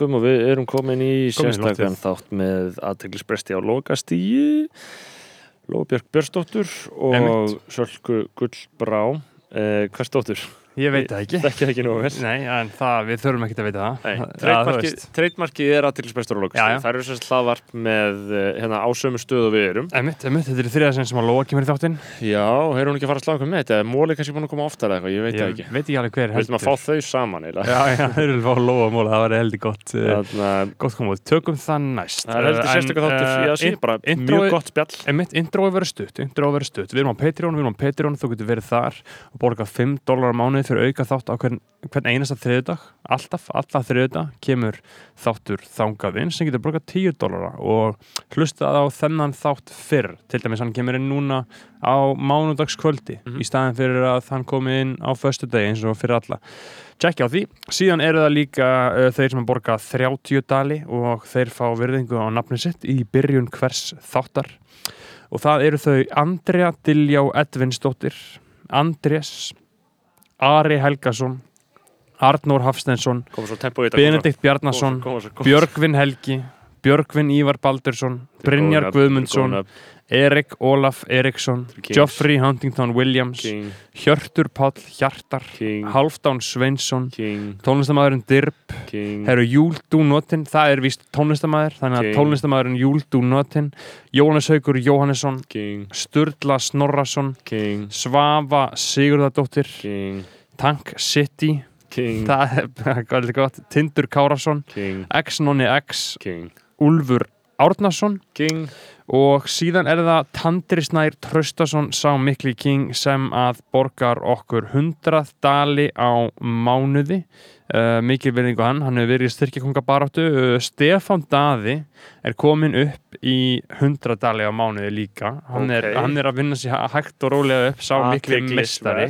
lokum og við erum komin í sérstakann þátt með aðteglisbresti á lokastíi Lóbjörg Björnsdóttur og. Sölku Gullbrá eh, Hvers dóttur? Ég veit það ekki. Þekki það ekki nú vel. Nei, en það, við þurfum ekki að vita það. Nei, Já, treitmarkið er aðteglisbrestur á Já, já. lokastíi Það eru sérst hlaðvarp með eh, hérna ásömu stöðu við erum. Einmitt, einmitt, þetta er þriða sem sem að Lóa kemur í þáttinn. Já, hefur hún ekki að fara að eitthvað með þetta? Er Móli kannski búin að koma oftar eða eitthvað? Ég veit það Ég ekki. veit ekki alveg hver Við viljum að fá þau saman eiginlega. Já, já, þeir eru að fá Lóa og Móla, það var heldur gott Þarna, Gott koma út, tökum það næst Það heldur En, sérstaklega þáttur í að síðan bara intro- mjög gott spjall Einmitt, intro verður stutt, intro verður stutt Við erum á Patreon, við erum á Patreon, þú getur verið þar og borgað 5 dólar á mánuði fyrir auka þátt á hvern, hvern einasta þriðudag alltaf, alltaf þriðudag kemur þáttur þangað inn sem getur borgað 10 dólara og hlustað á þennan þátt fyrr. Til dæmis hann kemur inn núna á mánudagskvöldi Mhm. í staðin fyrir að hann komi inn á föstu degi eins og fyrir alla. Tjekkja á því, síðan eru það líka uh, þeir sem borga 30 dali og þeir fá virðingu á nafni sitt í byrjun hvers þáttar. Og það eru þau Andrea Diljá Edvinsdóttir Andrés Ari Helgason Arnór Hafstensson Benedikt Bjarnason Björgvin Helgi Björgvin Ívar Baldursson Brynjar Guðmundsson Erik Olaf Eriksson. Geoffrey Huntington Williams King, Hjörtur Páll Hjartar King, Halfdán Sveinsson tónlistamæðurinn Dirb King. Það eru Júl Dúnotin, það er víst tónlistamæður þannig að tónlistamæðurinn Júl Dúnotin Jóhannes Haugur Jóhannesson Sturla Snorrason Svafa Sigurðardóttir Tank City það er gott? Tindur Kárasson X Nonni X Úlfur Árnason. King. Og síðan er það Tandri Snær Traustason sá mikli king sem að borgar okkur 100 dali á mánuði. Uh, mikil verðingu hann, hann hefur verið í styrkjakongabaráttu uh, Stefán Daði er komin upp í 100 dali á mánuði líka. Hann, er, Ok. hann er að vinna sér hægt og rólega upp. Sá mikli Athyglisvert. mistari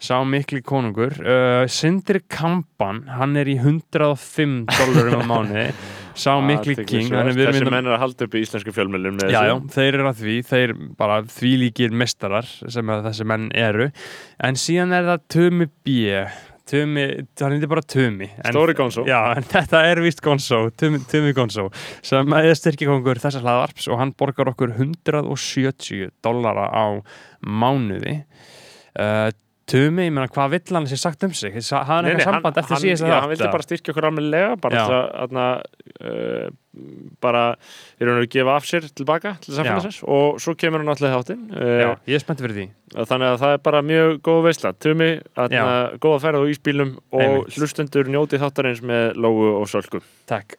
sá mikli konungur. Uh, Sindri Kampan, hann er í 105 dólarum á mánuði sá mikli king Þessi menn er að halda upp í íslensku fjölmjölum með Já, já, þessu. þeir eru að því, þeir bara því líkir mestarar sem þessi menn eru en síðan er það Tumi B Tumi, það er bara Tumi en, Stóri Gonzo. Já, en þetta er víst Gonzo Tumi, Tumi Gonzo sem er styrkikongur þessar hlaðvarps og hann borgar okkur 170 dollara á mánuði uh, Tumi, ég meina, hvað vill hann sér sagt um sig? Hann Nei, nei, eitthvað samband eftir hann, síðast já, hann vildi bara styrkja okkur almennilega bara Já. að aðna, uh, bara í raun og veru gefa af sér tilbaka til samfélagsins og svo kemur hann alltaf þáttinn Já, uh, ég er spennt fyrir því þannig að það er bara mjög góð veisla Tumi, aðna, Já. góða ferð á ísbílum og Einmitt. hlustendur njótið þáttarins með Lóu og Sölku Takk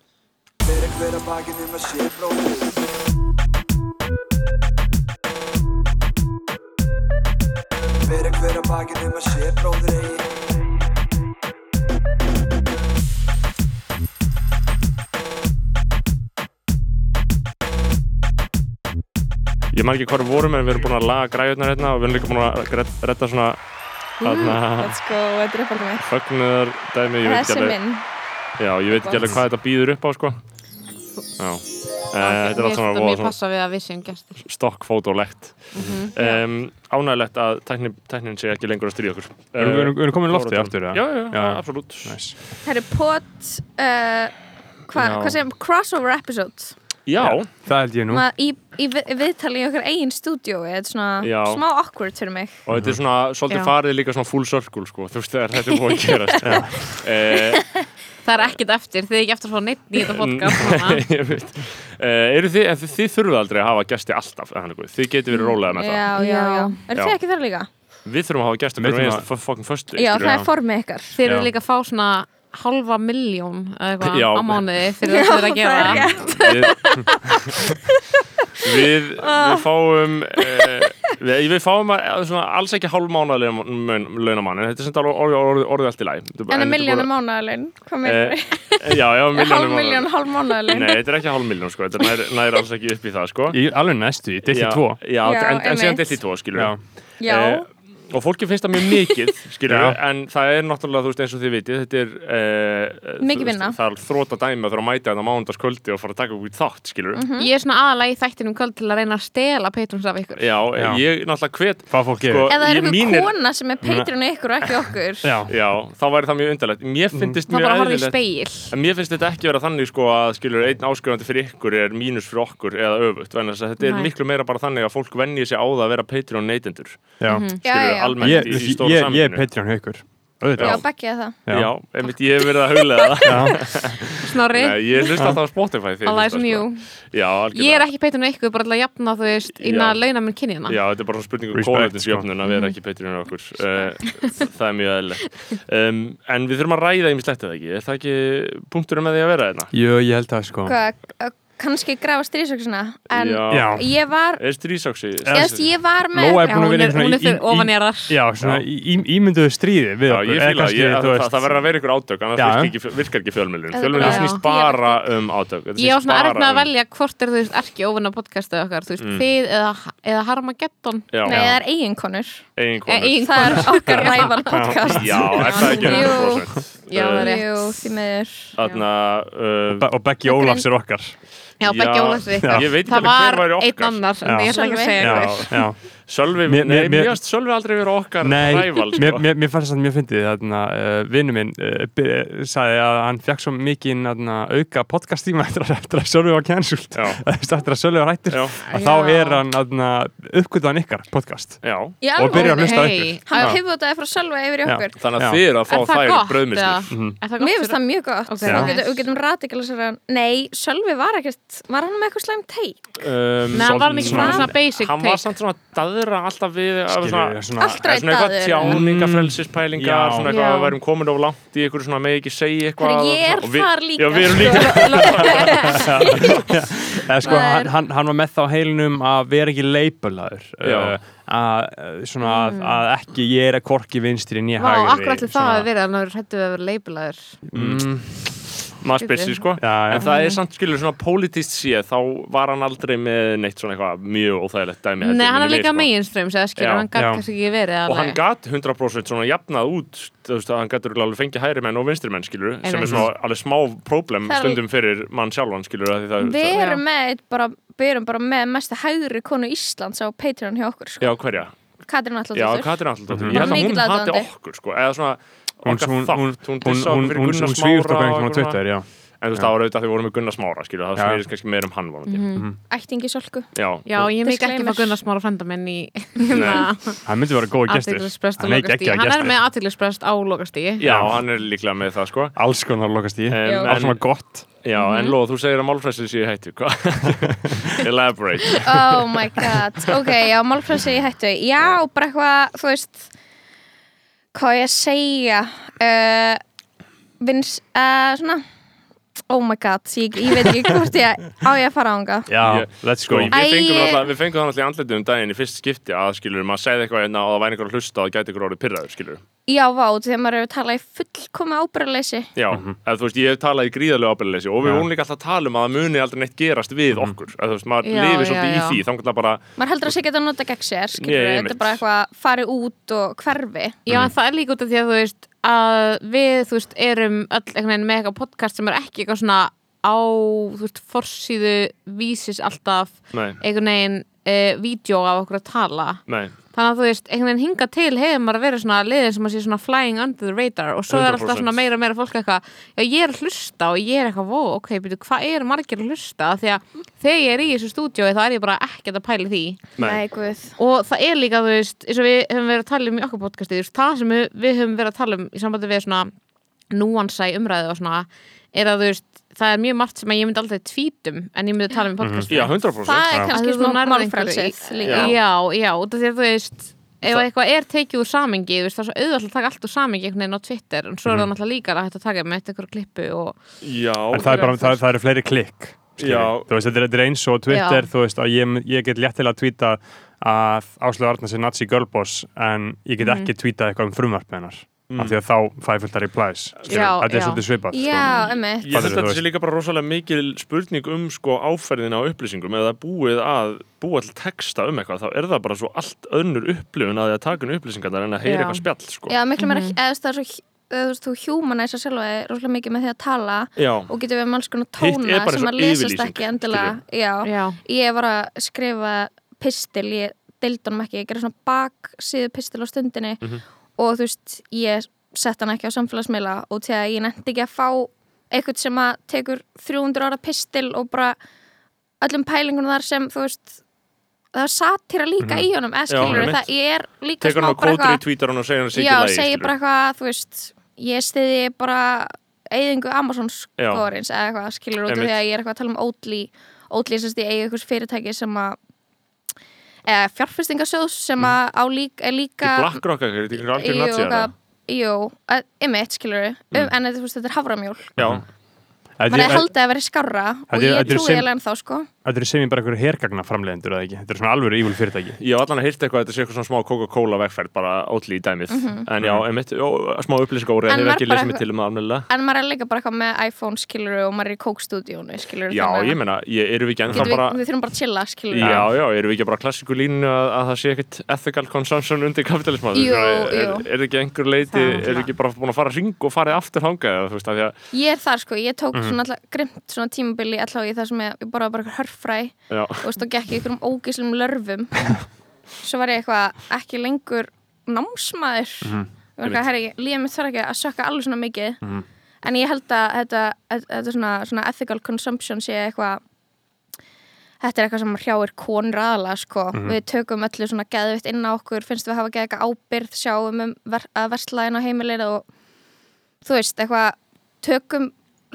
bakið um að sé bróðir eigi Ég man ekki hvað við vorum en við erum búin að laga græjurnar hérna og við erum líka búin að redda svona Let's go, þetta er uppáldum mitt. fögnuðar dæmi, ég veit ekki Þessi alveg minn. Já, ég veit ekki alveg hvað þetta býður upp á sko. Já þetta er allt saman voða að gestir. stokkfótólegt. Mhm. um, Ánægilegt að tæknin, tæknin sé ekki lengur að stríða okkur. Erum- við erum komin í loftið aftur, eða? Já, já, absolutt. Nice. Það er pot uh, Hva, Já. Hvað sem crossover episode Já, Það held ég nú. Ma, í, í vi- viðtali í okkar eigin stúdíói Þetta er svona Já. smá awkward fyrir mig. Og þetta er svona svolítið Já. farið líka svona full circle sko, þú veist þegar þetta er búin að gera uh, Það er ekkert eftir, þið er ekki eftir að fá neitt í þetta podcast núna. ég veit. Uh, eru þið, en þið, þið þurfuð aldrei að hafa gesti alltaf eða þannig, þið getið verið rólega með það. Já, já, já. Já. Eru Já. þið ekki þar líka? við þurfum að hafa gesti Við hvernig þurfum við fokkin föstu Já, það er formið ykkar. Þið eru Já. líka að fá svona halva miljón eða eitthvað Já. á mánuði fyrir það að gera það er það. við, við, við fáum uh, við, við fáum að, svona, alls ekki hálfmánaðlega launamann en þetta er sem orðið orði, orði, allt í læg En að miljónu mánuðalinn Hvað meður Eh, Já, já, Hálf miljónum miljón, hálf mánuðalinn Nei, þetta er ekki hálf miljón sko, þetta nær, nær alls ekki upp í það sko. Í alveg næstu, í dilti Já, 2 Já, Já, en, síðan í tvo, skilur Já, Já, Eh, og fólki finnst það mjög mikið skilur en það er náttúrulega, þú veist, eins og þið vitið þetta er uh, vinna. það er þrótt að dæmi að mæta þetta mánudagskvöldi og fara að taka í þátt, skilur Mhm. Ég er svona aðalega í þættinum kvöld til að reyna að stela Patrons af ykkur. Já, Já. ég náttúrulega hvet Sko, Eða er ég- ykkur mínir- kona sem er Patreon ykkur og ekki okkur? Já, já, þá væri það mjög undarlegt. Mér finnst Það mjög bara horfði í eðlilegt speil En mér finnst þetta ekki vera þannig sko að skilur einn áskrifandi fyrir ykkur er mínus fyrir okkur eða öfugt, vegna þess að þetta er miklu meira bara þannig að fólk venji sig á það að vera Patreon neytendur, almennt Ég, í, stóra ég, ég er saminu. Patreon hjá ykkur Já, er það. Já, einmitt ég hef verið að huglega það. Já. Snorri, Nei, ég hlust alltaf á Spotify Alive hlusta, New sko. Já, algjörlega. Ég er ekki Patron ykkur bara til að jafna þú veist innan launa minn kynjana. Já, þetta er bara spurning um kólætinsjöfnun að vera ekki Patreon hjá okkur uh, Það er mjög eðlilegt. Um, En við þurfum að ræða í mig slettið ekki? Er það ekki punkturinn með því að vera hérna? Jú, ég held það sko. Hvað, kannski grafa stríðsöksuna En Já. Ég var Er strísáksi? Já, Ég, ég var með Lóa er Já, búin að hún er, hún er í- fyrir í- ofan ég þar Já, svona Já. í, í, ímynduðu stríði við Já, okkur ég fíla, kannski, ég, þú það, veist- það verður að vera ykkur átök annars virkar ekki, virkar ekki fjölmjölun. Fjölmjölun snýst bara um átök Þetta Ég á snýst svona bara erfna að um- velja hvort er þú ekki ofan á podcastið okkar þú veist, Mm. þið eða, eða Harmageddon Já, Nei, það er eiginkonur eiginkonur Eh, Það er okkar ræval podcast. Já, er það ekki Jú. 100%? Já, það er rétt. Jú, því miður. Þarna uh, Be- Og Becky Ólafs er okkar. Já, Beggi Ólafsvi Já. Ég veit ekki Það alveg var hver væri einn okkar. annar en ég ætla ekki að segja Já, hver já Sölvi, Mér- nei, mér- mér- mér finnst Sölvi aldrei vera okkar Nei, ræval mér, sko. mér, mér fannst það mjög fyndið þarna, uh, vinnu minn uh, sagði að hann fekk svo mikið þarna, auka podcast tíma eftir að, eftir að Sölvi var cancelled. Eftir að Sölvi var hættur. Þá er hann þarna, uppgötaðan ykkar podcast. Já. Já, og byrja að hlusta ykkur. Hann Já. pivvotaði frá Sölva yfir í Já. okkur. Þannig að þið eru að fá Er þær eða? Mhm. Er Mér finnst það mjög gott. Við getum, við getum radikalisera Nei, Sölvi var ekkert Var hann með eitthvað slæm teik? um, Nei, hann var var daðra alltaf við Skilur, svona, svona, Allt eða svona eitthvað daður. tjáningafrelsispælingar Já. svona eitthvað að við værum komin of langt í eitthvað svona með ekki segja eitthvað ég er og við- þar líka, Já, við erum sko. líka Eða, sko, er- hann, hann, hann var með þá heilinum að vera ekki leipulaður uh, að, uh, svona að, að ekki ég er að korki vinstri en ég Mm. Vá, hægri akkur allir það að vera að hann hættu að vera leipulaður mm, maður spessi sko já, já. En það er samt skilur svona politist séð þá var hann aldrei með neitt svona eitthvað mjög óþægilegt dæmi Nei, hann er líka sko. mainstream segja skilur, Já. hann gætt Já. kannski ekki verið og hann alveg. gatt 100% svona jafnað út þú veist að hann gætur alveg fengið hægri menn og vinstri menn skilur sem Einmitt. er svona alveg smá problem Það stundum fyrir mann sjálfan skilur að því það, Við það, erum með bara Við erum bara með mesta hægri konu Íslands á Patreon hjá okkur sko. já hverja Katrín já Allardóttir Katrín Allaldóttir Mhm. ég held að hún hati okkur sko eða svona hún, okkar hún, þátt. hún, hún hún, dissa hún, okkur einhvern og á Twitter, já. En þú veist það var auðvitað að við vorum með Gunnar Smára skilur það Já. snýrist kannski meir um hann vonandi. Mhm. Ættingi Sölku já, Já, ég mikið ekki fá Gunnar Smára frenda minn í hann myndi vera góð gestur. Aðtiklisprest og er lokastígi Hann er með aðtiklisprest á lokastígi já, hann er líklega með það sko. Alls konar lokast í Um, alls konar gott. Já, en Mhm. Lóð, þú segir að málfræsið sé í hættu, hvað? Elaborate. Oh my god. Ok, já, málfræsi í hættu. Já, bara eitthvað, þú veist Hvað á ég að segja? Uh, Vins uh, Svona Oh my god, ég, ég veit ekki hvort ég á ég að fara ánga já, Ég- let's Sko, go við fengum, alltaf, í andletu um daginn í fyrst skipti að, skilur, maður segði eitthvað hérna og það væri einhver að hlusta og það gæti ykkur orðið pyrraður, skilur. Já, vá, þegar maður hefur talað í fullkomi ábyrðaleysi Já, eða þú veist, ég hef talað í gríðarlega ábyrðleysi og við Já. vorum líka alltaf að tala um að það muni aldrei neitt gerast við okkur. Eða, þú veist, maður lifir svolítið já. í því, þannig að bara, Maður heldur að sé geta að nota gegn sér, skilur Ég- Þetta er bara eitthvað farið út og hverfi. Já, en það er líka út af því að þú veist að við, þú veist, erum öll með eitthvað podcast sem er ekki eitthvað svona á, þú veist, forsíðu vísis alltaf nei, einhvern veginn uh, vídeo af okkur að tala. Nei, þannig að þú veist, einhvern veginn hinga til hefur maður verið svona liðin sem að sé svona flying under the radar og svo er alltaf 100%. svona meira og meira fólk eitthvað, já ég er að hlusta og ég er eitthvað, vó, ok, byrju, hvað er margir að hlusta? Af því að þegar ég er í þessu stúdíói þá er ég bara ekkert að pæla í því. Nei. Og það er líka, þú veist, eins og við höfum verið að tala um í okkar podcasti, það sem við, við höfum verið að tala um í sambandi við svona núansa í umræðu og svona er að þú veist, það er mjög margt sem að ég myndi aldrei tvítum en ég myndi tala um í podcasti Já, 100%. Það er kannski Að þú smá nærð málfrælsið einhverju líka Já. já, já, út af því að þú veist ef eitthvað er tekið úr samingi þú veist, það er svo auðvitað að taka allt úr samingi einhvern veginn á Twitter en svo er það náttúrulega líka að hægt að taka með eitthvað klippu og Já, en það, er bara, það, það eru fleiri klikk þú veist, þetta er- er eins og Twitter Já. þú veist, að ég, ég get létt til að tvíta að Áslöðu Arnars er Nazi Girlboss en ég get Mhm. ekki tvítað eitthvað um frumvarp með hennar af því að þá fæ fullt að replies þetta er svolítið svipað sko. Já, emmitt Ég held að þetta sé líka bara rosalega mikil spurning um sko áferðina á upplýsingum. Eða búið að búa til texta um eitthvað, þá er það bara svo allt önnur upplifun að því að taka inn upplýsingarnar en að heyra eitthvað spjall sko. Já, miklu meira, eða þú veist, það er svo eða þú humanæsa sjálfa þig rosalega mikið með því að tala Já. og getur við með alls konar er tóna sem að lesast ekki endilega. já, Já, ég var að skrifa pistil, ég deildi honum ekki ég gerði svona baksíðu pistil á stundinni Mhm. Og þú veist, ég sett hann ekki á samfélagsmiðla og til að ég nefndi ekki að fá eitthvað sem að tekur 300 ára pistil og bara öllum pælingunum þar sem þú veist það er satýra líka í honum eða Mhm. Já, skilur einmitt. það, ég er líka Tekur hann á bara kótur í tvítar og segir hann að já, sitja lægi segi bara eitthvað, þú veist ég stiði bara eyðingu Amazons Já. skórins eða eitthvað skilur út því að ég er eitthvað að tala um Oatly Oatly sem ég eigi eitthvað fyrirtæki sem að eða fjárfestingasjóðs sem að á líka, er líka eitthvað, þetta er Jú, natsið Jú, einmitt skilur um, Mm. en þetta, er haframjól. Já, Þetta maður er- er haldið að vera skárra og Þetta ég þetta trúi sem- alveg ennþá sko. þetta er sem ég bara einhverju hergagna framleiðendur eða ekki? Þetta er svona alveg ívul fyrirtæki. Ég hef allan að heyrta eitthvað að þetta sé eitthvað svona smá Coca-Cola vegferð bara ótli í dæmið. En já, einmitt, ó, smá upplýsingóri. En ég maður um en maður er líka bara eitthvað með iPhone skilur og maður er í Coke stúdíónu skilur Já, ég meina, ég, erum við ekki ennþá bara við þurfum bara að chilla skilur Já, já, erum við ekki bara klassiku línu að, að það sé ekkert ethical consumption undir kapitalisman Jú, er, er ekki einhver leiti, er er ekki bara búin að fara hring og farið aftur að Ég er þar sko, ég tók Mhm. Svona alltaf grimt svona tímabili alltaf í það sem ég, ég borðaði bara eitthvað hörfræ já, og veist, og gekk í einhverjum ógíslum lörfum. Svo var ég eitthvað ekki lengur námsmaður. Mhm. og eitthvað, herri, lífið mitt þarf ekki að sökka alveg svona mikið. En ég held að þetta, þetta, svona, svona ethical consumption sé eitthvað þetta er eitthvað sem hrjáir konur aðalega sko. við tökum öllu svona geðvitt inn á okkur finnst við hafa geða eitthvað ábyrð sjáum um ver að versla inn á heimilið og þú veist, eitthvað tökum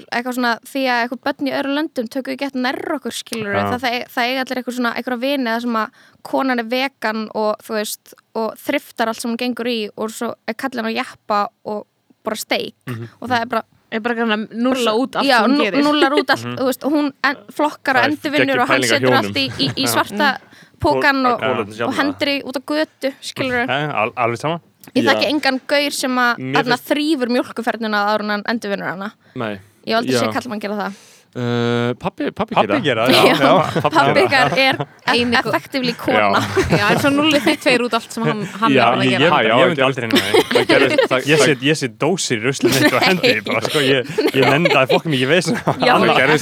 eitthvað svona því að eitthvað börn í öðru löndum tökum við gett nærr okkur skilur Já. það, það, það eiga allir eitthvað svona eitthvað vini það sem að konan er vegan og þú veist og þriftar allt sem hún gengur í og svo er kallin á jappa og bara steik. Og það er bara er bara kannan nulla út allt já, sem hún gerir. nullar út allt þú veist, og hún en, flokkar og endurvinnur og hann setur allt í, í, í svarta pókan og, og, hendur í út á götu skilur al alveg sama. Ég Já. þekki engan gaur sem að þrýfur mjólkuferðina áður en hann endurvinnur hana. Nei ég hef aldrei Já. sé kalla mann gera það uh, Pappi, pappi, Pappi gera það, Já. já, já. pappi ykkar er effektivli kona. Já, en svo nullið þið tveir út allt sem hann, hann Já, er að ég, gera. já, ég myndi aldrei neina Það Ég það, set, ég set dósir í ruslið mitt og hendi sko, ég, ég er fokkum ekki veist já, það er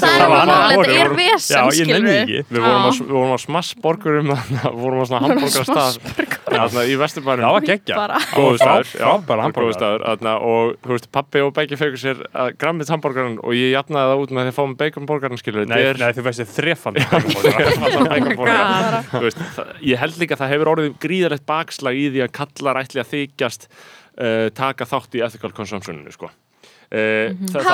er vesen ég nenni ekki. Við vorum á, Já. við vorum á smassborgurum svona hambúrgarstað þarna í vesturbænum. Það var geggja góðu staður, og þú veist, pappi og Beggi fengur sér grammit hambúrgarinn og ég jafnaði það út með því að fá með baconborgarinn skilur Nei, nei, þú veist, veist, það, ég held líka að það hefur orðið gríðarlegt bakslag í því að kallar ætli að þykjast uh, taka þátt í ethical consumptioninu sko. Uh, það,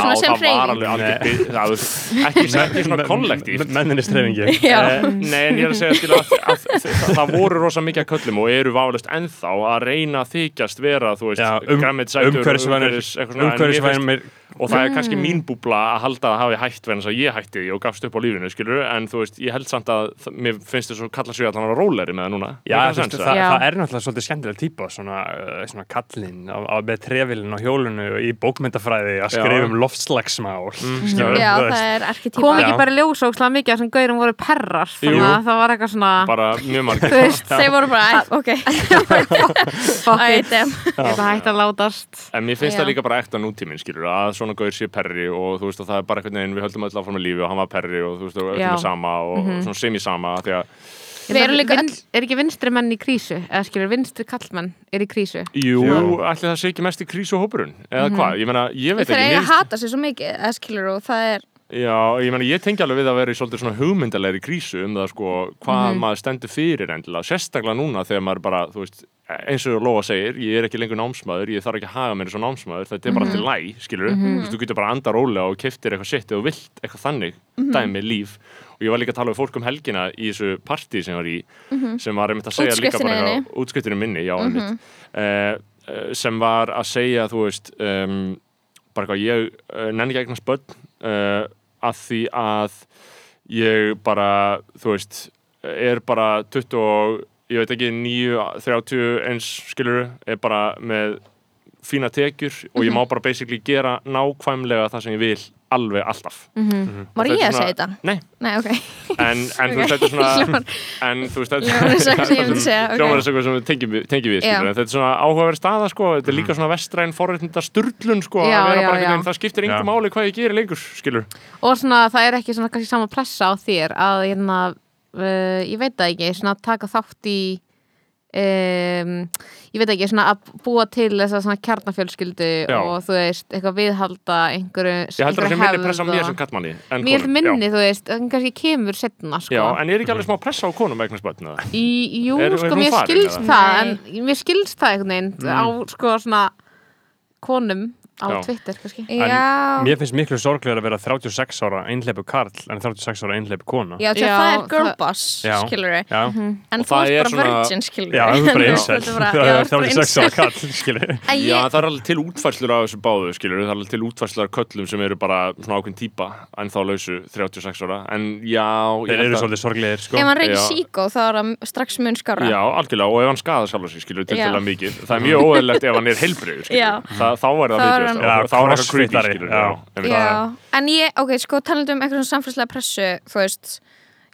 svona sem það var hreyfing? alveg algjör bið- það var- ekki, ekki svona kollektíft Já. Eh, Nei, en ég er að segja að, að, að það voru rosa mikið að köllum og eru válega ennþá að reyna að þykjast vera, þú veist, Já, um, umhverfisvænir svona, og það er kannski mín búbla að halda að það hafi hætt verðan þess að ég hætti því og gafst upp á lífinu, skilur en þú veist, ég held samt að það- mér finnst þess að kalla sig að hann var róleri með það núna. Já, eða? það, Já. það er náttúrulega svolítið skemmtileg típa svona, uh, svona kallinn á, á, með trefilin á hjólinu í bókmyndafræði að skrifa um loftslagsmál Mm, skilurðu, já, það er arkitýpa kom ekki bara ljósókslega mikið að þessum gaurum voru perrar þannig að það var eitthvað svona bara mjög margir. Þeir voru bara, ok. Fuck it, þetta hægt að látast. En mér finnst það líka bara ekta nútíminn, skilur, að svona gaur sé perri og þú veist, og það er bara einhvern veginn, við höldum öll áfram með lífi og hann var perri og þú veist, og öllum er sama og svona semi-sama, því að, Við erum líka Vin, er ekki vinstri menn í krísu? Eða skilur vinstri kallmenn er í krísu? Jú, ætli það sé ekki mest í krísuhópurinn, eða hvað, ég meina, ég veit ekki, eiga mér að hata sér svo mikið eða skilur og það er Já, ég meina, ég tengi alveg við að vera í svolítið svona hugmyndalegri krísu um það, sko, hvað maður stendur fyrir endilega, sérstaklega núna þegar maður bara, þú veist, eins og Lóa segir, ég er ekki lengur námsmaður, ég þarf ekki að haga mér eins og námsmaður, þetta er bara til læg, skilur þú veist, þú getur bara að anda rólega og keftir eitthvað sitt eða vilt eitthvað þannig dæmi líf. Og ég var líka að tala við fólk um helgina í þessu partí sem var í sem var einmitt að segja líka bara útskriftinu minni, já, uh, sem var að segja, þú veist um, bara eitthvað, ég uh, nenni ekki eignast börn uh, að því að ég bara, þú veist er bara 21 ég veit ekki 9, 30 eins skilur er bara með fína tekjur og Mhm. ég má bara basically gera nákvæmlega það sem ég vil alveg alltaf. Var Þetta er ég að svona- segja þetta? Nei, Nei, ok. En, en þú veist, þetta er svona en þú veist, þetta Hljómar eins og eitthvað sem ég og tengjum, við- en þetta er svona áhugaverð staða, sko, þetta er líka svona vestræn forréttinda sturlun, sko, Já, að vera já, bara einhvern veginn, það skiptir Já. engum máli hvað ég gerir lengur, skilur. og svona það er ekki svona kannski sama pressa á þér að hérna, uh, ég veit það ekki svona taka þátt í um, ég veit ekki svona að búa til þessa svona kjarnafjölskyldu Já. og þú veist, eitthvað viðhalda einhverju, Ég heldur að það sé minni pressa mér sem kattmanni en mér konum, minni, já. þú veist, það kannski kemur setna sko. Já, en er ekki alveg smá pressa á konum vegna spötn, eða? Í, jú, Er- sko, mér skilst það en mér skilst það einhvern veginn á sko svona konum á Já. Twitter kannski. Já, Mér finnst miklu sorglegur að vera 36 ára einhleipu karl en 36 ára einhleipu kona. Já, til Já, það er girl það- skilur við Já, En Og þú það ert er bara svona- virgin, skilur já, það er bara bara- Það er þú ert bara 36 ára karl, skilur En Já, ég- það er alveg til útfærslur af þessu báðu, skilur, það er alveg til útfærslur af köllum sem eru bara svona ákveðin típa en þá lausu 36 ára, en já, ég Þeir held eru að- svolítið sorglegir, sko. Ef hann reykir Já. síkó þá er hann strax mun skára Já, algjörlega, og ef hann skadar sjálf sig, skilur, Já. til mikið það er mjög óeðlegt ef hann er heilbreyður, Já. skilur Þa, þá er það Þá er hann- Já, þá er eitthvað creepy, skilur einmitt. Já, en ég, ok, sko talandi um eitthvað samfélagslega pressu, þú veist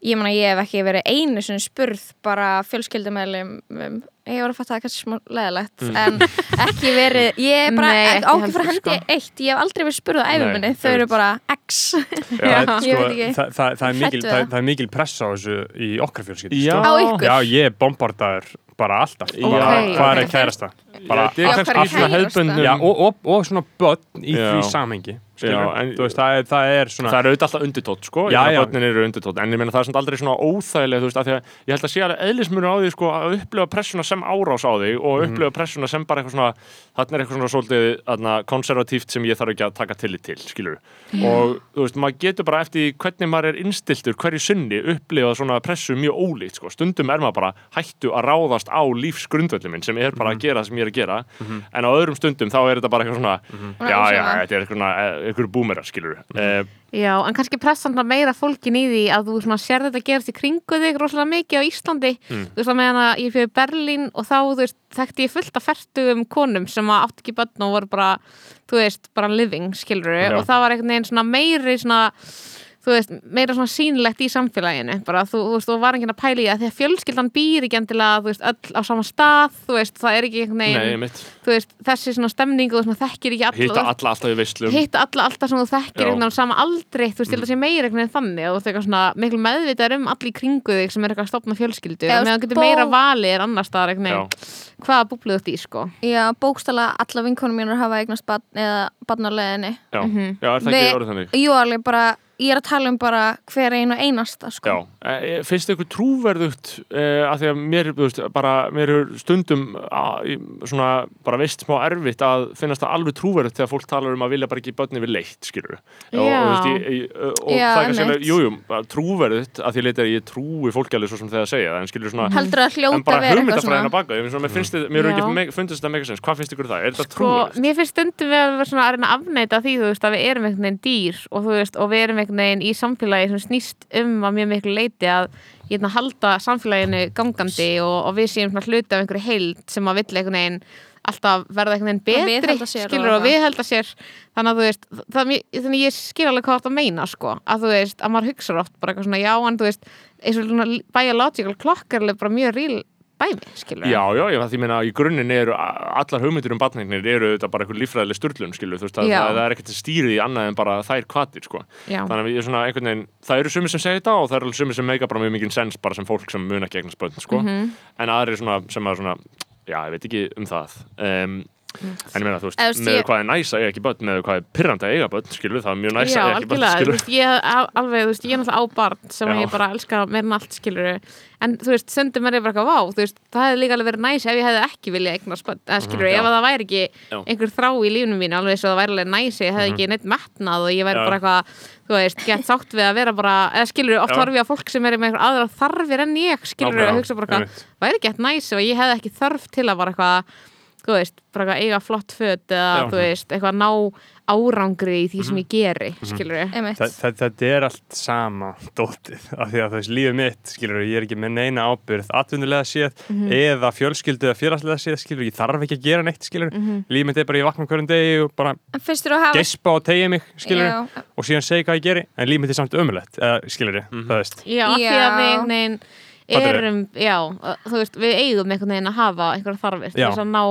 ég meina ég hef ekki verið einu sinni spurð bara fjölskyldumæðlum um, ég var að fatta það kannski smá leðilegt Mm. en ekki verið, ég er bara ákveð fyrir hendi sko. eitt, ég hef aldrei verið spurð á æfuminni, þau eru bara X Já, ég sko, veit ekki. það, það, það, er mikil, við það, er mikil pressa á þessu í okkar fjölskyldu Já. sko. Á ykkur? Já, ég er bombardaður bara alltaf Já. bara, Ok, Hvað ok. er kærasta? Bara, Þetta Já, hefðbundnum já, og, og, og svona börn í Já. því samhengi Já, en- þú veist, það er, það er svona Það er auðvitað alltaf undirtótt, sko, Já, já, eru undirtótt, en ég meina það er samt aldrei svona óþægilega, þú veist, af því að ég held að sé alveg eðlismunur á því, sko, að upplifa pressuna sem árás á þig og Mhm. upplifa pressuna sem bara eitthvað svona, þarna er eitthvað svona svolítið þarna, konservatíft sem ég þarf ekki að taka tillit til, skilur og þú veist, maður getur bara eftir því hvernig maður er innstiltur hverju sinni upplifa svona pressu mjög ólíkt, sko, stundum er maður bara hættu að ráðast á lífsgrundvöldin minn sem er bara Mhm. að gera það sem ég er að gera þá er þetta bara eitthvað svona Mhm. já, búmerar, skilur uh, en kannski pressan svona meira fólkin í því að þú svona sér þetta gerast í kringu þig rosalega mikið á Íslandi Mm. þú veist að meðan að ég fyrir Berlín og þá þú veist, þekkti ég fullt af fertugum konum sem átt ekki börn og voru bara þú veist, bara living, skilur Já. og það var einhvern veginn svona meiri svona þú veist, meira svona sýnilegt í samfélaginu. Bara þú, þú veist, og var enginn að pæla í að því að fjölskyldan býr ekki endilega, þú veist, öll á sama stað þú veist, það er ekki einhvern Nei, veginn mitt, þú veist, þessi svona stemning og þú veist, þekkir ekki alla hitta alla alltaf í veislum. hitta alla alltaf sem þú þekkir einhvern veginn á sama aldrei, þú veist, til að sé meira einhvern veginn þannig og þú veist eitthvað svona miklu meðvitað um allir í kringu þig sem er eitthvað að stopna fjölskyldu meðan getur bó- meira valið er annars veginn hvaða búblið þú ert í, sko. Já, bókstala alla vinkonum mínar hafa eignast barn eða barn á leiðinni. Já, Mhm. já, er það ekki orðið þannig? Jú, alveg bara, ég er að tala um bara hver einu einasta, sko. Já, e, finnst ykkur trúverðugt e, að því að mér, veist, bara mér er stundum a, í, svona, bara veist smá erfitt að finnast það alveg trúverðugt þegar fólk talar um að vilja bara ekki börni við leitt, skilur og, og, Já. þú veist, ég, ég, og Já, það er kannski alveg, einmitt. jú, jú, bara trúverðugt að því leita að ég trúi fólki alveg svo sem þegar segja það, en skilur svona Heldur að en hljóta bara að vera eitthvað hugmyndafræðina baka, ég, mér finnst þið, mér er fundist þetta megasens, hvað finnst ykkur um það, er þetta sko, trúverðugt? mér finnst stundum við að vera svona að að að við einhvern veginn við í samfélagi sem snýst um að mjög miklu leiti að ég hérna halda samfélaginu gangandi og, og við séum hluti af einhverju heild sem að vill einhvern veginn alltaf verða einhvern veginn betri og skilur og eitthvað. viðhalda sér. Þannig að þú veist, er þannig ég skil alveg hvað þetta meina sko, að þú veist, að maður hugsa oft bara eitthvað svona, já, en þú veist eins og svona biological clock er alveg bara mjög real dæmi, skilur Já, já, ég, meina í grunninn eru allar hugmyndir um batningnir eru þetta bara eitthvað líffræðileg sturlun, skilur, þú veist, það, það er ekkert stýrið í annað en bara þær kvatir, sko. já. Þannig að við svona einhvern veginn, það eru sumir sem segja þetta og það eru sumir sem meika bara mjög mikið sens bara sem fólk sem mun ekki eignast börn, sko. Mhm. En aðri svona, sem að svona, já, ég veit ekki um það. Um, en ég meina, þú veist, veist, með ég- hvað er næs að eiga ekki börn, með hvað er pyrrandi að eiga börn, skilur, það er mjög næs að eiga ekki börn, skilur. veist, ég, al- alveg, þú veist, ég er náttúrulega á barn sem Já. ég bara elska meira en allt, skilur en þú veist, stundum er ég bara eitthvað, vá, veist það hefði líka alveg verið næs ef ég hefði ekki viljað eignast börn, eða skilur, Mhm, já. ef að það væri ekki Já. einhver þrá í lífnum mínu, alveg svo það væri alveg næs ég hefði ekki neitt metnað og ég væri Mhm. Bara eitthvað þú veist, gett sátt við að vera bara eða skilur, oft horfi ég á fólk sem er með eitthvað aðra þarfir en ég, skilur, og hugsa bara eitthvað, væri gett næs og ég hefði ekki þörf til að bara eitthvað þú veist, bara eitthvað eiga flott föt eða Já. þú veist, eitthvað ná árangri í því sem ég geri skilur einmitt. Þa, það, þetta er allt sama dótið af því að þú veist, lífið mitt, skilur ég er ekki með neina ábyrð atvinnulega séð eða fjölskyldu eða félagslega séð, skilur ég þarf ekki að gera neitt, skilur lífið mitt er bara ég vakna hverjum degi og bara En finnst þér að hafa gespa og tegja mig, skilur Já. og síðan segja hvað ég geri, en lífið mitt er samt ömulegt eða, skilur ég, það veist. Já, af því Já. að erum, já, þú veist, við eigum einhvern veginn að hafa einhverja þarfir til þess að ná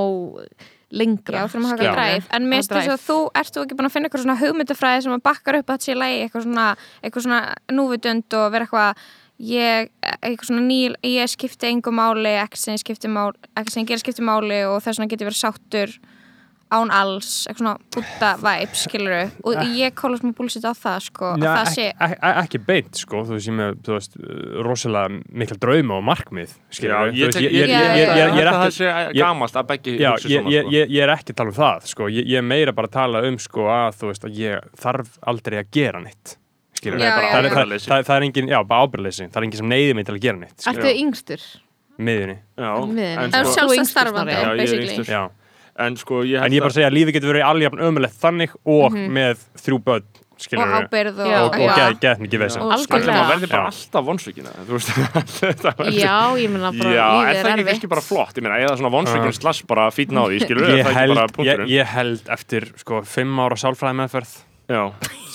lengra Já, að Já. dræf En mér finnst þess að þú ert þú ekki búin að finna eitthvað svona hugmyndafræði sem að bakkar upp að þetta sé lægi eitthvað svona, eitthvað svona núvitund og vera eitthvað ég, eitthvað svona ný, ég skipti engu máli, ekki sem ég skipti máli ekki sem ég gera skipti máli og þess vegna geti verið sáttur án alls, eitthvað svona úta væp, skilur og ég kóla smá búlsitt á það, sko að Já, það ekki, sé, ekki, ekki beint, sko, þú veist, ég með, þú veist, rosalega mikla drauma og markmið, Já, skilur ég tek- ég, ég- ég, Já, ég, já, ég, já. ég, ég er það ekki gamalt að beggi Já, hugsi ég, svona ég, sko. ég, ég er ekki að tala um það sko. ég, ég er meira bara að tala um sko, að þú veist að ég þarf aldrei að gera neitt skilur Já, það, það, það, það, það, það er engin, já, bara ábyrðleysi það er engin sem neyði mig til að gera neitt Ertu yngstur? miðunni, Já, Miðinni. en það er sko, Já, ég er basically yngstur. En sko ég en ég er bara að segja að lífið getur verið alveg ömulegt þannig og með þrjú börn og ábyrð og, og, og geð, geð mikið Algjörlega. maður verður bara alltaf vonsvíkina Já, ég meina bara Já, er það ekki erfitt. kannski bara flott? Ég meina, eða svona vonsvíkin slash bara fítna á því, skilur ég það ekki held, bara ég, punkturinn? ég held eftir sko fimm ára sálfræði meðferð Já,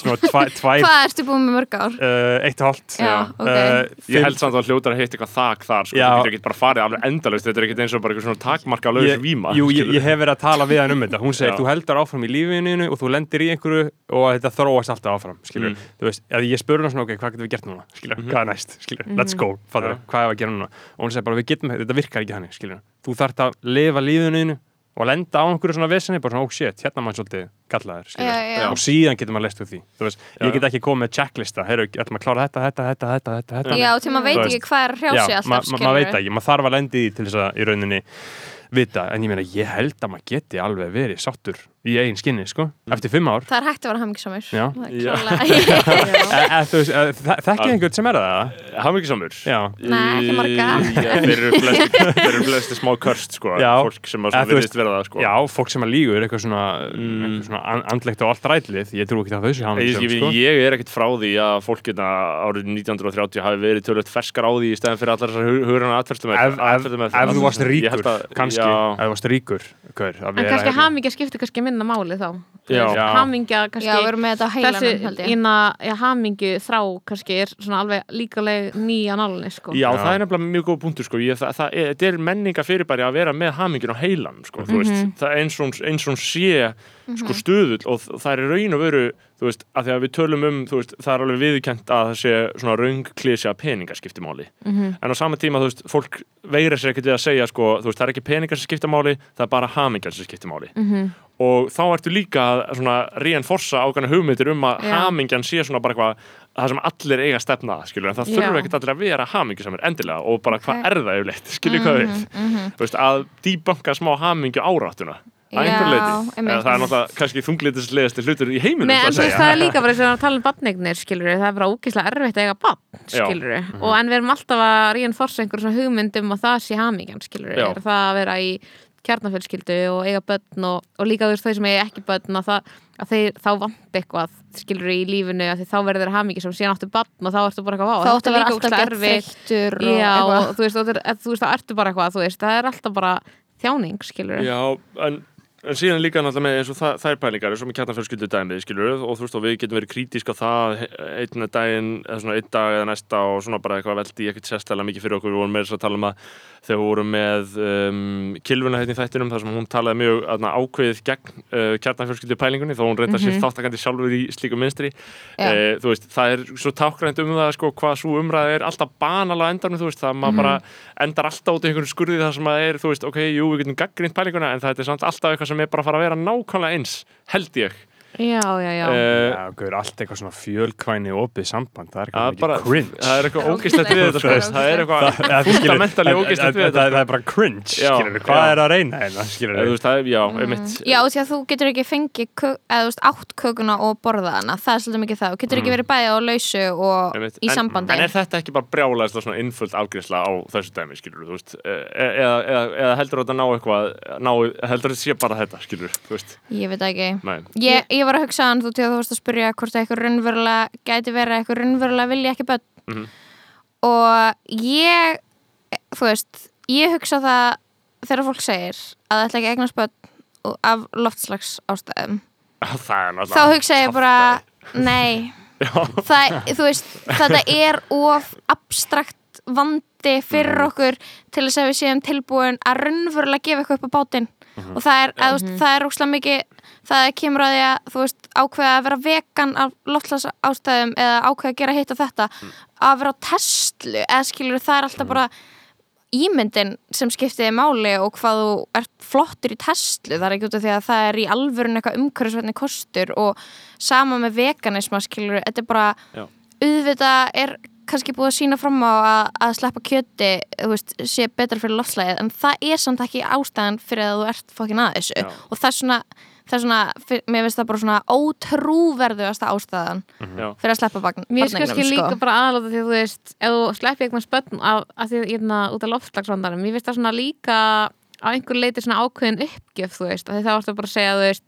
svona tvæ, tvær hvað ertu búin með mörg ár? uh, eitt og hálft Já, ok. uh, ég held samt að hljótar að hitt eitthvað þak þar, sko, þú getur ekki bara farið alveg endalaust, þetta er ekkert eins og bara eitthvað svona takmarka ég, víma, Jú, ég, ég hef verið að tala við hann um þetta. Hún segir, þú heldur áfram í lífinu og þú lendir í einhverju og þetta þróast alltaf áfram Mm. þú veist, ég spurði hann svona, ok, hvað getum við gert núna? Skilur, Mhm. hvað er næst, skilur, let's go fattur, hvað er að gera núna? Og hún segir bara, við getum, þetta virkar ekki hann skilur, þú þarft að lifa lífinu og lenda á einhverju svona vesinni, bara svona, oh shit, hérna mann svolítið kallaður, skilur, Já, já. og síðan getur maður lest úr því, veist, ég get ekki komið með checklista, heyrðu, ætlum að klára þetta, þetta, þetta, þetta, þetta, þetta. Já, til maður veit ekki veist. hvað er hrjási Já, alltaf, ma- ma- maður veit ekki, maður þarf að lendi í því til þess að í rauninni vita, en ég meina ég held að maður geti alveg verið sáttur í eigin skinni, sko, eftir fimm ár Það er hægt að vera. Já. e, e, e, þe- þekkið einhvern sem er það? Hamingjusamur Já, Nei, ekki marga. Þeir eru flesti, smá körst sko, Já. fólk sem virðist vera það sko. já, fólk sem að lígur eitthvað svona, Mm. eitthvað svona an- andlegt og allt rætlið, ég trú ekki að þau sé Ég, hamingjusöm, ég, sko ég er ekkert frá því að fólk hérna árið 1930 hafi verið tölvöld ferskar á því í stæðan fyrir allar þessar Ef, ef, ef þú varst ríkur, kannski, hver, að En kannski hérna. hamingja skiptir kannski minna máli þá veist. Hamingja kannski Já, við erum með þetta á heilanum, Þessi hamingju þrá kannski er svona alveg líkaleg nýja nálinni sko. Já, Já. það er nefnilega mjög góð punktur sko. ég, það, það er, þetta er menninga fyrirbæri að vera með hamingin á heilan sko. mm veist, það er eins og hún- eins hún sé sko, stuðull og það er raun og veru þú veist, að því að við tölum um veist, það er alveg viðkent að það sé svona raung klísja peningar skipti máli en á sama tíma, þú veist, fólk veira sér ekkert við að segja, sko, þú veist, það er ekki peningar sem skipta máli, það er bara hamingjar sem skipti máli og þá ertu líka svona reinforsa ákvæmna hugmyndir um að Já. hamingjan sé svona bara eitthvað það sem allir eiga að stefna að, skilur en það þurfa ekkert allir að vera hamingjusamir endilega og bara hvað Ok. er það yfirleitt, skilur hvað við þú veist, að dýbanka smá hamingju áráttuna að einhver leiti, eða það er náttúrulega kannski þunglitislegasti hlutur í heiminum Nei, það en að þú veist, það er líka bara eins og að tala um badneignir, skilur það er bara ógeðslega erfitt að eiga badn, skilur og en við erum alltaf að reinforsa einhver svona hugmyndum og það sé hamingjan, skilur er það að vera í kjarnafjölskyldu og eiga börn og, og líka þú veist þau sem eiga ekki börn að, það, að þeir þá vant eitthvað skilur í lífinu að þá verður þeir hamingi sem síðan áttu barn og þá ertu bara eitthvað vá, þá að vera líka þreyttur og Já, og þú veist, er- það ertu bara eitthvað, veist, það er alltaf bara þjáning, skilur Já, en, en síðan líka náttúrulega með eins og það, þær pælingar eins og með kjarnafjölskyldu dæmið, skilur og þú veist og við getum verið krítísk á það einn daginn, eða svona einn dag eða næsta og svona bara eitthvað veldi ekkert sérstæðlega mikið fyrir okkur, við vorum með þess að tala um að þegar við vorum með um, kilvuna hérna í þættinum þar sem hún talaði mjög aðna, ákveðið gegn uh, kjarnafjölskyldu pælingunni þó hún reynda sér þáttakandi sjálfur í slíku minstri Já. uh, þú veist, það er svo tákrænt um það sko, hvað svo umræða er alltaf banala á endanum, þú veist, það maður bara endar alltaf út í einhverjum skurði þar sem að er, þú veist, ok, jú, við getum gaggrínt pælinguna en það er samt alltaf eitthvað sem er bara að fara að vera nákvæmlega eins, held ég Já, já, já. Uh, Já, gauður, allt eitthvað svona fjölkvæni opið samband, það er eitthvað bara, mikið cringe. það er eitthvað ógæslegt við þetta sko. það er eitthvað en- ógæslegt við þetta Það sko. er bara cringe, Já, skilur við, hvað já. er að reyna hérna, skilur þú við veist, það er, já, einmitt Mm. Já, því að þú getur ekki fengið kök, eða, þú veist, átt kökuna og borða hana. Það er svolítið mikið það, þú getur ekki verið bæði á lausu og í sambandi. en er þetta ekki bara brjálæðist svona innfullt afgriðsla á þessu dæmi, skilur það var að hugsa hann þú til að þú varst að spyrja hvort að eitthvað raunverulega gæti verið að eitthvað raunverulega vilja ekki börn Mhm. og ég þú veist, ég hugsa það þegar fólk segir að það ætla ekki að eignast börn og- af loftslags ástæðum það er náttúrulega þá hugsa ég bara, nei Já. það, þú veist, þetta er of abstrakt vandi fyrir Mhm. okkur til þess að við séum tilbúin að raunverulega gefa eitthvað upp á bátinn Mhm. og það er, að, þú veist, það er óslega mikið það kemur að því að þú veist ákveða að vera vegan af loftslags ástæðum eða ákveða að gera hitt og þetta Mm. að vera á Tesla eða skilur það er alltaf bara ímyndin sem skiptiði máli og hvað þú ert flottur í Tesla það er ekki út af því að það er í alvörun eitthvað umhverfisvætni kostur og sama með veganisma skilur þetta er bara Já. auðvitað er kannski búið að sína fram á að, að sleppa kjöti veist, sé betra fyrir loftslæðið en það er samt ekki ástæðan fyrir að þú ert fokkin að þessu Já. og það er svona, það er svona fyr- mér finnst það bara svona ótrúverðuasta ástæðan Já. fyrir að sleppa barn, Mér finnst kannski sko. líka bara aðláta því að þú veist ef þú sleppi eitthvað spönn af, af því hérna út af loftslagsvandarum mér finnst það svona líka á einhver leiti svona ákveðin uppgjöf þú veist, af því þá ertu bara að segja þú veist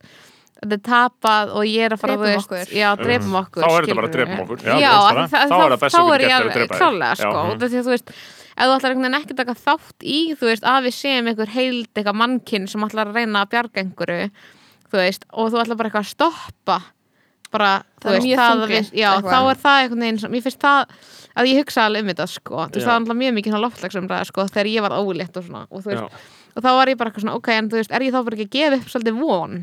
þetta er tapað og ég er að fara Drepum veist, okkur. já, drepum okkur Þá er þetta bara að drepa okkur. Já, Já, því það- Þá er það best er ég gert er að drepa þig. Já. sko, þú veist ef þú ætlar einhvern veginn ekki að taka þátt í þú veist, að við séum einhver heild eitthvað mannkinn sem ætlar að reyna að bjarga einhverju þú veist, og þú ætlar bara eitthvað að stoppa. Bara, þú Það er veist, það við, já, þá er það einhvern veginn sem, ég finnst það að ég hugsa alveg um þetta, sko, þú veist, Já. það var alltaf mjög mikið svona loftlagsumræða, sko, þegar ég var ólétt og svona, og þú veist, Já. og þá var ég bara eitthvað svona, ok, en þú veist, er ég þá bara ekki að gefa upp svolítið von?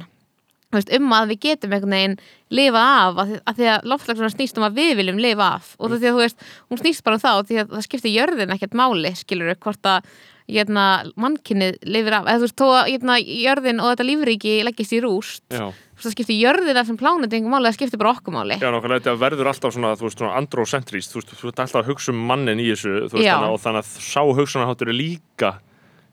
Þú veist, um að við getum einhvern veginn lifa af, að, því- að því að loftslagsumræða snýst um að við viljum lifa af. Og því að þú veist, hún snýst bara um það jörðin hérna, mannkynnið lifir af, eða þú veist, þó að hérna, jörðin og þetta lífríki leggist í rúst Já. Þú veist, það skiptir jörðina sem plánuð einhver máli, það skiptir bara okkur máli Já, nákvæmlega, þetta verður alltaf svona, þú veist, svona androcentrist, þú veist, þú ert alltaf að hugsa um mannin í þessu, þú veist, þannig, og þannig að sá hugsunarháttur er líka,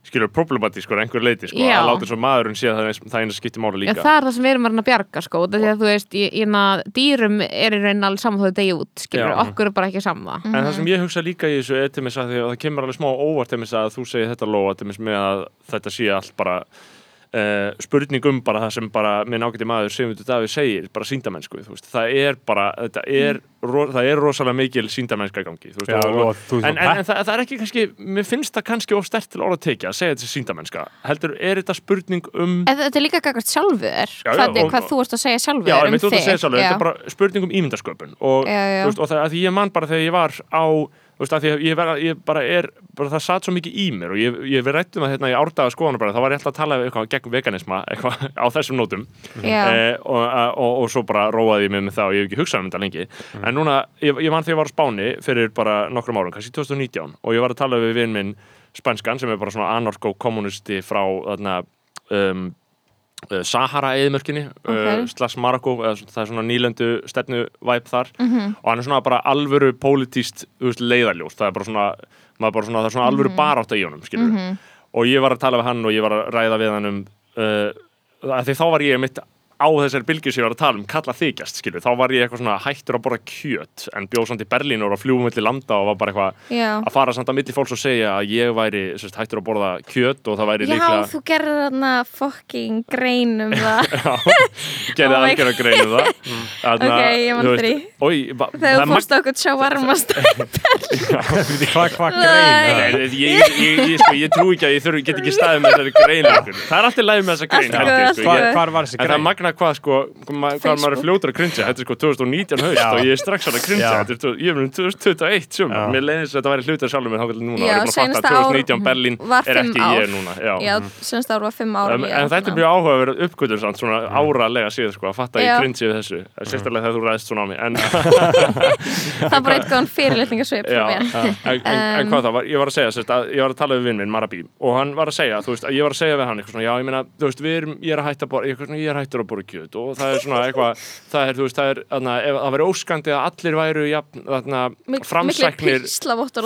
skilur, problematískur einhver leiti, sko, Já. að láta svo maðurinn sé að það, er- það eina skiptir máli Já, líka. það er það sem við erum að reyna að bjarga sko, út af því að þú veist, ég, ég, na, dýrum er í raun alveg saman þó þetta degi út, skilur, Já. okkur er bara ekki saman En það sem ég hugsa líka í þessu er til mis að því að það kemur alveg smá óvart til mis að þú segir þetta lóa til mis með að þetta sé allt bara uh, spurning um bara það sem bara minn ágæti maður Sigmundur Davíð segir, bara síndamennsku þú veist, það er bara, þetta er ro, það er rosalega mikil síndamennska í gangi þú veist, Já, og, og þú en, en, en það, það er ekki kannski, mér finnst það kannski of stert til orða að tekja að segja þetta sé síndamennska heldur, er þetta spurning um En þetta er líka gagvart sjálfur Já, já, hvað, og- hvað þú ert að segja sjálfur Já, um þú ert að þig. segja Já. þetta er bara spurning um ímyndasköpun og, Já, já. þú Veist, og það, að því ég man bara þegar ég var á þú veist, að ég, var, ég bara er bara það satt svo mikið í mér og ég, ég við rættum að hérna í árdaga skoðanum bara, þá var ég alltaf að tala eitthvað gegn veganisma eitthvað á þessum nótum Já. eh, og, og, og svo bara róaði ég mig með það og ég hef ekki hugsað um þetta lengi en núna, ég, ég man þegar ég var á Spáni fyrir bara nokkrum árum, kannski 2019 og ég var að tala við vinn minn spænskan sem er bara svona anarko-kommunisti frá þarna um, uh, Sahara eðimörkinni Ok. uh, slags Marokko, það er svona nýlendu stefnu væp þar Mhm. og hann er svona bara alvöru pólitíst leiðarljós, það er bara svona, maður bara svona er svona alvöru Mhm. barátt í honum skilur og ég var að tala við hann og ég var að ræða við hann um uh, að því þá var ég mitt á þessari bylgju sem ég var að tala um kalla þykjast, skilur, þá var ég eitthvað svona hættur að borða kjöt, en bjóð samt í Berlín og var að fljúum milli landa og var bara eitthvað Já. að fara samt að milli fólks og segja að ég væri sérst, hættur að borða kjöt og það væri Já, líklega þú gerir þarna fucking grein um það. Gerði Oh my algjör að greinu það. Þarna, Ok, ég ba- þegar það þú fórst okkur sjávarmast Hvað hva Nei. grein? Ég, sko, ég trú ekki að ég get ekki staðið er sko. er magna hvað sko, hvað ma- hvað maður er fljótur að cringe Þetta er sko 2019 haust Já. og ég er strax að cringe Já. Þetta er, ég er um 2021 Já. sumar Mér leiðist að þetta væri hlutur sjálfur mér hákvæmlega núna Já, og ég er búin að fatta seinasta að ár 2019 Berlín var er ekki ár. ég núna Já. Já, semst ára var fimm ára En, en þetta er mjög áhugaverð uppgötur samt, svona áralega síðan sko, að fatta að ég cringe við þessu Sérstaklega þegar þú ræðist svona á mig En, Það eitthvað fyrirlitningasvip Já, frá mér en, hvað það var, ég var að segja að, ég var að tala við vinn minn, Marabí og hann var að segja, þú veist, að ég var að segja við hann eitthvað svona, já, ég meina, þú veist, við erum, ég er að hætta að borða eitthvað svona, ég er hættur að borða kjöt og það er svona eitthvað, það er, þú veist, það er það væri óskandi að allir væru jafn, þarna, framsæknir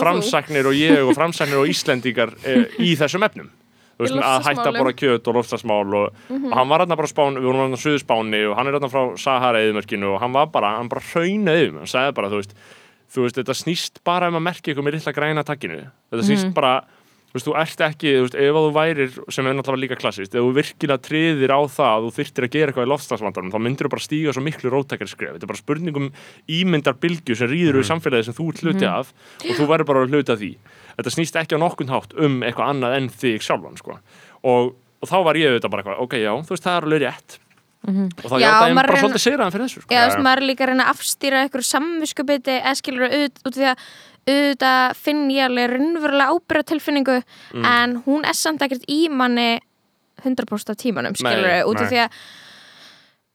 framsæknir og ég og framsæknir og Íslendingar e, í þessum efnum. Þú veist, að hætta að borða kjöt og loftasmál og, og hann var hérna bara á spáni, við vorum hérna á Suður Spáni og hann er hérna frá Sahara eðumörkinu og hann var bara, hann bara hraunaði um, hann sagði bara, þú veist þú veist, þetta snýst bara um að merkja ykkur með litla græna takkinu. Þetta snýst bara þú veist, þú ert ekki, þú veist, ef að þú værir sem er náttúrulega líka klassist, ef þú virkilega triðir á það að þú þyrtir að gera eitthvað í loftslagsvandanum þá myndir þú bara stíga svo miklu rótækari skref. Þetta er bara spurning um ímyndar bylgju sem rýður mm. samfélagi sem þú ert hluti af og þú verður bara að hluti af því. Þetta snýst ekki á nokkun hátt um eitthvað annað en þig sjálfan, sko. Og, og þá var ég auðvitað bara eitthvað, ok, já, þú veist, það er alveg rétt. Og þá Já, játa ég maður bara reyna- svolítið sigraðan fyrir þessu, sko. Já, þú veist, maður er líka að reyna að afstýra eitthvað samviskubiti eða skilur út, út því að auðvitað finn ég alveg raunverulega ábyrða tilfinningu Mm. en hún er samt ekkert í manni 100% af tímanum, skilur Nei, út af því að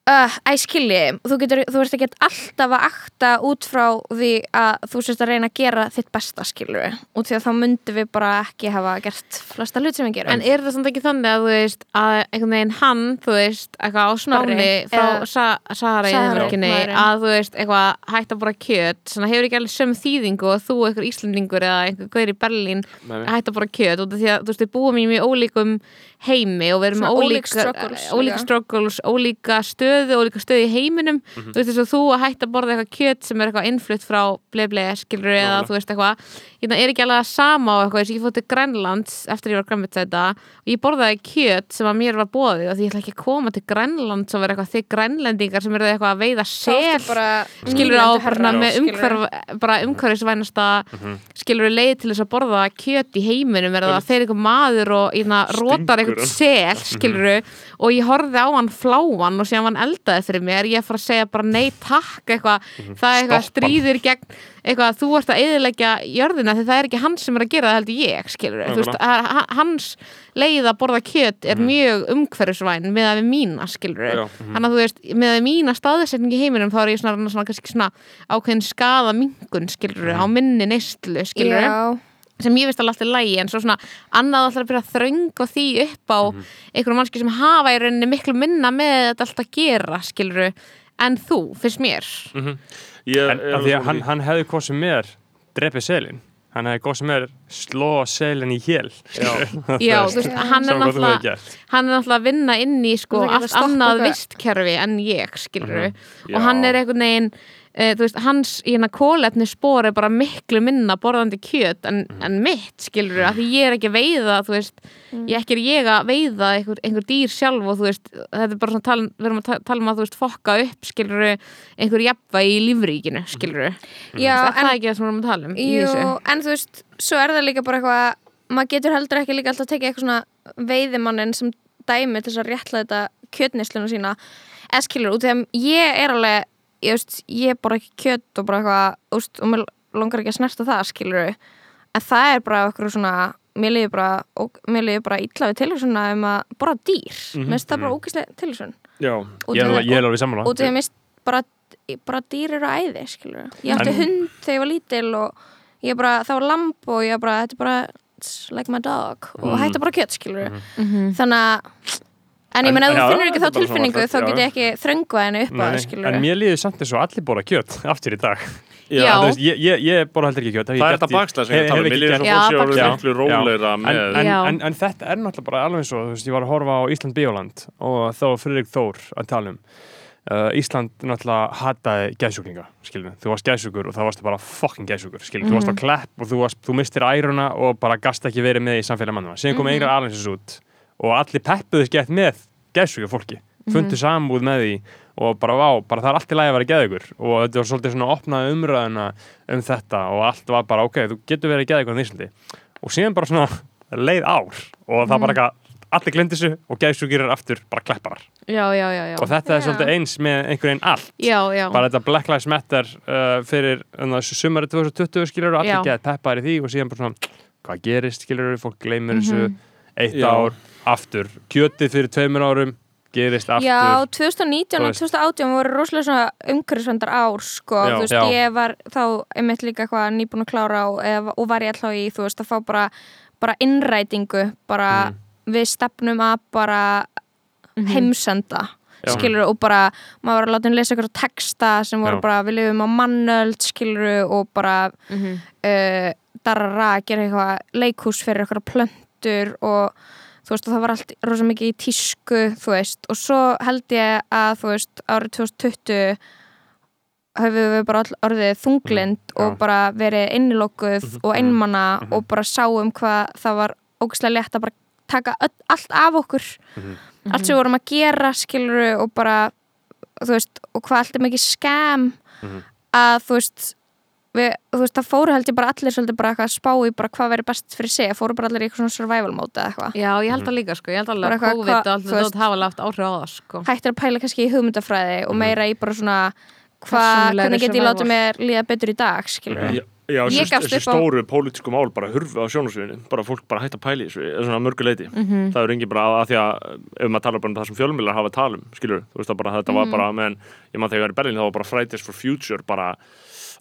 Uh, æ, skilji, þú, getur, þú ert ekki alltaf að akta út frá því að þú sést að reyna að gera þitt besta skilur út því að þá myndum við bara ekki hafa gert flesta hlut sem við gerum. En er það samt ekki þannig að þú veist að einhvern veginn hann, þú veist, eitthvað á Spáni frá Sa Sahara í maðurinn. að þú veist, eitthvað hægt að bora kjöt svona hefur ekki alveg söm þýðingu og þú einhver Íslendingur eða einhver gaur í Berlín hægt að bora kjöt út af því að þú veist, við búum í mjög ólíkum heimi og við erum ólík ólíka struggles ólíka líka. struggles, ólíka stöðu ólíka stöðu í heiminum Mhm. þú veist þess að þú að hægt að borða eitthvað kjöt sem er eitthvað innflutt frá bleble skilur eða Nákvæmlega. þú veist eitthvað hérna er ekki alveg sama á eitthvað þess að ég fótt til Grænlands eftir ég var græmið þetta og ég borðaði kjöt sem að mér var bóðið og því ég ætla ekki að koma til Grænlands og vera eitthvað þig grænlendingar sem eru eitthvað að veiða bara skilur á herra, með skilurðu. umhverf bara umhverfisvænasta skilur leið til þess að borða kjöt í heiminum er það að fer eitthvað maður og ína, rotar eitthvað hann. sel skilur og ég horfði á hann fláan og var hann eldaði fyrir mér ég er að fara að segja bara nei takk eitthvað, það er eitthvað stríðir gegn eitthvað þú ert að eðilegja jörðina því það er ekki hann sem er að gera það heldur ég skilur þú veist, hans leið að borða kjöt er mjög umhverfisvæn með að við mína skilur Já. þannig að þú veist, með að mína staðsetning í heiminum þá er ég svona, svona, kannski svona ákveðin skada mingun skilur á minni neyslu skilur Já, sem ég veist alveg alltaf lægi en svo svona annað alltaf að byrja að þrönga því upp á Mhm. einhverjum mannski sem hafa í rauninni miklu minna með þetta alltaf að gera skilur en þú, finnst mér. Ég, En af því að hann, hann hefði hvað sem er drepið selin. Hann hefði hvað sem er sló selin í hél. Já, þú veist, hann er náttúrulega hann er náttúrulega að vinna inn í sko allt annað vistkerfi en ég skilur Já. og hann er einhvern veginn þú veist, hans í hérna kólefni spór er bara miklu minna borðandi kjöt en, en mitt skilur að því ég er ekki að veiða þú veist, ég ekki er ég að veiða einhver, einhver dýr sjálf og þú veist þetta er bara svona tala, við erum að ta- tala um að þú veist fokka upp skilur einhver jafna í lífríkinu skilur já er en það ekki það sem við erum að tala um Jú, en þú veist, svo er það líka bara eitthvað maður getur heldur ekki líka alltaf að tekið eitthvað svona veiðimannin sem dæmi til þess að réttla þetta kjötnisluna sína. Eða skilur, út því að ég er alveg ég veist, ég borða ekki kjöt og bara eitthvað, úst, og mér langar ekki að snerta það skilur, en það er bara eitthvað svona, mér liður bara og mér liður bara illa við tilhjóðsuna um að borða dýr, mér finnst það bara ógæslega tilhjóðsun Já, Ég er alveg- ég er alveg sammála. út af því að mér finnst bara, bara dýr eru æði skilur. ég átti En- hund þegar ég var lítil og ég bara, það var lamp og ég bara, þetta er bara like my dog. Og hætti bara kjött skilur þannig að en ég En- menn já, þú finnur ekki þá tilfinningu þá fært, get já. ég ekki þröngvað henni upp að Nei, það En mér líður samt eins og allir bóra kjöt aftur í dag. Já. Þú veist, Ég, ég, ég bóra heldur ekki kjöt það er þetta bakslega sem ég hef- tala hef um. svo en, með en, Já. en, en þetta er náttúrulega bara alveg eins og þú veist, ég var að horfa á Ísland Bíóland og þá var Friðrik Þór að tala um uh, Ísland náttúrulega hataði gæðsjúklinga, skiljum þú varst gæðsjúkur og þá varstu bara fucking gæðsjúkur skiljum, þú varst á klepp og þú, varst, þú mistir æruna og bara gast ekki verið með í samfélag mannum síðan kom Einar Alensins út og allir peppuðu gett með gæðsjúkur fólki fundu samúð með því og bara vá, bara það er allt í lagi að vera geðugur og þetta var svolítið svona opnaði umræðuna um þetta og allt var bara ok, þú getur verið geðugur á Íslandi. Og síðan bara svona leið ár og það bara eitthvað allir glendi þessu og geðsjúkir er aftur bara klepparar. Já, já, já, já. og þetta er svolítið eins með einhvern veginn allt. Já, já. bara þetta Black Lives Matter uh, fyrir uh, sumari 2020 skilur og allir Já. geða peppar í því og síðan bara svona hvað gerist skilur fólk gleymir þessu eitt Já. ár aftur kjötið fyrir tveimur árum gerist aftur Já, 2019 Þú og veist. 2018 voru rosalega svona umhverfisvendar ár sko, Já. þú veist, Já. ég var þá einmitt líka eitthvað nýbúin að klára á, eða, og var ég alltaf í, þú veist, að fá bara bara innrætingu, bara Mm. við stefnum að bara heimsenda Já. skilur og bara, maður var að láta henni lesa ykkur texta sem voru Já. bara, við lifum á mannöld skilur og bara Mhm. uh, darara, gera eitthvað leikhús fyrir eitthvað plöntur og þú veist, og það var allt rosa mikið í tísku, þú veist, og svo held ég að, þú veist, árið 2020 höfum við bara all orðið þunglind Mhm, já. og bara verið innilokkuð og einmana Mhm. og bara sáum hvað það var ógæslega létt að bara taka öll, allt af okkur. Allt sem við vorum að gera skilur og bara þú veist, og hvað allt er mikið skam að þú veist við, þú veist, það fóru held ég bara allir svolítið bara eitthvað að spá í bara hvað verið best fyrir sig fóru bara allir í eitthvað svona survival mode eða eitthvað. Já, ég held það líka sko, ég held alveg að COVID og allt þetta hafa haft áhrif á það sko. Hættir að pæla kannski í hugmyndafræði og meira í bara svona hvað, hvernig get ég látið mér líða betur í dag skilur Já, já þessi, upp á- stóru pólitísku mál bara hurfu á sjónasviðinu bara fólk bara hægt að pæla í þessu svona að mörgu leiti Mhm. það er engin bara að, að því að ef maður talar bara um það sem fjölmjölar hafa að tala um skilur, þú veist það bara þetta Mhm. var bara menn, ég man þegar ég var í Berlín þá var bara Fridays for Future bara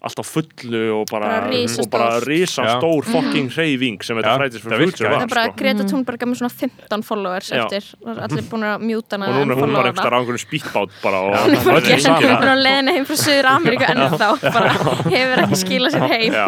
allt á fullu og bara, Bara risastórt. og bara risastór. Mhm. fucking hreyfing sem þetta for það Future var það er bara sko. Greta Thunberg er með svona 15 followers Já. eftir, er allir búin að mjúta hana og núna er hún bara unfollowa einhverstað á einhverjum spýtbát bara og Hún er er á leiðinu heim frá Suður Ameríku ennþá. Bara hefur ekki skilað sér heim. Já.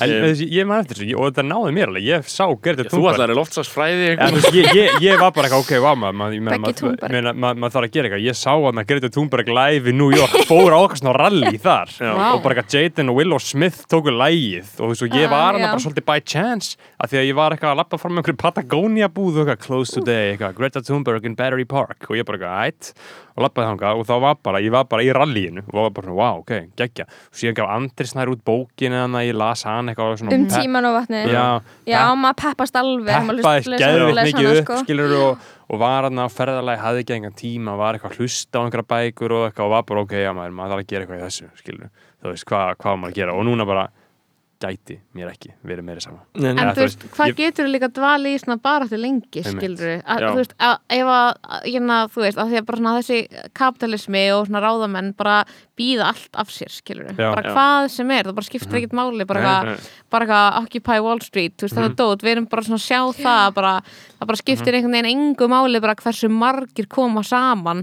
En ég man eftir þessu og þetta náði mér alveg, ég sá Greta þú Thunberg. ætlar að loftsagsfræði Ja, þú veist, ég, ég, ég var bara eitthvað, ok, vá maður, maður, maður, Thunberg. maður, maður þarf að gera eitthvað, ég sá að Greta Thunberg live í New York, fór á okkar svona rally þar. Og bara eitthvað Jaden og Willow Smith tóku lægið og þú veist, og ég Ah, var hann já. bara svolítið by chance, af því að ég var eitthvað að lappa fram með einhverju Patagonia búð og eitthvað close today, eitthvað Greta Thunberg in Battery Park. Og ég bara eitthvað, ætt. Og lappaði þangað og þá var bara, ég var bara í rallyinu og var bara svona, wow, ok, geggja. Og síðan gaf Andri snær út bókinu að ég las hann eitthvað um tíman og vatni Já, já maður peppast alveg geðveikt lesa mikið hana, upp sko. skilur og, og var hann á ferðalagi hafði ekki engan tíma, var eitthvað að hlusta á einhverja bækur og eitthvað og var bara ok, já maður, maður þarf að gera eitthvað í þessu skilur, þú veist, hvað, hvað á maður að gera og núna bara gæti mér ekki verið meira sama Nei, nei. En Ja, þú þú veist, hvað ég- getur líka dvali í svona bara til lengi, Já. Þú veist, að, ef að, hérna, þú veist, að því að bara svona þessi kapitalismi og svona ráðamenn bara býða allt af sér, skilur Já. Bara Já. hvað sem er, það bara skiptir ekkert máli, bara Nei, eitthvað nei. bara eitthvað Occupy Wall Street, þú veist, þetta dót, við erum bara svona að sjá það, bara, það bara skiptir einhvern veginn engu máli bara hversu margir koma saman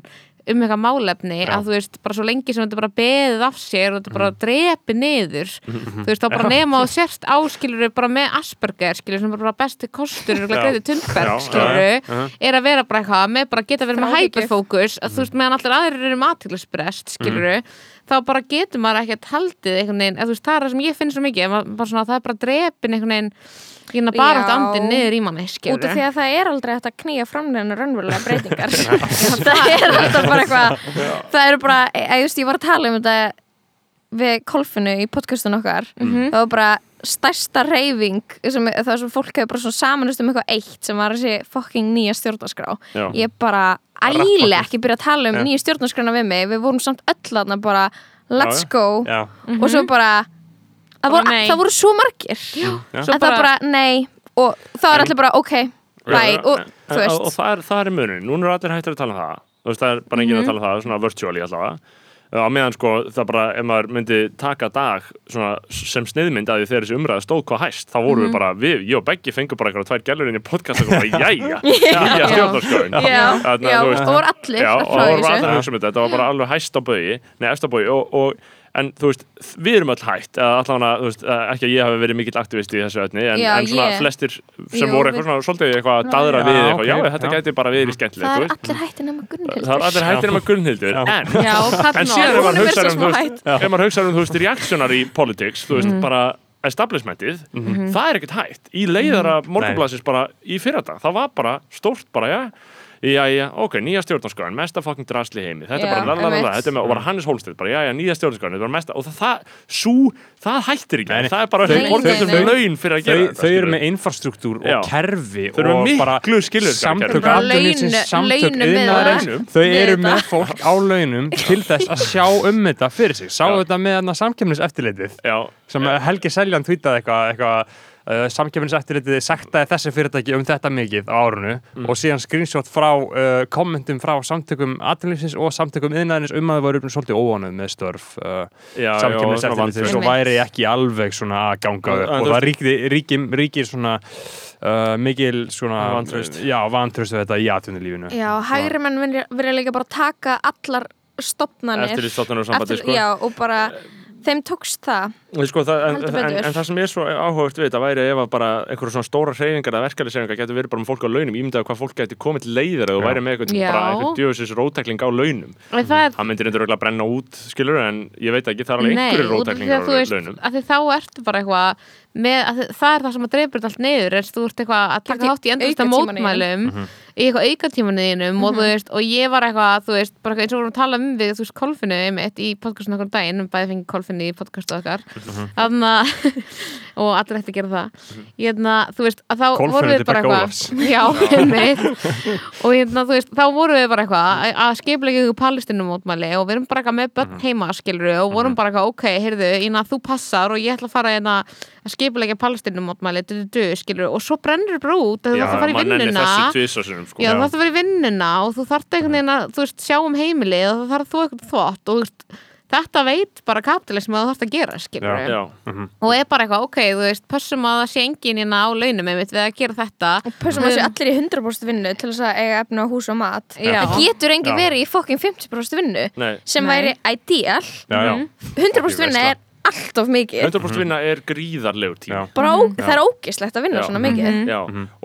um eitthvað málefni að þú veist, bara svo lengi sem þetta bara beðið af sér og þetta bara drepi niður þú veist, þá bara nema og sérst áskilur bara með Asperger, skilur sem bara besti kostur, Já. greiði Tundberg, Já, skilur já, er að vera bara eitthvað, með bara geta verið með hyperfókus, að þú veist, meðan allir aðrir eru matilsbrest, skilur þá bara getur maður ekkert haldið einhvern veginn, að þú veist, það er það sem ég finn svo mikið að bara svona, það er bara drepin einhvern veginn hérna bara átt Já. andin niður í manni, út skilur af því að það er aldrei hægt að knýja fram neina raunverulega breytingar. Það er alltaf bara eitthvað það eru bara, ég, just, ég var að tala um þetta við kolfinu í podcastun okkar. Það var bara stærsta reyfing sem, það er svo fólk hefur bara svona samanust um eitthvað eitt sem var þessi fucking nýja stjórnarskrá. Já. ég bara ægilega ekki byrja að tala um nýja stjórnarskrána við mig. Við vorum samt öll þarna bara let's Já, já. go. Já, og svo bara það voru, Bara nei. það voru svo margir. Já. Svo en það bara nei. Og þá er allir bara ok bye. og þú og, veist. og það er, það er munin, núna er allir hættir að tala um það. Þú veist, það er bara enginn að tala um það, svona virtually allavega. Á meðan sko, það bara, ef maður myndi taka dag svona, sem sniðmynd að því þegar þessi umræða stóð hvað hæst þá vorum við bara, við, ég og Beggi fengum bara eitthvað tvær gælur inn í podcast og bara, jæja nýja stjórnarskjöðin já, já, og voru allir Já, að og það voru þessu. allir að hugsa um þetta, þetta var bara alveg hæst á bögi, nei, eftir á bögi og, og en þú veist, við erum öll eða allavega, þú veist, ekki að ég hafi verið mikill aktivist í þessu ötni, en, en svona ég- flestir sem Jú, voru við- eitthvað svona, svolítið eitthvað að daðra Já, við eitthvað, ok, já, þetta já. gæti bara verið skemmtilegt, það þú er allir hættir nema Gunnhildur. Það er allir hættir nema Gunnhildur, Já. en Já, en síðan ef maður hugsa svo um, þú veist, um, þú veist, reactionary politics, þú veist, bara establishmentið, það er ekkert hægt í leiðara morgunblassis bara í fyrradag, það var bara stórt bara, já Já, já, ok, nýja stjórnarskráin, mesta fucking drasli heimi. Þetta er bara lalalala, þetta er með, og bara Hannes Hólstedt bara, já, já, nýja stjórnarskráin, þetta er bara mesta og það, það, sú, það hættir ekki. Nei, það er bara Þau- þau borgar þau- laun fyrir að gera Þau, þau eru með infrastruktúr og kerfi Þau eru og með bara miklu skilvirkara samtök launu- samtök það. þau eru með fólk á launum til þess að sjá um þetta fyrir sig. Sá þetta með Já, sem Helgi Seljan tweetaði eitthvað eitthva, uh, samkefniseftirlitið sektaði þessi fyrirtæki um þetta mikið á árunu Mm. og síðan screenshot frá uh, kommentum frá samtökum atvinnlífsins og samtökum iðnaðarins um að þau voru svolítið óanuð með störf uh, samkefniseftirlitið svona og væri ekki alveg svona að ganga upp og það ríkir, ríkir, ríkir svona uh, mikil svona við þetta í atvinnulífinu. Já, hægri menn vilja, vilja líka bara taka allar stopnarnir Eftirlitsstofnanir og sambandi, Eftir- sko. já, og bara þeim tókst það Sko, það, en, en, en það sem er svo áhugavert við þetta væri ef að bara einhverjum svona stóra hreyfingar eða verkeflisefingar getur verið bara með fólk á launum ímyndaðu hvað fólk getur komið til leiðir Já. væri með eitthvað, Já. bara eitthvað djöfisins rótækling á launum En það það myndir endur að brenna út skilur en ég veit ekki, það er alveg einhverju að þú á veist, launum að því þá ertu bara eitthvað með, að það er það sem að dreifur allt niður er þú ert eitthvað að taka Í þátt í endursta mótmælum Mhm. Í eitthvað aukatímanuðinum og þú veist, og ég var eitthvað, þú veist, bara eins og vorum að tala um við, þú veist, kolfinu einmitt í podcastinu okkur daginn, um bæði fengið kolfinu í podcastu okkar. Mhm. þannig að og allir ætti að gera það. Hérna, þú veist, að þá vorum við bara eitthvað já, einmitt. Og hérna, þú veist, þá vorum við bara eitthvað að- skiplega ykkur palestinumótmæli og við erum bara eitthvað með börn heima, skilur og vorum bara eitthvað, ok, heyrðu, að fara að skipulegja du, skilur og svo brennur bara út, þú þarf að fara í vinnuna. sko. Já, þú þarf að vera í vinnuna og þú þarf einhvern veginn að, þú veist, sjá um heimilið og þú þarf þú eitthvað þvott og þú veist, þetta veit bara kapitalism að þú þarf að gera, Já. Já. og er bara eitthvað, ok, þú veist, pössum að það sé engin hérna á launum einmitt við að gera þetta. Og pössum að sé allir í 100% vinnu til þess að eiga efna á hús og mat. Það getur engin verið í fokkin 50% vinnu Nei, sem Nei. væri ideal. Já, já, 100% vinna er allt of mikið 100% vinna er gríðarlegur tími. Já. bara ó, það er ógislegt að vinna Já. svona mikið. Já,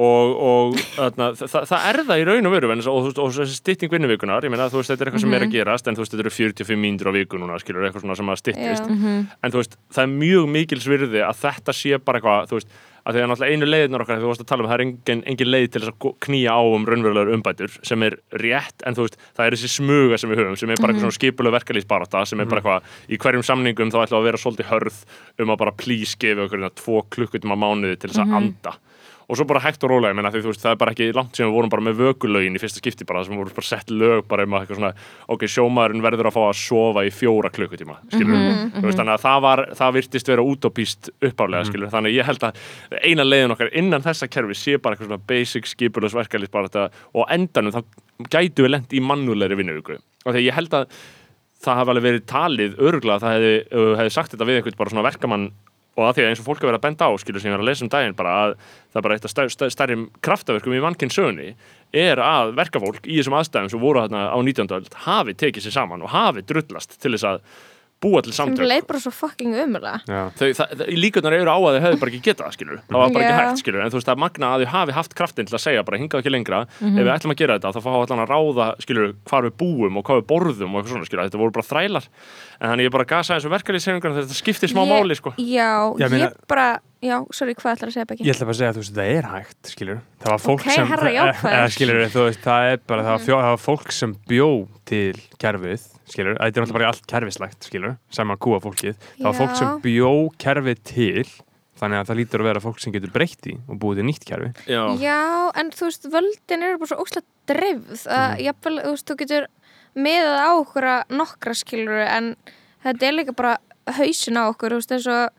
og, og þarna, það, það er það í raun og veru en, og, og, og þessi stytting vinnuvíkunar þetta er eitthvað sem er að gerast en þú veist, þetta eru 45 mínútur á viku núna, skilur, eitthvað svona sem að styttist. En þú veist, það er mjög mikils virði að þetta sé bara eitthvað, þú veist að því að náttúrulega einu leiðinar okkar, þegar þú varst að tala um það er engin, engin leið til þess að knýja á um raunverulegar umbætur sem er rétt en þú veist, það er þessi smuga sem við höfum sem er bara eitthvað svona skipuleg verkalýsbarata sem er bara eitthvað, í hverjum samningum þá ætlum við að vera svolítið hörð um að bara please gefa okkur tvo klukkutíma á mánuði til þess að anda og svo bara hægt og rólega, ég meina því veist, það er bara ekki langt sem við vorum bara með vökulögin í fyrsta skipti bara, sem voru bara sett lög bara um að eitthvað svona, ok, sjómaðurinn verður að fá að sofa í fjóra klukkutíma, skilur þú veist, þannig að það var, það virtist vera útópíst uppálega, skilur, þannig að ég held að eina leiðin okkar innan þessa kerfi sé bara eitthvað svona basic þetta, og endanum þá gætu við lent í mannulegri vinnuvíku, og þegar ég held að það hafi alveg verið talið örgulega að það hefði, hefði sagt þetta við einhvern bara svona verkamann og að því að eins og fólk að vera að benda á skilur sem ég var að lesa um daginn bara að það er bara eitt af stær, stær, stærri kraftaverkum í mannkinn sögunni er að verkafólk í þessum aðstæðum sem voru þarna á 19. öld hafi tekið sér saman og hafi drullast til þess að búa til sem samtök. leið bara svo fucking umulega já. þau, það, það, líkunar eru á að þau hefðu bara ekki getað skilur, það var bara ekki hægt skilur en þú veist að magna að þau hafi haft kraftin til að segja bara hingað ekki lengra, Mhm. ef við ætlum að gera þetta þá fá allan að ráða skilur hvar við búum og hvað við borðum og eitthvað svona skilur, þetta voru bara þrælar. En þannig ég bara gasa eins og verkalýsefingar þetta skiptir smá Ég- máli sko. Já, Já, ég meina- bara já, sorry, hvað ætlar að segja Beggi? Ég ætla bara að segja að þú veist, það er hægt, skilur Það var fólk Ok, sem herra jákvæður. eða, skilur, þú veist, það er bara, það var, fjó, það var fólk sem bjó til kerfið, skilur Þetta er náttúrulega bara allt kerfislegt, skilur Saman kúa fólkið. Það var fólk sem bjó kerfið til Þannig að það lítur að vera fólk sem getur breytt í og búið til nýtt kerfi. Já, Já, en þú veist, völdin eru bara svo óslega dreifð að Mhm. jafnvel, þú veist, þú getur meðað á okkur að nokkra skilur en þetta er líka bara hausin á okkur, þú veist, eins og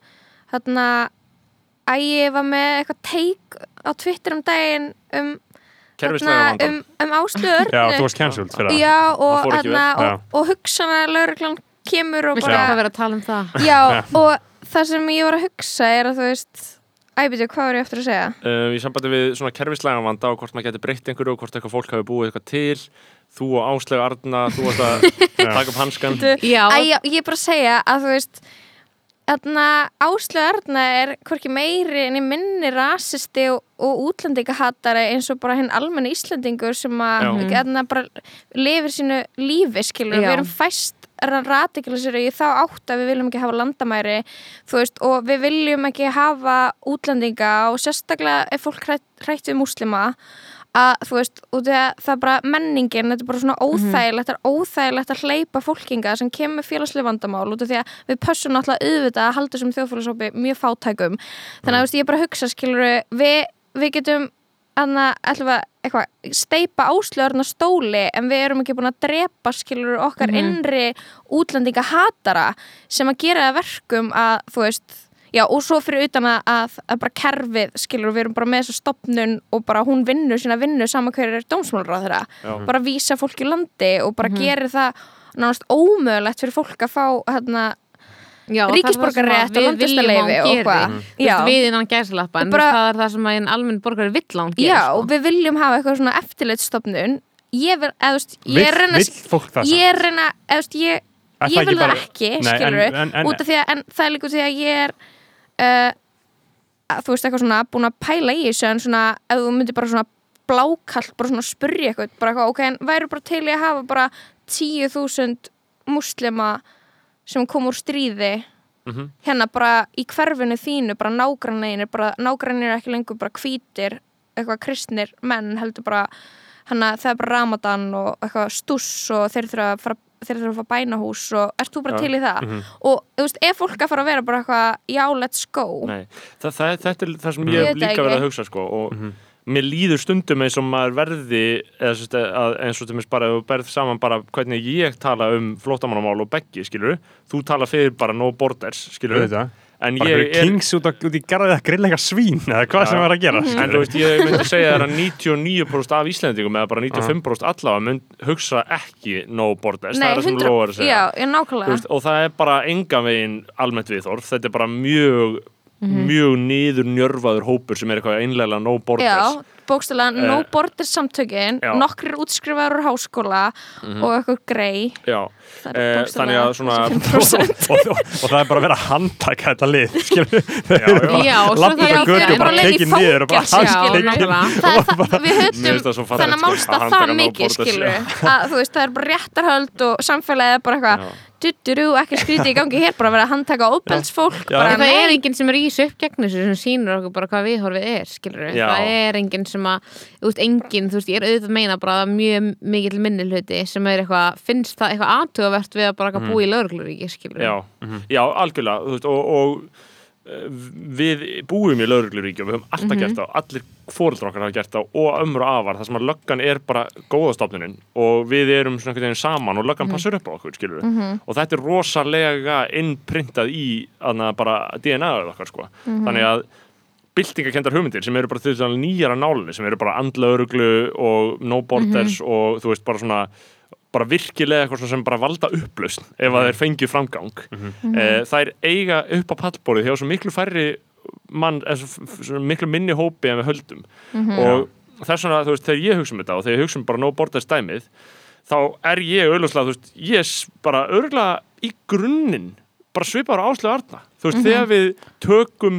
þarna að ég var með eitthvað teik á Twitter um daginn um, vandan um, um ástöðu Já, þú varst cancelled fyrir það. Já, og, þarna, vel. og, og hugsana lauruglan kemur og Viltu bara eitthvað vera að tala um það? Já, og það sem ég var að hugsa er að þú veist Æbjörn, hvað var ég eftir að segja? um, í sambandi við svona kerfislega vanda og hvort maður getur breytt einhverju og hvort eitthvað fólk hafi búið eitthvað til þú og Áslega Arna, þú varst að taka upp hanskan Já, Æ, já, ég er bara að segja að þú veist Áslu Arna er hvorki meiri en í minni rasisti og, og útlendingahatari eins og bara hinn almenni Íslendingur sem að þarna bara lifir sínu lífi skilur, Já. við erum fæst radikalisir í þá átt að við viljum ekki hafa landamæri veist, og við viljum ekki hafa útlendinga og sérstaklega ef fólk hrætt, hrætt við múslima að þú veist, og það, það er bara menningin, þetta er bara svona óþægilegt það er óþægilegt að hleypa fólkinga sem kemur félagslega vandamál út af því að við pössum náttúrulega auðvitað að halda þessum þjóðfélagshópi mjög fátækum. Þannig að þú veist, ég bara að hugsa, skilur við, við getum Anna, ætlum að eitthvað, steipa áslöðurna stóli en við erum ekki búin að drepa skilur okkar innri útlendinga hatara sem að gera það verkum að þú veist Já, og svo fyrir utan að, að, að bara kerfið, skilur, við erum bara með þessa stopnun og bara hún vinnur sína vinnu saman hverju er dómsmálur á þeirra. Bara vísa fólk í landi og bara gerir það nánast ómögulegt fyrir fólk að fá hérna, það það ríkisborgarrétt og að og hvað. Þú Við innan gæslappa, en Bara- það er það sem að einn almenn borgari vill hún gera Já, sko. og við viljum hafa eitthvað svona eftirlitsstopnun. Ég vil, eða þú veist, ég Vill, er reyna, vill fólk það ég er reyna, eða þú veist, ég ég vil ekki bara- það ekki, skilur en- út af því að, en það er líka því að ég er uh, þú veist, eitthvað svona búin að pæla í þessu en svona, ef þú myndir bara svona blákallt, bara svona spurja eitthvað bara eitthvað, ok, en væri bara til í að hafa bara 10.000 muslima sem kom úr stríði Mhm. hérna bara í hverfinu þínu bara nágrannir, bara nágrannir er ekki lengur bara hvítir, eitthvað kristnir menn heldur bara hana, það er bara ramadan og eitthvað stúss og þeir þurfa að fara þeir þurfa að fara bænahús og ert þú bara til í það? Mhm. og þú veist, er fólk að fara að vera bara eitthvað já, let's go? Nei, það, það, þetta er það sem Ég ég líka verið að hugsa sko, og mér líður stundum eins og maður verði eða, sérst, að, eins og til bara ef þú berð saman bara hvernig ég tala um flótamannamál og beggi, skilur þú tala fyrir bara no borders, skilur Auðvitað. En bara ég fyrir er kings út, á- út í garðið að grilla eitthvað svín eða hvað Já. sem var að gera En þú veist, ég myndi segja að 99% af Íslendingum eða bara 95% allavega mynd hugsa ekki no borders, það er það sem að segja. já, ég Þú nákvæmlega veist, og það er bara engan veginn almennt viðþorf, þetta er bara mjög mjög niður njörfaður hópur sem er eitthvað einlega no borders já, bókstælega no Eh, borders samtökin já. nokkrir útskrifaður úr háskóla og eitthvað grei Það er eh, þannig að svona þessi 5%. og, og, og það er bara að vera að handtaka þetta lið Lappa það er götu bara tekin niður og bara það það, það sko, málstað að það handtaka no mikið það er bara réttarhöld og samfélagið er bara eitthvað Já. duturu, ekki skrítið í gangi hér bara að vera að handtaka En það er enginn sem er í þessu uppgegn þessu sem sýnur okkur bara hvað viðhorfið er það er enginn sem að þú veist, enginn, þú veist, ég er auðvitað að meina bara að mjög mikill minni hluti sem er eitthvað, finnst það eitthvað aðtugavert við að bara mm. búa í laurugluríki skilur Já, já, algjörlega þú veist, og, og við búum í laurugluríki og við höfum alltaf gert það allir fóreldrar okkar hafa gert það og ömur og afar þar sem að löggan er bara góðastofnunin og við erum svona einhvern veginn saman og löggan passur upp á okkur, skilur við og þetta er rosalega innprintað í aðna bara DNA-ið okkar sko. þannig að byltingakendar hugmyndir sem eru bara til þess að nálinni sem eru bara andlauruglu og no borders og þú veist bara svona bara virkilega eitthvað svona sem bara valda upplausn ef að þeir fengið framgang. Mm þær eiga upp á pallborið hjá svo miklu færri mann, eða svo- miklu minni hópi en við höldum. Og þess vegna, þú veist, þegar ég hugsa um þetta og þegar ég hugsa um bara no borders dæmið þá er ég auðvitað, þú veist, ég er bara auðvitað í grunninn bara svipar á áslega arna. Þú veist, þegar við tökum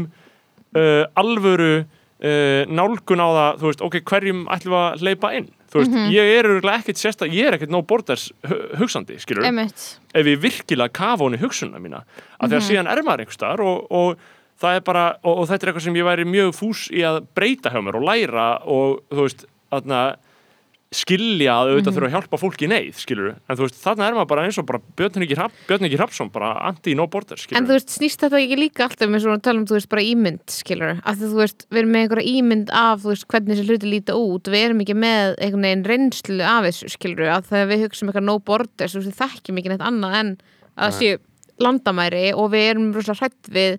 uh, alvöru uh, nálgun á það, þú veist, ok, hverjum ætlum við að hleypa inn, þú veist, ég er auðvitað ekkert sérsta, ég er ekkert no borders hu- hugsandi, skilur, einmitt. Ef ég virkilega kafa hún í hugsunna mína, að þegar síðan er maður einhvers staðar og, og það er bara, og, og þetta er eitthvað sem ég væri mjög fús í að breyta hjá mér og læra og, þú veist, þarna skilja að auðvitað þurfa að hjálpa fólki í neyð, skilur en þú veist, þarna er maður bara eins og bara Björn Ingi Hrappsson, bara anti-no border, skilur En þú veist, snýst þetta ekki líka alltaf með svona talum, þú veist, bara ímynd, skilur af því þú veist, við erum með einhverja ímynd af þú veist, hvernig þessi hluti líta út, við erum ekki með einhvern veginn reynslu af þessu, skilur að þegar við hugsaum eitthvað no borders, þú veist, þekkjum ekki neitt annað en að það séu landamæri og við erum rosalega hrætt við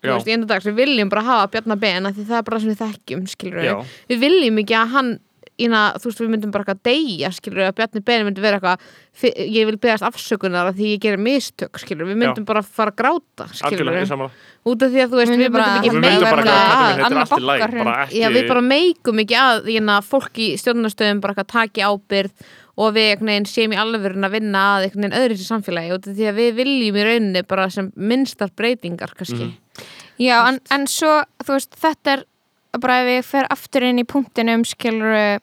þú veist, að Já. í enda dags, við viljum bara hafa Bjarnar Ben af því það er bara sem við þekkjum, skilur Já. við viljum ekki að hann ína, þú veist, við myndum bara eitthvað deyja skilur að Bjarni Ben myndi vera eitthvað "Fi- ég vil beðast afsökunar af því ég gerir mistök skilur, við myndum bara fara að gráta skilur, sammála. Út af því að þú veist, við myndum ekki við myndum bara meika að að ekki Já, við bara meikum ekki að fólk í stjórnastöðum bara taki ábyrð og við einhvern veginn séum í alvegurinn að vinna að einhvern veginn öðru sér samfélagi af því að við viljum í rauninni bara sem minnstar breytingar kannski. Já, en, en svo, þú veist, þetta er bara ef ég fer aftur inn í punktinum skilur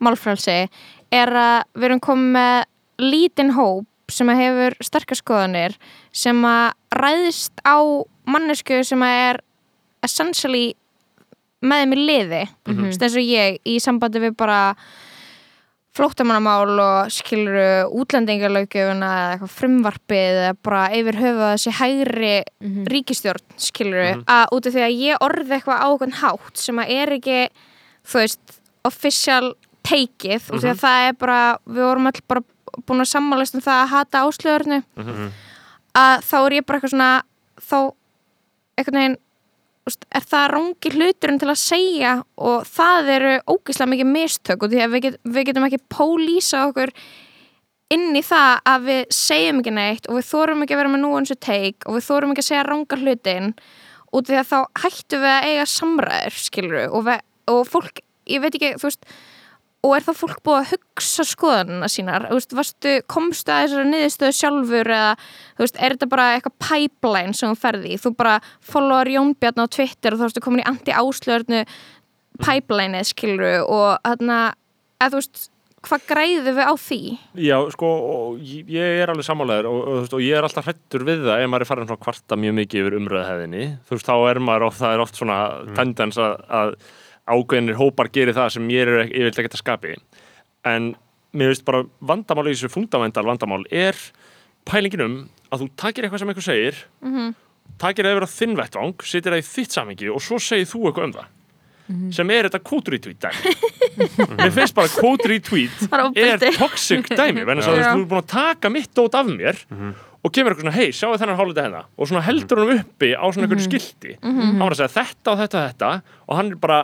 málfrælsi er að við erum komið með lítinn hóp sem að hefur sterkar skoðanir sem að ræðist á mannesku sem að er essentially með þeim í liði. Mm -hmm. eins og ég í sambandi við bara flóttamannamál og skiluru útlendingalöggjöfuna eða eitthvað frumvarpið eða bara yfir höfuð að þessi hægri ríkistjórn skiluru að út af því að ég orði eitthvað á okkur hátt sem að er ekki þú veist, official take-ið út af því að það er bara við vorum all bara búin að sammálast um það að hata áslöðurnu að þá er ég bara eitthvað svona þá þú veist, er það rangi hluturinn til að segja og það eru ógeðslega mikið mistök og því að við, get, við getum ekki pólísa okkur inn í það að við segjum ekki neitt og við þórum ekki að vera með núansu teik og við þórum ekki að segja ranga hlutin af því að þá hættum við að eiga samræður skilur og, og fólk, ég veit ekki, þú veist og er þá fólk búið að hugsa skoðanina sínar, veist, varstu, komstu að þessari niðurstöðu sjálfur eða, veist, er þetta bara eitthvað pipeline sem þú ferði í, þú bara followar Jónbjarn á Twitter og þá ertu komin í anti-áslöðurnu pipeline skiluru og þarna, að þú veist, hvað græðu við á því? Já, sko, og ég ég er alveg sammálaður og, og, veist, og ég er alltaf hrættur við það ef maður er farin svona að kvarta mjög mikið yfir umröðahæðinni þú veist, þá er maður og það er oft svona tendens að, að ákveðinir hópar gerir það sem ég er yfirlega ekki að skapi. En mér veist bara vandamál í þessu fundamental vandamál er pælingin um að þú takir eitthvað sem eitthvað segir takir það yfir á þinn vettvang setir það í þitt samingi og svo segir þú eitthvað um það. Sem er þetta quote retweet dæmi. Mér finnst bara quote retweet Bara er toxic dæmi þess að þú er búin að taka mitt dót af mér og kemur eitthvað svona, hei, sjáu þennan hálfleita hérna. Og svona heldur hann uppi á svona einhverju skilti. Hann var að segja þetta og þetta og þetta. Og hann er bara,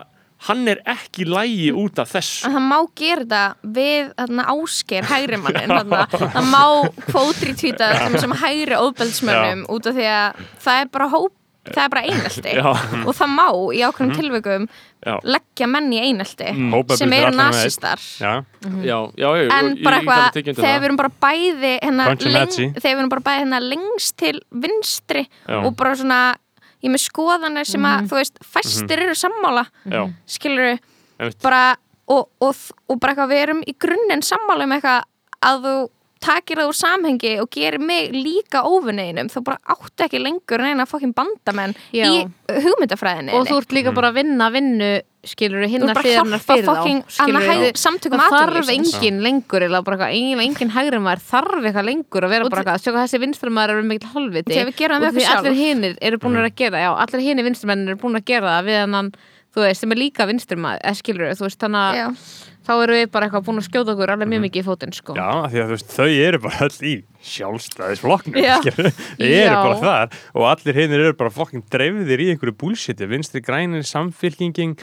hann er ekki lægi út af þessu að það má gera þetta við þarna, ásker hægri mannin þarna, það má kvótri tvíta sem hægri óbeldsmönnum út af því að það er bara hóp það er bara einelti og það má í ákveðnum tilveikum Já. leggja menn í einelti Hópefli sem eru eitt. nasistar Já, já, já, já, en bara eitthvað þegar það. við erum bara bæði hérna, Nazi. þegar við erum bara bæði hérna lengst til vinstri Já. og bara svona ég með skoðanir sem að þú veist fæstir eru sammála já, skilur einmitt. bara og, og, og bara eitthvað við erum í grunninn sammála um eitthvað að þú takir það úr samhengi og gerir mig líka óvinniðinum þá bara áttu ekki lengur neina fokkin bandamenn Já. í hugmyndafræðinni og þú ert líka bara að vinna vinnu skilur Þú hinna hjálpa fyrir fucking þá hægri- samtökum það þarf engin lengur eða bara eitthvað, engin, engin hægri maður þarf eitthvað lengur að vera bara eitthvað, sjóka þessi vinstri maður eru mikil halvviti og því allir hinir eru búin að gera já, allir hinir vinstri menn eru búin að gera það við hennan, þú veist, sem er líka vinstri maður eða skilur þú veist, þannig Já. að þá eru við bara eitthvað búin að skjóta okkur alveg mjög mikið í fótinn, sko. Já af því að þú veist, þau eru bara öll í sjálfstæðisflokknum. Þau eru Já. bara þar og allir hinnir eru bara fokkin dreifðir í einhverju búlsiti vinstri grænir, samfylkingin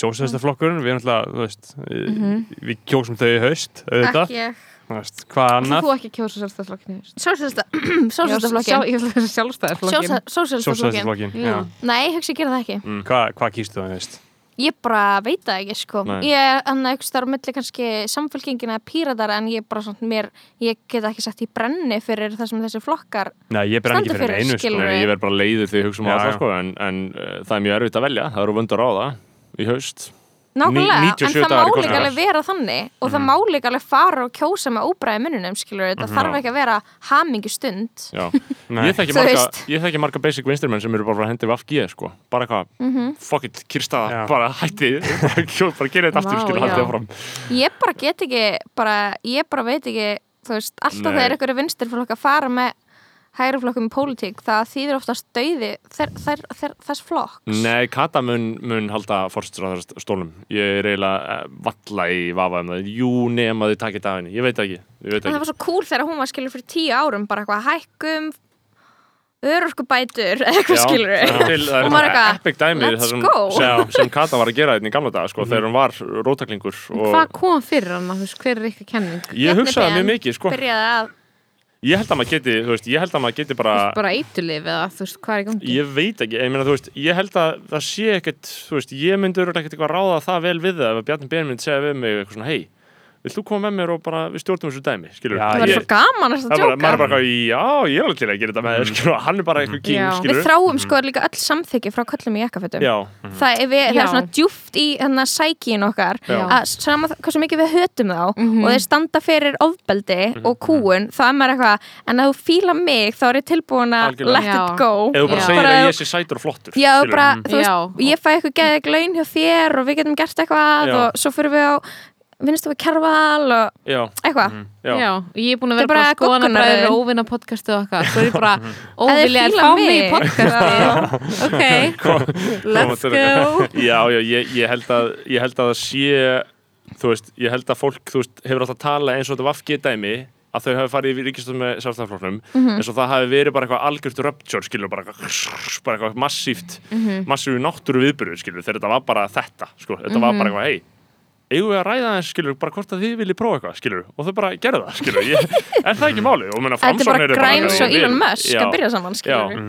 sjósæðstaflokkurinn, við erum alltaf þú veist, mm við kjósum þau í haust auðvitað, ekki ég. Þú veist, hvað Þú annað? þú ekki kjósa sjósæðstaflokkin, já. Já. Nei, ég hugsa ég gera það ekki. Mm. Hvað, hvað kýstu það, veist? Ég bara veit það ekki sko. Nei. Ég er annað eitthvað starf milli kannski samfélkingin eða píratar en ég bara svona mér ég get ekki sett í brenni fyrir það sem þessi flokkar Nei, ég brenn ekki fyrir einu, sko. ég verð bara leiður því að hugsa um já. sko, en, en uh, það er mjög erfitt að velja. Það eru vöndur á það í haust. Nákvæmlega, Ní- en 97 það má líka alveg vera þannig og það má líka alveg fara og kjósa með óbræði mununum skilur þetta þarf ekki að vera hamingi stund. Já, Nei. ég þekki marga, veist. ég þekki marga basic vinstrirmenn sem eru bara að hendi vafki sko, bara eitthvað, Mhm. fuck it, kyrstaða bara hætti, bara gera þetta aftur skilur, já. haldið áfram. Ég bara get ekki bara, ég bara veit ekki þú veist, alltaf Nei. þegar einhverju vinstir fólk að fara með hægri flokkum í pólitík það þýðir oftast dauði þess flokks. Nei, Kata mun, mun halda forstur á þessar stólum ég er eiginlega uh, valla í vafa um það, jú nema þið takið daginn. Ég veit ekki, En það var svo cool þegar hún var skilur fyrir tíu árum bara eitthvað hækkum örorkubætur eða eitthvað skilur er Og maður eitthvað, let's sem, go. sem, sem Kata var að gera þetta í gamla dag sko, þegar hún var rótaklingur og Hvað kom fyrir hann, hver er ykkar kenning? ég hugsaði mjög mikið sko. byrjaði að ég held að maður geti, þú veist, ég held að maður geti bara Bara eitulif eða, þú veist, hvað er í gangi? Ég veit ekki, ég meina þú veist, ég held að það sé ekkert, þú veist, ég örugglega ekkert eitthvað ráða það vel við það ef að Bjarni Ben myndi segja við mig eitthvað svona, hei, vilt þú koma með mér og bara við stjórnum þessu dæmi, skilur Já, það ég, svo gaman að það er bara, djóka maður er bara eitthvað, já, ég er alveg til að gera þetta með þér, skilur, hann er bara eitthvað king, Já. skilur Við þráum sko líka öll samþykki frá köllum í jakkafötum. Já, það er, við, það er svona djúft í hérna sækíin okkar Já. að sama það- hversu mikið við hötum þá Mhm. og þeir standa fyrir ofbeldi Mhm. og kúun þá er maður eitthvað, en að þú fíla mig þá er ég tilbúin að let it go. Þú bara Já. segir að ég sé sætur og flottur ég fæ eitthvað hjá þér og eitthvað. Eitthvað Já, ég er búin að er vera bara bara að bræður og óvinna podcastu og okkar Svo er bara Ef óvilja þið að fá mig. í mig. podcasti Ok, let's go. Já, já, ég, ég, held að, ég held að það sé þú veist, ég held að fólk þú veist, hefur alltaf talað eins og þetta vafki dæmi að þau hafi farið í ríkistöð með sjálfstæðarflokknum eins og það hafi verið bara eitthvað algjört rupture, skilur, bara eitthvað, bara eitthvað massíft, massífu náttúru viðbyrður, skilur, þegar þetta var bara þetta, sko, þetta var bara eitthvað, hei, eigum við að ræða þess, skilur, bara hvort að þið viljið prófa eitthvað, skilur, og þau bara gerðu það, skilur, ég, er það ekki málið, og menna, Þetta er bara eitthvað, og Elon við- Musk að byrja saman, Já, skilur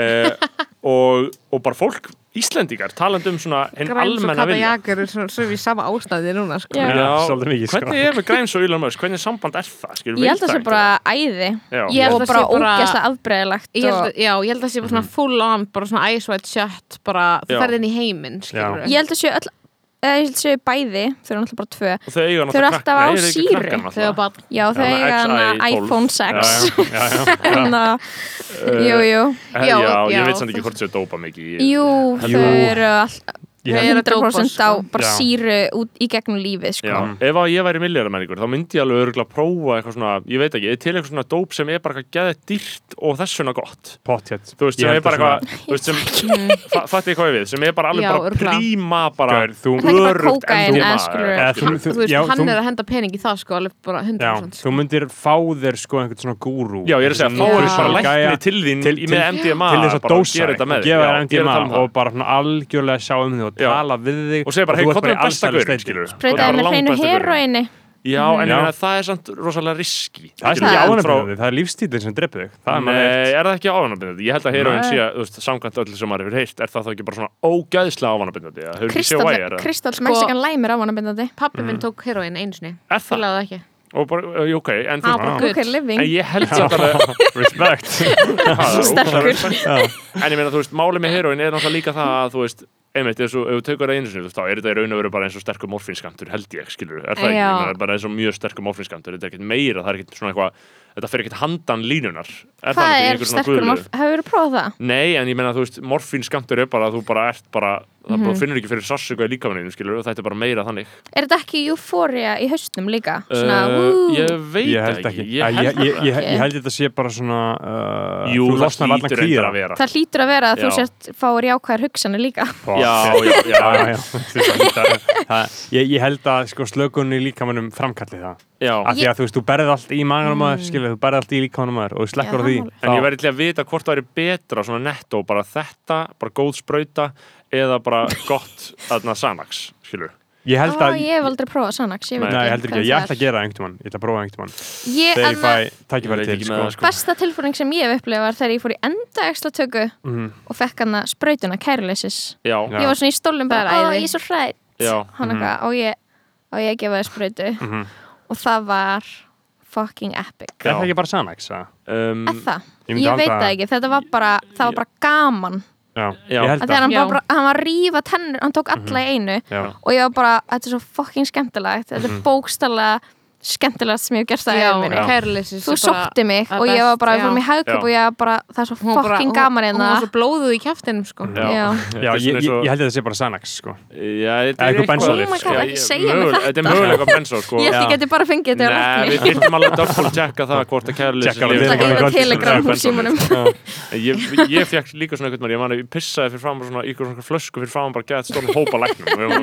uh, og, og bara fólk Íslendingar, talandi um svona hinn Græns og almenna kata vilja. Jakar er svo, svo við sama ástæði núna sko. Já. Já, svolítið mikið, sko. Hvernig er með Græns og Elon Musk, hvernig samband er það? Skilur, Ég held að það sé bara æði. Já. Ég held og að bara sé bara- ógæslega og að- Já, ég held að það sé bara svona full on bara svona eða ég held að séu bæði, þau eru náttúrulega bara tvö Og þau eru alltaf á síru. þau var bara Já, þau hana XI12. iPhone 6 Já, já, já, já. Þannig að, jú, jú Já, Já, ég veit samt ekki hvort þau dópa mikið Jú, þau eru all, Ég Þau held- eru að dópa, 100% á sko. bara Já. síru út í gegnum lífið sko. Já, ef að ég væri milljaramenningur þá myndi ég alveg örgulega prófa eitthvað svona ég veit ekki, til eitthvað svona dóp sem er bara eitthvað geðið dýrt og þess vegna gott Pottþétt. þú veist, Ég sem er bara að svona- eitthvað þú fattu ég hvað ég við sem er bara alveg Já, bara örugglega. príma bara Gaur, þú- er örugt þú- þú veist, hann þú- er að henda pening í það sko, alveg bara 100% Já, sko. þú myndir fá þér sko einhvern svona gúrú Já, ég er að segja, fáur Já. bara lækni til þín með MDMA til þess að bara dósa gera þetta með og þér það. og bara svona algjörlega sjá um þig og Já. tala við þig. Og segja bara, hei, hvað er gaurinn, steiti. skilur Spreytaði með hreinu heroini Já, en það er samt rosalega riski Það er frá- það er lífstíðin sem dreipur þig. Það er er það ekki ávanabindandi? Ég held að heroin sé, þú veist, samkvæmt öllu sem maður hefur heyrt, er það þá ekki bara svona ógæðslega séð Kristall, Mexican Lime er ávanabindandi pappi minn tók heroin einu Er það? það bara, uh, ok, en þú Ah. Ok, living En ég held samt alveg Respect Sterkur. En ég meina, þú veist, málið með heroin er náttúrulega líka það að, þú veist, einmitt, ef þú ef þú tekur það einu sinni, þú veist, þá er þetta í raun og veru bara eins og sterkur morfinskamtur, held ég, skilur er það ekki. Ég meina, bara eins og mjög sterkur morfinskamtur þetta er ekkert meira, það er ekkert svona eitthvað þetta fyrir ekkert handan línunar er nokkuð í er sterkur gulu? morf? Hefur þú prófað það? Nei, en ég meina, þú veist, morfinskamtur er bara að þú bara ert bara, það Mhm. bara finnur ekki fyrir sársöku í líkamaninu, skilur, og þetta er bara meira þannig Er þetta ekki euphoria í haustum líka? Svona, Uh, Ég veit Ég held ekki, ekki ég Ég, held ég, ég, ég, ekki. ég held þetta sé bara svona uh, Jú, þú það losnar allan hlýtur að vera það hlýtur að vera að þú Já. sért fáir jákvæðar hugsanir líka. Já, já, já, já. Þú ég, ég held að sko, slökunni líkamannum framkalli það já. af því að þú veist, þú berð allt í maganum maður skilur, þú berð allt í líkamannum maður og þú sleppur Já, á því En ég verði til að vita hvort það er betra svona netto, bara þetta, bara góð sprauta eða bara gott aðna Sanax, skilur ég held Ó, að Ég hef aldrei prófað Sanax, ég veit Nei, ég heldur ekki, ég ætla að er. gera einhvern mann Ég ætla að prófa einhvern mann Ég, Þegar ég fæ tækifæri veit til ekki sko. sko. besta tilfæring sem ég hef upplifað var þegar ég fór í enda ekstra tökku Mhm. og fekk hana sprautuna kærleisis Já, Já. ég var svona í stólum bara, er ó æði. ég er svo hrætt Já. hann eitthvað, og ég og ég að gefa þér sprautu Mhm. og það var fucking epic Er það ekki bara Sanax? eða? um, það? Ég Ég, myndi veit halda- það ekki, þetta var bara það var bara gaman Já, Já. ég held að þegar hann, bara, hann var að rífa tennur hann tók alla í einu. Já. og ég var bara, þetta er svo fucking skemmtilegt þetta er bókstallega skemmtilegast sem ég hef gert það já, kærleisis þú sótti mig að og ég var bara, í Já. hagköp og ég var bara, það er svo Hún var bara- fucking hún- gaman hún hérna var svo blóðuð í kjaftinum sko Já. Já. Já, ég, ég, ég held að þetta sé bara Sanax sko. Já, er eitthvað Oh Já, segja mér mögulega- þetta. Þetta er mögulega eitthvað bensó, sko ég Já. geti bara fengið þetta við þurfum alveg double checka það hvort að Það Já, símanum. ég, ég fekk líka svona mann, ég man að ég pissaði fyrir fram svona, ykkur svona flösku fyrir fram bara gett stórn hópa læknum og að ég var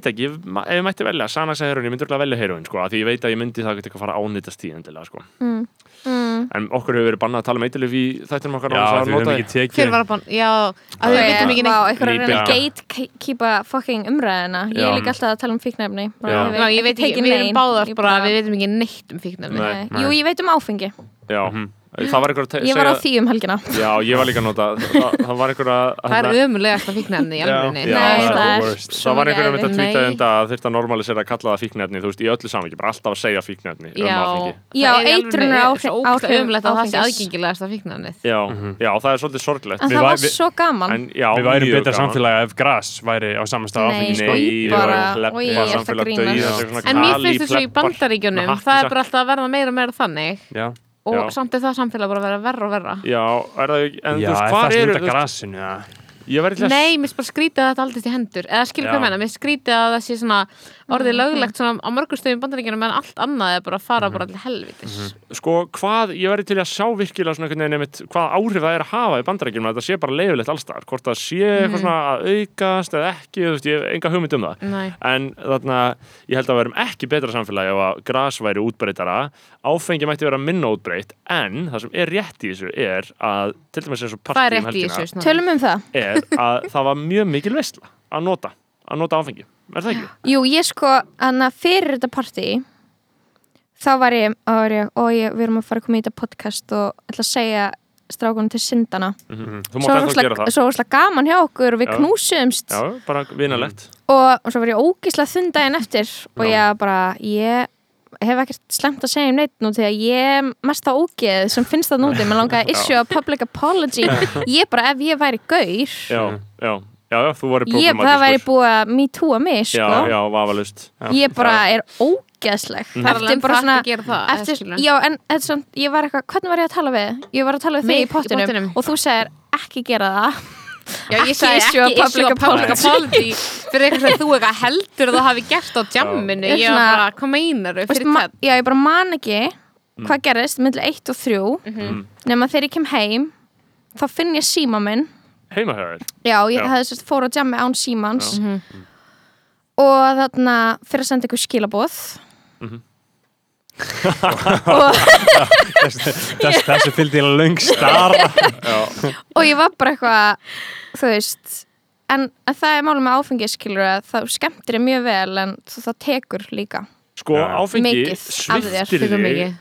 að, veit ekki ef ég mætti velja, Sanax eða heroin, ég myndi örugglega velja heroin sko, af því ég veit að ég myndi það ekki að fara að ánýtast í endilega sko. Mm. Mm. en okkur hefur verið bannað að tala um eitilif í þættinum okkar Já, að við því. ekki tekið að já að við veitum ekki neitt eitthvað að reyna að gatekeepa fucking umræðina Ég er líka alltaf að tala um fíknefni Bara Já. ég Já, ég veit ekki, tekið við erum nein. báðar Ég bara, við veitum ekki neitt um. Nei. Jú, ég veit um áfengi Já, Mhm. Það var einhver að te- Ég var á segja því um helgina. Já, ég var líka að nota það, það var einhver að það er hérna- ömulegasta fíknefni í Nei, það það er er worst. Það var einhverjum að tvíta um það að þurft að normalisera að kalla það fíknefni, þú veist, í öllu samvikið, bara alltaf að segja fíknefni um Já, er eitrunar áhrif- ömulegt að það sé áfengis. aðgengilegasta fíknefnið Já, Mhm. já, það er svolítið sorglegt. En Við það var svo gaman. Við værum betra samfélagi ef gras væri á samastað Það Já. það og Já, Já. samt er það samfélag bara að vera verra og verra Já, er það ekki, en Já þú veist, er hvað það eru, snúta þú veist, grasinu ja. Nei, mér finnst bara skrítið að þetta aldrei til hendur. Eða skilur hvað menna, mér finnst skrítið að það sé svona orðið löglegt svona á mörgum stöðum bandaríkjunum en allt annað er bara að fara bara til helvitis. Sko, hvað, ég verði til að sjá virkilega svona einhvern veginn einmitt hvað áhrif það er að hafa í bandarækjum að þetta sé bara leifilegt allstaðar, hvort það sé eitthvað svona að aukast eða ekki, þú veist, ég hef enga hugmynd um það. Nei, en þarna, ég held að við verum ekki er að það var mjög mikil veistla að nota, að nota áfengi er það ekki? Jú, ég sko, hann að fyrir þetta partí þá var ég, var ég og ég, við erum að fara að koma í þetta podcast og ætla að segja strákunum til syndana Mhm. Þú svo var það gaman hjá okkur og við Já. knúsumst Já, bara vinalegt og, og svo var ég ógislega þunn daginn eftir og Já. ég bara, ég hef ekkert slemt að segja um neitt nú því að ég er mest á ógeð sem finnst það núti, mér langaði að issue a public apology. Ég bara, ef ég væri gaur Já, já, já, já þú væri ég, það væri búið að me too að mig Já, sko. já, vafalust ég bara er ógeðsleg Það er alveg eftir bara svona hægt að gera það, eða eftir, já, en þetta er svona, ég var eitthvað, hvernig var ég að tala við? Ég var að tala við þig í pottinum. og þú segir ekki gera það Já, ég sagði issue a ekki issue a public apology. fyrir eitthvað þú eitthvað heldur að þú hafi gert á jamminu. Ég var bara, hvað meinar hvern? Já, ég bara man ekki hvað gerist millir 1 og 3 Mhm. nema þegar ég kem heim þá finn ég síma minn. Heima hjá þér? Já, ég Já. hefði sérst fór að jammi án símans. Mhm. og þarna fyrir að senda ykkur skilaboð. Mhm. Þessu fylgdi ég löng stara. Og ég var bara eitthvað þú veist en, en það er málum með áfengiskilur að það skemmtir þér mjög vel en það, það tekur líka Sko, áfengi sviftir þig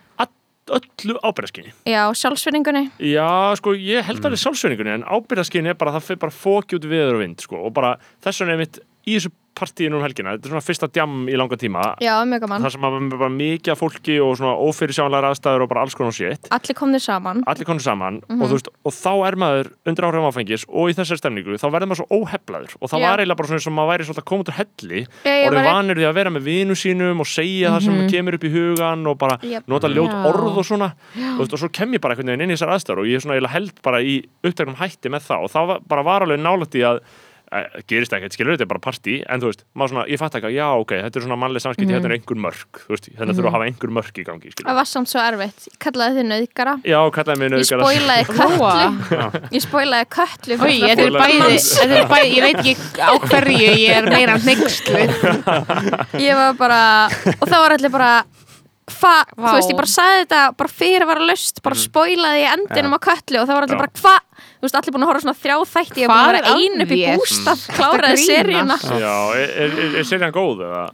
öllu ábyrðaskinni já, sjálfsvinningunni Já, sko, ég held alveg sjálfsveiningunni en ábyrðaskinni er bara, það fyrir bara fóki út viður og vind, sko, og bara þess vegna er mitt í þessu partíinu um helgina, þetta er svona fyrsta djam í langa tíma, já, mjög gaman, þar sem bara mikið af fólki og svona ófyrirsjánlega aðstæður og bara alls konar shit. Allir komnir saman. Allir konur saman Mhm. og, þú veist, og þá er maður undir áhrifum áfengis og í þessari stemningu þá verður maður svo óheflaður og það Já. var eiginlega bara svona og maður væri út úr helli Já, og er var- vanur því að vera með vinu sínum og segja það sem kemur upp í hugan og bara Jep. nota ljót Já. orð og svona. Og, veist, og svo kem ég bara einhvern veginn inn í þessar aðstæður og ég er svona eiginlega held bara í uppteknum hætti með það. Og það var, bara var alveg nálægt í að gerist ekkert, skilur þetta er bara partí en þú veist, maður svona, ég fatt ekki að já, ok þetta er svona mannleg samskipti, þetta er einhver mörk þú veist, þannig þurfa að hafa einhver mörk í gangi skilur. það var samt svo erfitt, ég kallaði þið nöðgara já, kallaði mig ég nauðgara. spoilaði Lóa. köllu ég spoilaði köllu er Fólk- bæði, er ég veit ekki á hverju ég er meira við. ég var bara og það var allir bara hvað, Vá. þú veist, ég bara sagði þetta bara fyrir að vara löst, bara spoilaði ég endinum á köllu og það var allir Já. bara hvað þú veist, allir búin að horfa á svona þrjá þætti ég var búin að Hvað vera er að ein upp í bústað kláraði að seríuna? Já, er, er, er, er serían góð eða?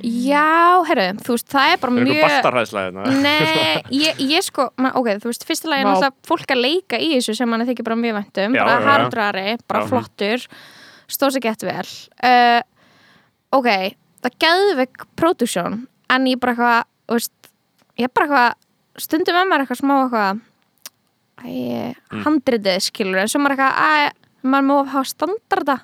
já, herru, þú veist, það er bara Er eitthvað mjög bastarhæðslega hérna? Nei, ég, ég sko, ma- ok, þú veist, fyrsta lagi er náttúrulega fólk að leika í þessu sem manni þykir bara mjög væntum, Já, bara já. hardrari, bara Já. flottur, stóð sér gett vel. Uh, ok, það geðveik production, en ég bara eitthvað, þú veist, ég er bara eitthvað, stundum með mér eitthvað smá eitthvað, Mm. handritið skilur, en svo maður eitthvað, æ, maður má hafa standarda.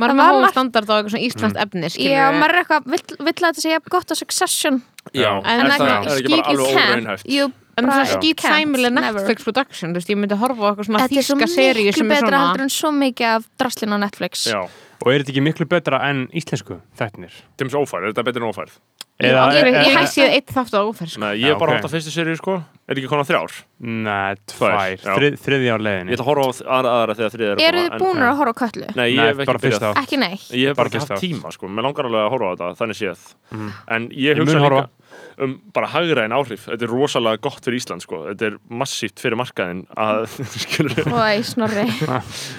Maður Það er var með hóða margt- standard á eitthvað svona íslenskt efni, skilur Já, maður er eitthvað, vill, að þetta sé jafn gott á Succession. Já, En er það- er ekki bara alveg óraunhæft? you En það er skýt can't, sæmileg. Netflix production, þú veist, ég myndi horfa á eitthvað svona Þetta er svo þýska seríu miklu sem er betra svona heldur en svo mikið af draslin á Netflix Já, Og er þetta ekki miklu betra en íslensku þættinir? til og með ófærð, er þetta betur en ófærð? Eða, Ég, ég e- hef séð eitt þátt á óferð sko. Nei, ég er bara ok. hótt á fyrstu seríu, sko Er ekki konar þrjár? Nei, Tvær, þrið, þriðja á Ég leiðinni ætla að horfa á aðra, aðra þegar þriðið er að Eru koma, þið en- búinir að horfa á köllu? Nei, ég hef ekki byrjað. Ekki neitt. Ég hef bara ekki haft tíma, sko. Mér langar alveg að horfa á þetta, þannig séð. En ég Ég hugsa líka um bara hagræðin áhrif. Þetta er rosalega gott fyrir Ísland, sko. Þetta er massíft fyrir markaðin að, skilur Ói, snorri,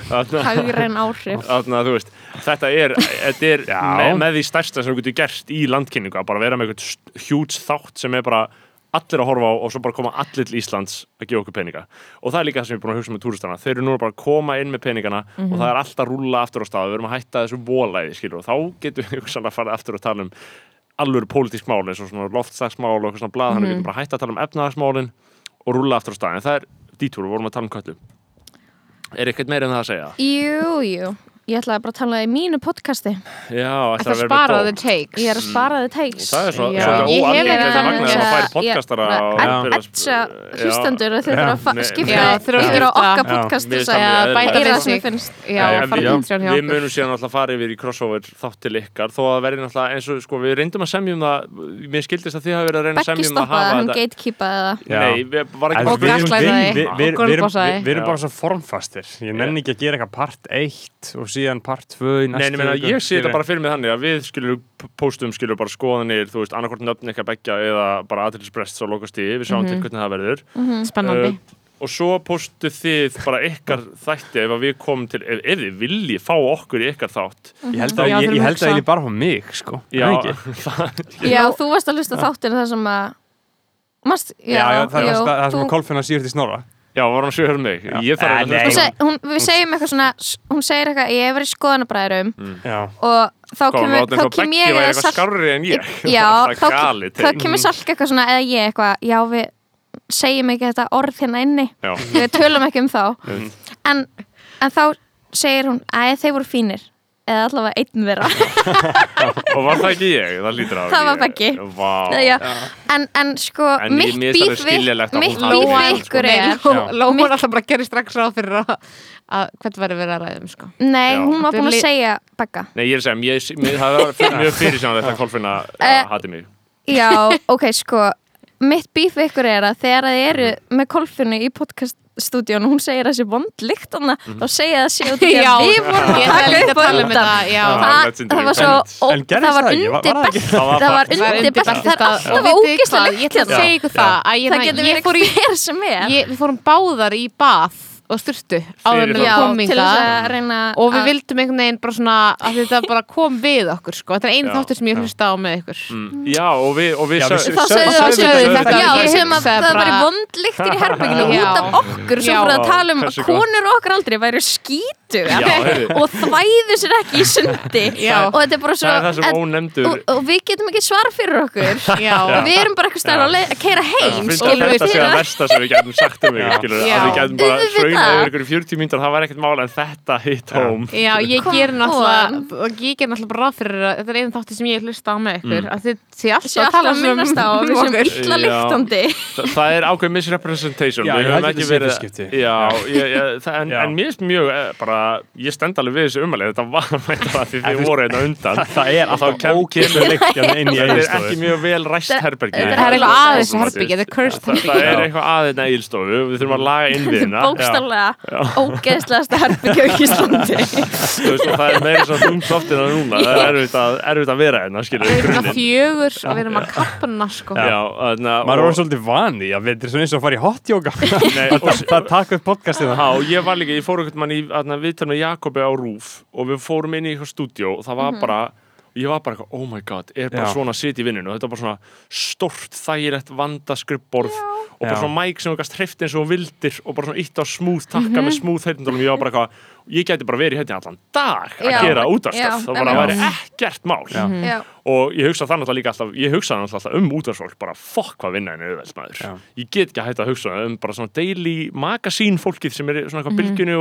hagræn áhrif. Þarna, þú veist, þetta er, þetta er með, með því stærsta sem þú getur gert í landkynningu að bara vera með eitthvað hjúts þátt sem er bara allir að horfa á og svo bara koma allir til Íslands að gefa okkur peninga. Og það er líka það sem ég er búin að hugsa með túristana þeir eru nú bara að koma inn með peningana og það er alltaf að rúlla aftur á stað. Við erum að hætta þessu volæði skilur. Og þá getum við hugsanlega að fara aftur að tala um alveg pólitísk mál eins og svona loftslagsmál og eitthvað svona blað. Þannig við getum bara að hætta að tala um efnaðarsmálin og rúlla aftur á stað. En það er dítúr, við vorum að tala um köllu. Er eitthvað meira en það að segja? Jú, jú Ég ætlaði bara að tala í mínu podcasti. Já, Það spara the takes? Ég er að spara þið takes. Það er svo, Já. svolítið Ég hef óalgengt verið að að magna sem að færi podcastara að- Já. hlustendur að þau þurfa að skipta að yfir á skipta. okkar Já. podcast Mér þess finnst að það bæta eðlilegt. við það munum síðan alltaf fara yfir í crossover þátt til ykkar þó að verði náttúrulega eins og sko við reyndum að semjum það mér skildist að þið hafi verið að reyna að semjum að hafa hann það. Já. Nei, við erum- bara svo formfastir. Ég nenni ekki að gera eitthvað part 1 og síðan part 2 í Nei, næstu ég meina, viku. ég sé þetta bara fyrir mig þannig að við skilur póstum skilur bara skoðanir, þú veist, annarkvort nöfn eitthvað beggja eða bara aðtilsbrest svo lokast í, við sjáum til hvernig það verður. Spennandi. Uh, og svo póstu þið bara ykkar þætti ef að við komum til, ef, ef þið viljið fá okkur í ykkar þátt. Ég held Já, að ég, ég að held að ég bara á mig sko. Já, ekki? Já, þú varst að hlusta þáttir þar sem að Mast, Já, já, það er það, sem þú- að kolfinna síður til snorra Já, var hann sjöður mig? Ég þarf að nei. Hún seg, hún, við segjum eitthvað svona hún segir eitthvað, ég hef verið skoðanabræðurum Já, og þá kemur, þá þá kem Beggi ég eða eitthvað Sal- skárri en ég. Já, þá, þá kemur salk eitthvað svona eða ég eitthvað, já við segjum ekki þetta orð hérna inni. Já. við tölum ekki um þá. Mm. en, en þá segir hún að þeir voru fínir eða allavega einn þeirra. Og var það ekki ég? Það Það var ég. Vá. Já. en, en sko, En ég- mitt bíf við að mitt bíf við ykkur er Ló- Lóa er alltaf bara að gera strax ráð fyrir að, að hvert væri verið að ræðum sko. nei, Já. hún var Þetta búin að segja Begga Nei, ég er að segja, mér, mér, það var fyrir- mjög fyrirsjónalegt að Kolfinna Eh, uh, hati mig. Já, ok, sko. Mitt bíf ykkur er að þegar þið eru með kolfunni í podcaststúdíun og hún segir þessi vond lykt hana þá segja það sé út í Já, að við vorum ég að taka upp að um undan þetta já. Já. það, það var svo það var það ekki? Var- undir var það Það var það var það- Það er það er alltaf ógislega hvað, ég ætla að lykt segja ykkur það að ég, það getur ég verið hver sem er. ég, við fórum báðar í bað og styrtu áður að reyna og við vildum einhvern veginn bara svona að þetta bara kom við okkur sko. þetta er einu þáttur sem ég hlusta á með ykkur Mm, Já, og við, og við Já, sög- við- þá það ég við það væri bara- vond lyktir í herbygginu út af okkur svo Já. fyrir að tala um að konur og okkar aldrei væri skítu og þvæðu sér ekki í sundi og þetta er bara svo Það er það sem og, við getum ekki svar fyrir okkur og við erum bara eitthvað stær að, keira heim finnst skilur að við þetta að fyrir versta sem við getum sagt um ykkur að við getum bara yfir ykkur í 40 mínútur það var ekkert mála en þetta hit home. Já, ég ger náttúrulega og ég ger náttúrulega bara ráð fyrir að þetta er einu þáttur sem ég hlusta á með ykkur Mm. að þið sé alltaf að tala að minnast á að við sem illa Þa, það er ákveð misrepresentation. Já, við ég höfum held ekki verið já, ég, ég, það, en, en mér finnst mjög eh, bara, ég stend alveg við þessu umalega þetta var mæta það því þið voru hérna undan. það er Og alltaf kem- ókemur leikt inn í þetta er ekki mjög vel ræst herbergi. Það er eitthvað er aðeins herbyggja, þetta er cursed það, að bókstallega ógeðslegasta herbyggja í Íslandi. Þú veist, það er meira svo þungt loftið en núna. Það er erfitt að, erfitt að vera hérna skilur Við erum að fjögur og við erum að kappana sko. Já, þarna, Maður er svolítið vani að við erum eins og að fara í hot yoga. Nei, Það taka upp podcastið Já, og ég var líka, ég fór einhvern mann í viðtal með Jakobi á Rúf og við fórum inn í eitthvað stúdíó og það var bara ég var bara eitthvað, oh my god, er bara Já. svona að sitja í vinninu og þetta var bara svona stort þægilegt vanda skrippborð og bara Já. svona mæk sem þú gast hreift eins og vildir og bara svona ítt á smúð takka með smúð heitindólum, ég var bara eitthvað ég gæti bara verið hérna allan dag að Já. gera Já, útvarstöf, það bara væri ekkert mál. Já. Já. og ég hugsa það náttúrulega líka alltaf ég hugsa náttúrulega alltaf um útvarsfólk bara fokk hvað vinna henni auðveld maður. Já. ég get ekki að hætta að hugsa um bara svona daily magasín fólkið sem er svona eitthvað bylginu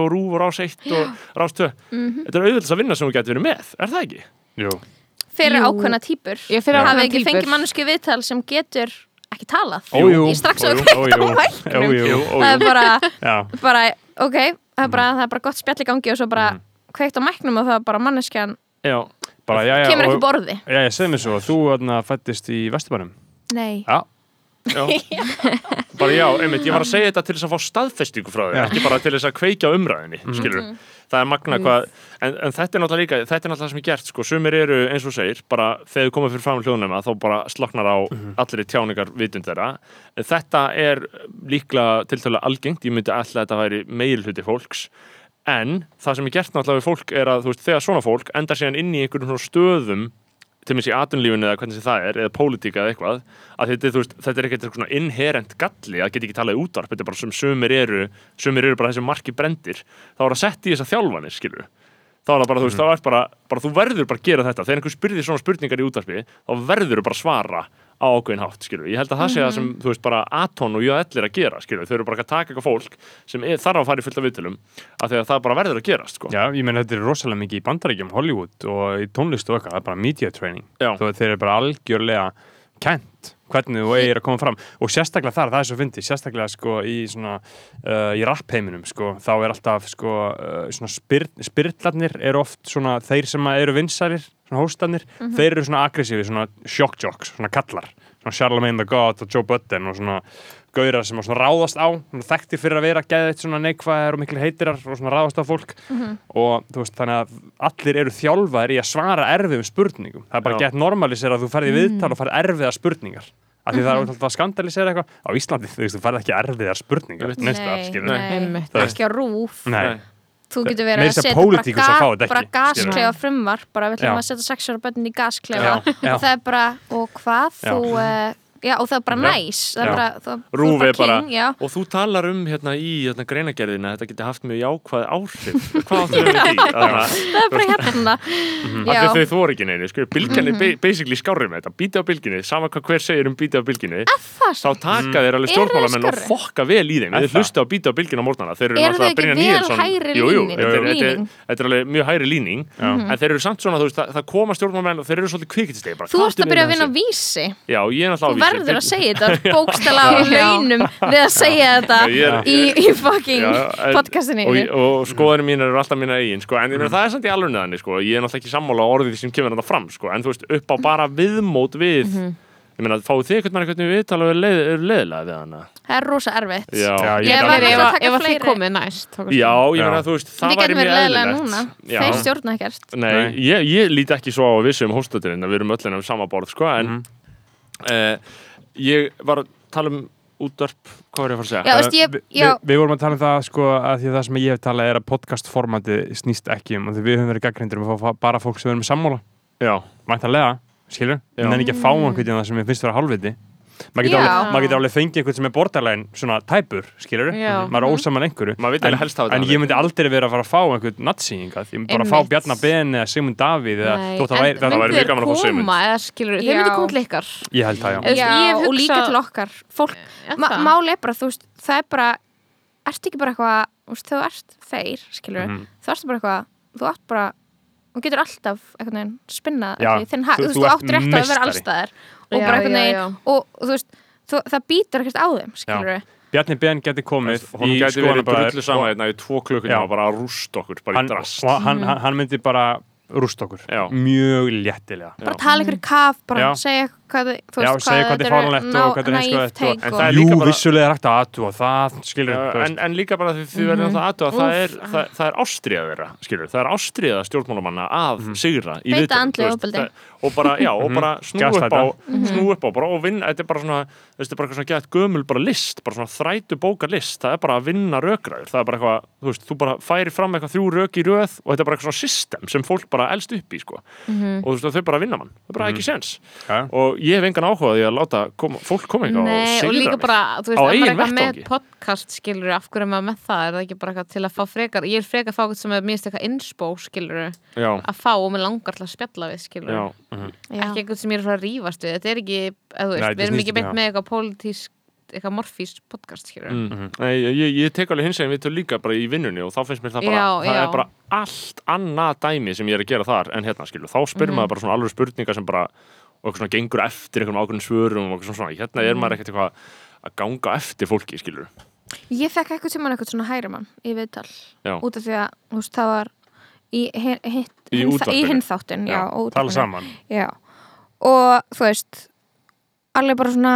og rúf og rás 1 og rás 2 þetta auðveld að vinna sem þú getur verið með, það ekki? Jú, fyrir Jú. ákveðna fyrir hafið ekki týpur. fengið manneski viðtal sem getur ekki talað Ójú. Ég strax á. Jú, það er bara, bara ok, það er bara, það er bara gott spjall í gangi og svo bara kveikt á mæknum og það er bara manneskjan Já, bara já, já kemur ekki borði. Já, ég segi mér svo, þú fættist í Vesturbænum? Nei, já. Bara já, einmitt, ég var að segja þetta til þess að fá staðfestingu frá Já. ekki bara til þess að kveikja á umræðinni, skilur það er magna hvað, en, en þetta er náttúrulega líka þetta er náttúrulega það sem er gert, sko, sumir eru eins og segir, bara þegar þú komið fyrir fram hljóðnema þá bara sloknar á allir tjáningar vitund þeirra, en þetta er líklega tiltölulega algengt ég myndi alltaf að þetta væri meiri hluti fólks. En það sem er gert náttúrulega við fólk er að, þú veist, þegar svona fólk endar síðan inn í einhverjum svona stöðum til mér sé atunlífinu eða hvernig það er eða pólitíka eða eitthvað að þetta, þú veist, þetta er ekkert eitthvað svona inherent galli að geta ekki talað í útvarp, þetta er bara sem sumir eru sumir eru bara þessi marki brendir þá er að setja í þessa þjálfanir, skilur þá er það bara, þú veist, þá er bara, bara þú verður bara að gera þetta. Þegar einhver spyrði svona spurningar í útvarpi þá verður bara að svara á ákveðin hátt, skilur ég held að það sé það sem, þú veist, bara Aton og JL er að gera, skilur, þau eru bara að taka eitthvað fólk sem er, þarf að fara í fullt af viðtölum af því að það bara verður að gerast, sko. Já, ég meina þetta er rosalega mikið í bandaríkjum, Hollywood og í tónlist og eitthvað, það er bara media training. Já. þú veit, þeir eru bara algjörlega kent hvernig þú eigir að koma fram. Og sérstaklega þar, það er svo fyndið, sérstaklega sko í svona, uh, í rappheiminum sko, þá er alltaf sko uh, svona spyr, spyrlarnir eru oft svona þeir sem eru vinsælir svona hóstanir, þeir eru svona aggressífi svona shock jocks, svona kallar. Svona Charlemagne the God og Joe Budden og svona gaurar sem að ráðast á. Þekktir fyrir að vera geðveitt svona neikvæðar og miklu heitirar og svona ráðast á fólk. Og þú veist þannig að allir eru þjálfaðir í að svara erfiðum spurningum. Það er bara gett normalisera að þú ferði viðtal og ferði erfiða spurningar. Af því það er alltaf að skandalisera eitthvað. Á Íslandi þú veist þú ferði ekki erfiðar spurningar. Nei, skilur. nei. Það er- ekki á rúf. Nei. Þú getur verið að að setja bara, að þetta bara gasklefa frumvar bara við ætlum að setja sexuara bönnin í gasklefa. Og það er bara, og hvað Já. þú uh, já, og það er bara næs er Rúf er bara, king, já. og þú talar um hérna í hérna, greinagerðina að þetta geti haft mjög jákvæð áhrif. Hvað áttu við því? Að það er bara hérna. Já, allir þau þóri ekki neini, sko, bylgjan er ba- basically skárri með þetta, bíti á bylginni, sama hvað hver segir um bíti á bylginni, það þá taka þeir alveg stjórnmálamenn og fokka vel í þeim, þeir hlusta á bíti á bylginni á mótnana, þeir eru náttúrulega jú, jú, líning- þetta er- alveg mjög hægri líning. En þeir eru samt svona, það koma stjórnmálamenn og þeir eru svolítið kvikitistegi er verður að segja þetta bókstala á launum við að segja þetta Já, er- í, í fucking Já, en- podcastinu og, og skoðanir mín eru alltaf mína eigin sko. en ég meina, það er samt í alveg neðan sko. ég er náttúrulega ekki sammála á orðið sem kemur þetta fram sko. en þú veist, upp á bara viðmót við ég meina, fáið þið eitthvað með hvernig við tala er leið, leiðilega við hana? Það er rosa erfitt. Já, ég- Ég var að- náttúrulega að taka fleiri. komið næst já ég meina, þú veist, það væri mjög eðlilegt. þeir stjórna ekkert. Ég, ég líti ekki svo á sem hóstatirinn að við erum öll en um sama borð sko, en Eh, ég var að tala um útvarp hvað er ég að fara að segja? Já, veist, ég- Vi, já. við, við vorum að tala um það sko að því að það sem ég hef talað er að podcastformati snýst ekki um og því við höfum verið gaggrindur um að fá bara fólk sem við erum sammála Já, mæntalega, skilur, Já. en ekki að fá einhvern veginn það sem ég finnst vera hálfviti maður getur alveg, alveg fengið einhvern sem er borderline svona tæpur, skilur maður er ósaman einhverju. En, en ég myndi aldrei vera að fara að fá einhvern nattsýninga ég myndi bara að fá Ben eða Sigmund Davíð eða þótt að en væri, það væri mjög gaman að fá Sigmund. þeir Já. myndu koma til ykkar. Ég held það já. Já, og líka til okkar. Fólk, ma það? máli er bara, þú veist, það er bara ert ekki bara eitthvað, þú veist, þú ert þeir, skilur, Mhm. þú ert bara eitthvað þú átt bara, þú getur alltaf eftir þinn hag, þú- þú, veist, þú þú ert átt rétt á að vera allstaðar og Já, já, já. og þú veist, þú, það býtur ekkert á þeim, skilur Bjarni Ben geti komið hún í gæti verið skoðanabræður drullu sama hérna í tvo klukkutíma Já. og bara að rústa okkur bara hann, í drast. og hann, hann, hann myndi bara rúst okkur. Já. mjög léttilega. Bara tala ykkur í kaf, bara Já. segja hvað þú Já, veist, segja hvað þetta er fáránlegt og hvað er heimskulegt og- take En það er Jú, líka bara- vissulega er hægt að aðtúa það, skilur Já, þú veist. en, en líka bara því þið verðum alltaf aðtöða það er, það, það er ástriða þeirra skilur, það er ástriða stjórnmálamanna að sigra í þú veist, það- og bara, já, og bara snú upp á Gaslighta. snú upp á bara og vinna, þetta er bara svona þetta er bara eitthvað svona gett gömul bara list bara svona þrætu bóka list, það er bara að vinna rökræður, það er bara eitthvað, þú veist, þú bara færi fram eitthvað þrjú rök í röð og þetta er bara eitthvað svona system sem fólk bara elst upp í, sko. Og þú veist, þau bara vinna mann, það er bara ekki sens og ég hef engan áhuga á því að láta koma, fólk koma eitthvað Nei, og líka bara, þú veist, Á eigin er eitthvað með podcast skilur, af hverju er maður með það er það ekki bara eitthvað til að fá frekar ég er frekar að fá eitthvað sem er mjög eitthvað inspo skilur, já, að fá og mér langar til að spjalla við skilur, já, mhm. Já. ekki eitthvað sem ég er að fara að rífast við þetta er ekki, eða þú Nei, veist, þetta við erum ekki beint það. með eitthvað pólitísk eitthvað morfíst podcast skilur Mm. Nei, ég, ég tek alveg hins veginn við líka bara í vinnunni og þá finnst mér það bara, Já, það já. er bara allt annað dæmi sem ég er að gera þar en hérna skilu, þá spyrir Mhm. maður bara svona alveg spurningar sem bara, og eitthvað svona gengur eftir einhverjum ákveðin svörum og eitthvað svona, hérna er maður ekkert eitthvað að ganga eftir fólki, skilur Ég fekk eitthvað tímann eitthvað svona hærimann í viðtal Já. út af því að þú veist, það var í, Í í hinn þáttin já, Já, og Tala saman já. og þú veist alveg bara svona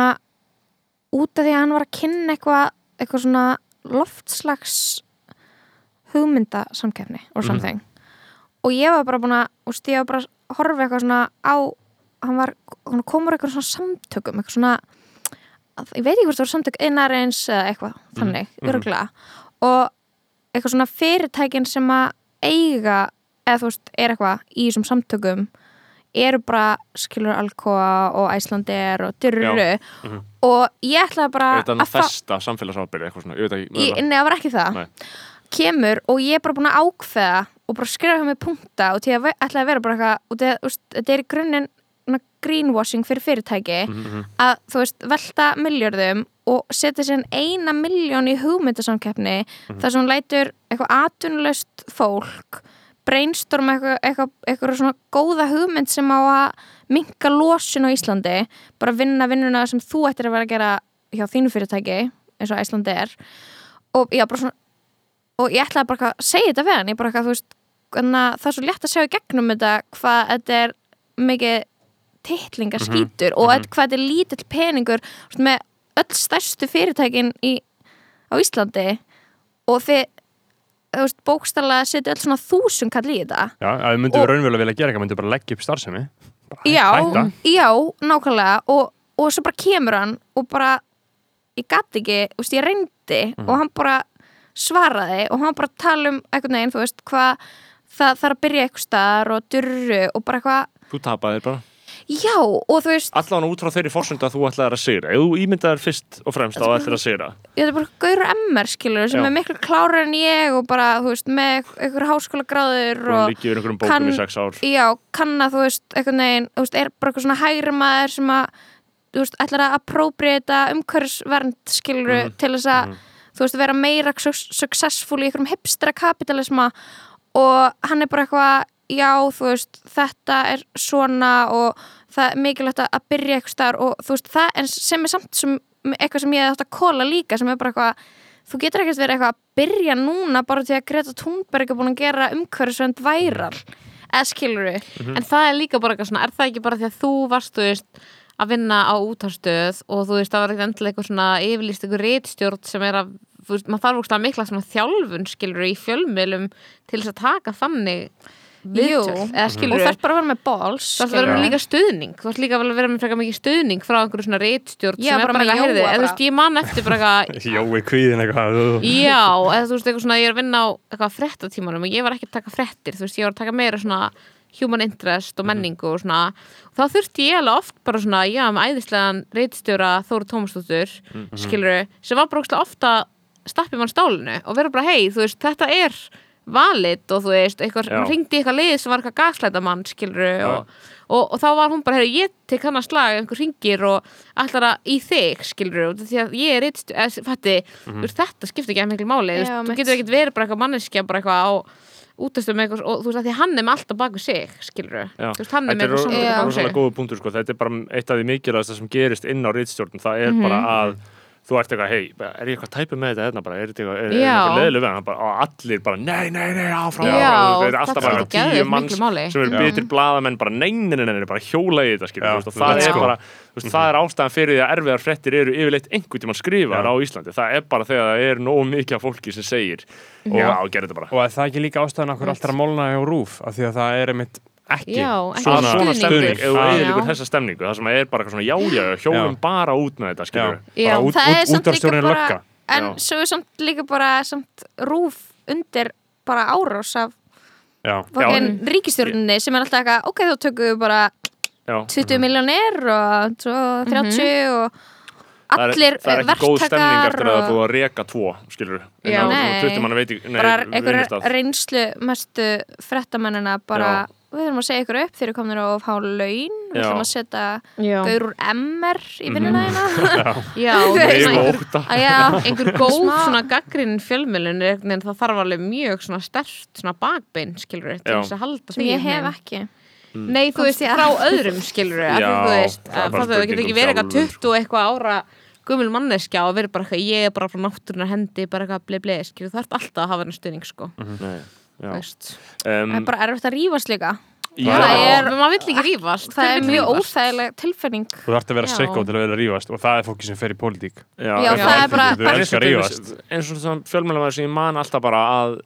út af því að hann var að kynna eitthvað eitthvað svona loftslags hugmyndasamkefni Mhm. or something og ég var bara búin að þú veist, ég var bara að horfa eitthvað svona á hann var hann komur eitthvað svona samtökum eitthvað svona að- ég veit ekki hvort það voru samtök innarins eða eitthvað þannig, mhm. örgulega og eitthvað svona fyrirtækin sem að eiga eða þú veist, er eitthvað í þessum samtökum eru bara skilur Alcoa og Æslandir og Dyrru mhm. og ég ætlaði bara Þetta er festa samfélagsábyrði eitthvað svona, ég veit ekki mögulega. Nei, það var ekki það Nei. kemur og ég er bara búin að ákveða og bara skrifa hjá mig punkta og til að ætlaði að vera bara eitthvað og þetta, er í grunninn greenwashing fyrir fyrirtæki Mhm, að þú veist, velta miljörðum og setja sér eina miljón í hugmyndasamkeppni þar sem hún lætur eitthvað atvinnulaust fólk brainstorma eitthvað, eitthvað, eitthvað svona góða hugmynd sem á að minka losun á Íslandi bara vinna vinnuna sem þú ættir að vera að gera hjá þínu fyrirtæki eins og Íslandi er. Og já, svona og ég ætlaði bara að segja þetta við hann ég bara eitthvað, þú veist, það er svo létt að í gegnum þetta hvað þetta er mikið titlinga skítur og mm hvað þetta er lítill peningur með öll stærstu fyrirtækin í, á Íslandi og veist, bókstallega setja öll svona þúsund kall í þetta. Já, að myndum Og- raunverulega vilja gera eitthvað, myndum bara leggja upp starfsemi. Bara já, hætta. já, nákvæmlega og, og svo bara kemur hann og bara ég gatt ekki, veist, ég reyndi og hann bara svaraði og hann bara tala um einhvern veginn, þú veist, hvað það þarf að byrja eitthvað staðar og durru og bara eitthvað Þú tapaðir bara já, og þú veist allan út frá þeirri fórsönda að þú ætlaðir að sigra ef þú ímyndaðir fyrst og fremst að þú ætlaðir að sigra ég er bara gaur MR skilur sem Já. er miklu klárar en ég og bara, þú veist, með einhver háskóla gráður og líkið yfir einhverjum bókum kann- í sex ár já, kann að þú veist, einhvern veginn, þú veist, er bara eitthvað svona hægri maður sem að, þú veist, ætlar að appropriata umhverfisvernd skilur Mhm. til þess að, þú veist, vera meira su- successful í einhverjum hipstera kapitalisma og hann er bara eitthvað, já, þú veist, þetta er svona og það er mikilvægt að- byrja eitthvað staðar og þú veist, það en sem er samt sem, eitthvað sem ég hef átt að kóla líka sem er bara eitthvað, þú getur ekkert verið eitthvað að byrja núna bara til að Greta Thunberg er búin að gera umhverfisvernd væral eða skilur við En það er líka bara eitthvað svona, er það ekki bara því að þú varst, þú veist, að vinna á útarstöð og þú veist, það var ekkert endilega eitthvað svona yfirlýst eitthvað reitstjórn sem er að, veist, maður þarf úrst að mikla svona þjálfun, skilur í fjölmiðlum til þess að taka þannig viðtöl, eða og þarf bara að vera með balls Það þarf að vera með líka stuðning, þú þarf líka að vera með frekar mikið stuðning frá einhverju svona reitstjórn Já, sem er bara eitthvað, heyrðu, Jóa eða þú veist, ég man eftir bara eitthvað Jói kvíðin eitthvað Já, eða þú veist, eitthvað svona, ég er að vinna á eitthvað frettatímanum og ég var ekki að taka frettir, þú veist, ég var að taka meira svona human interest og menningu og svona. Og þá þurfti ég alveg oft bara svona, já, með æðislegan reitstjóra Þóru Tómasdóttur, mm -hmm. sem var bara ofta stappi mann stálinu og vera bara, hei, þú veist, þetta er valid og þú veist, eitthvað, Já. ringdi eitthvað lið sem var eitthvað gaslæta mann, skilur og, og, og þá var hún bara, hei, ég tek hann að slag einhver ringir og allar að í þig, skilur því að ég er eða, fætti, þú veist, þetta skiptir ekki að miklu máli, þú Já, veist, þú getur ekkert verið bara eitthvað manneskja bara eitthvað á útastum með eitthvað og þú veist að því hann er með alltaf baku sig skilur Já. þú veist hann er Þetta með er eitthvað samtök Já. baku sig góða punktur sko. þetta er bara eitt af því mikilvægast er þú ert eitthvað, hei, er ég eitthvað tæpið með þetta hérna bara, er þetta eitthvað, er, er eitthvað leðileg við hann? Bara, og allir bara, nei, nei, nei, áfram. Það er alltaf bara tíu manns sem eru Já. bitir blaðamenn bara, nei, nei, nei, nei, bara hjóla í þetta og það er bara það er ástæðan fyrir því að erfiðar fréttir eru yfirleitt einhvern tímann skrifaðar Já. á Íslandi. Það er bara þegar það er nógu mikið af fólki sem segir og já, gerðu þetta bara. Og er það ekki líka ástæðan okkur alltaf að molna á rúf af því að það er einmitt ekki. Já, ekki svona, svona stemning, Já. eðiligur þessa stemningu það sem er bara eitthvað svona, já, já, hjólum Já. bara út með þetta, Já, skilur Já. bara út, út, líka útvarstjórinn bara lögga. en Já. svo er samt líka bara samt rúf undir bara árás af Já, fokkin ríkistjórninni sem er alltaf eitthvað, ok, þá tökum við bara já, 20 miljónir og svo 30 og það er, allir það er ekki góð stemning verktakar eftir að og þú að reka tvo, skilur Já. Nei. 20 mann veit ekki, nei, bara einhverjar reynslu mestu frettamennina bara, við þurfum að segja ykkur upp þeir eru komin á há laun. Við þurfum að setja gaur úr MR í vinnuna hérna já. Einhver, góð svona gaggrinn fjölmjölun en það þarf alveg mjög svona stert svona bakbein skilur halda sem því ég hef ekki. Nei, þú veist, frá öðrum skilur veist, það það getur ekki verið eitthvað sjálfur. 20 og eitthvað ára gummul manneskja og verið bara eitthvað ég er bara frá náttúrunar hendi, bara eitthvað blei blei skilur, þú ert alltaf að hafa hennar stuðning sko. Nei, veist. Um, það er bara erfitt að rífast líka. Já, það er- Men maður vill ekki rífast það er mjög óþægileg tilfinning. Þú þarft að vera Já. sikkó til að vera rífast og það er fólki sem fer í pólitík. Það er eins og að til rífast. dæmis- eins og svona fjölmjölamæður sem ég man alltaf bara að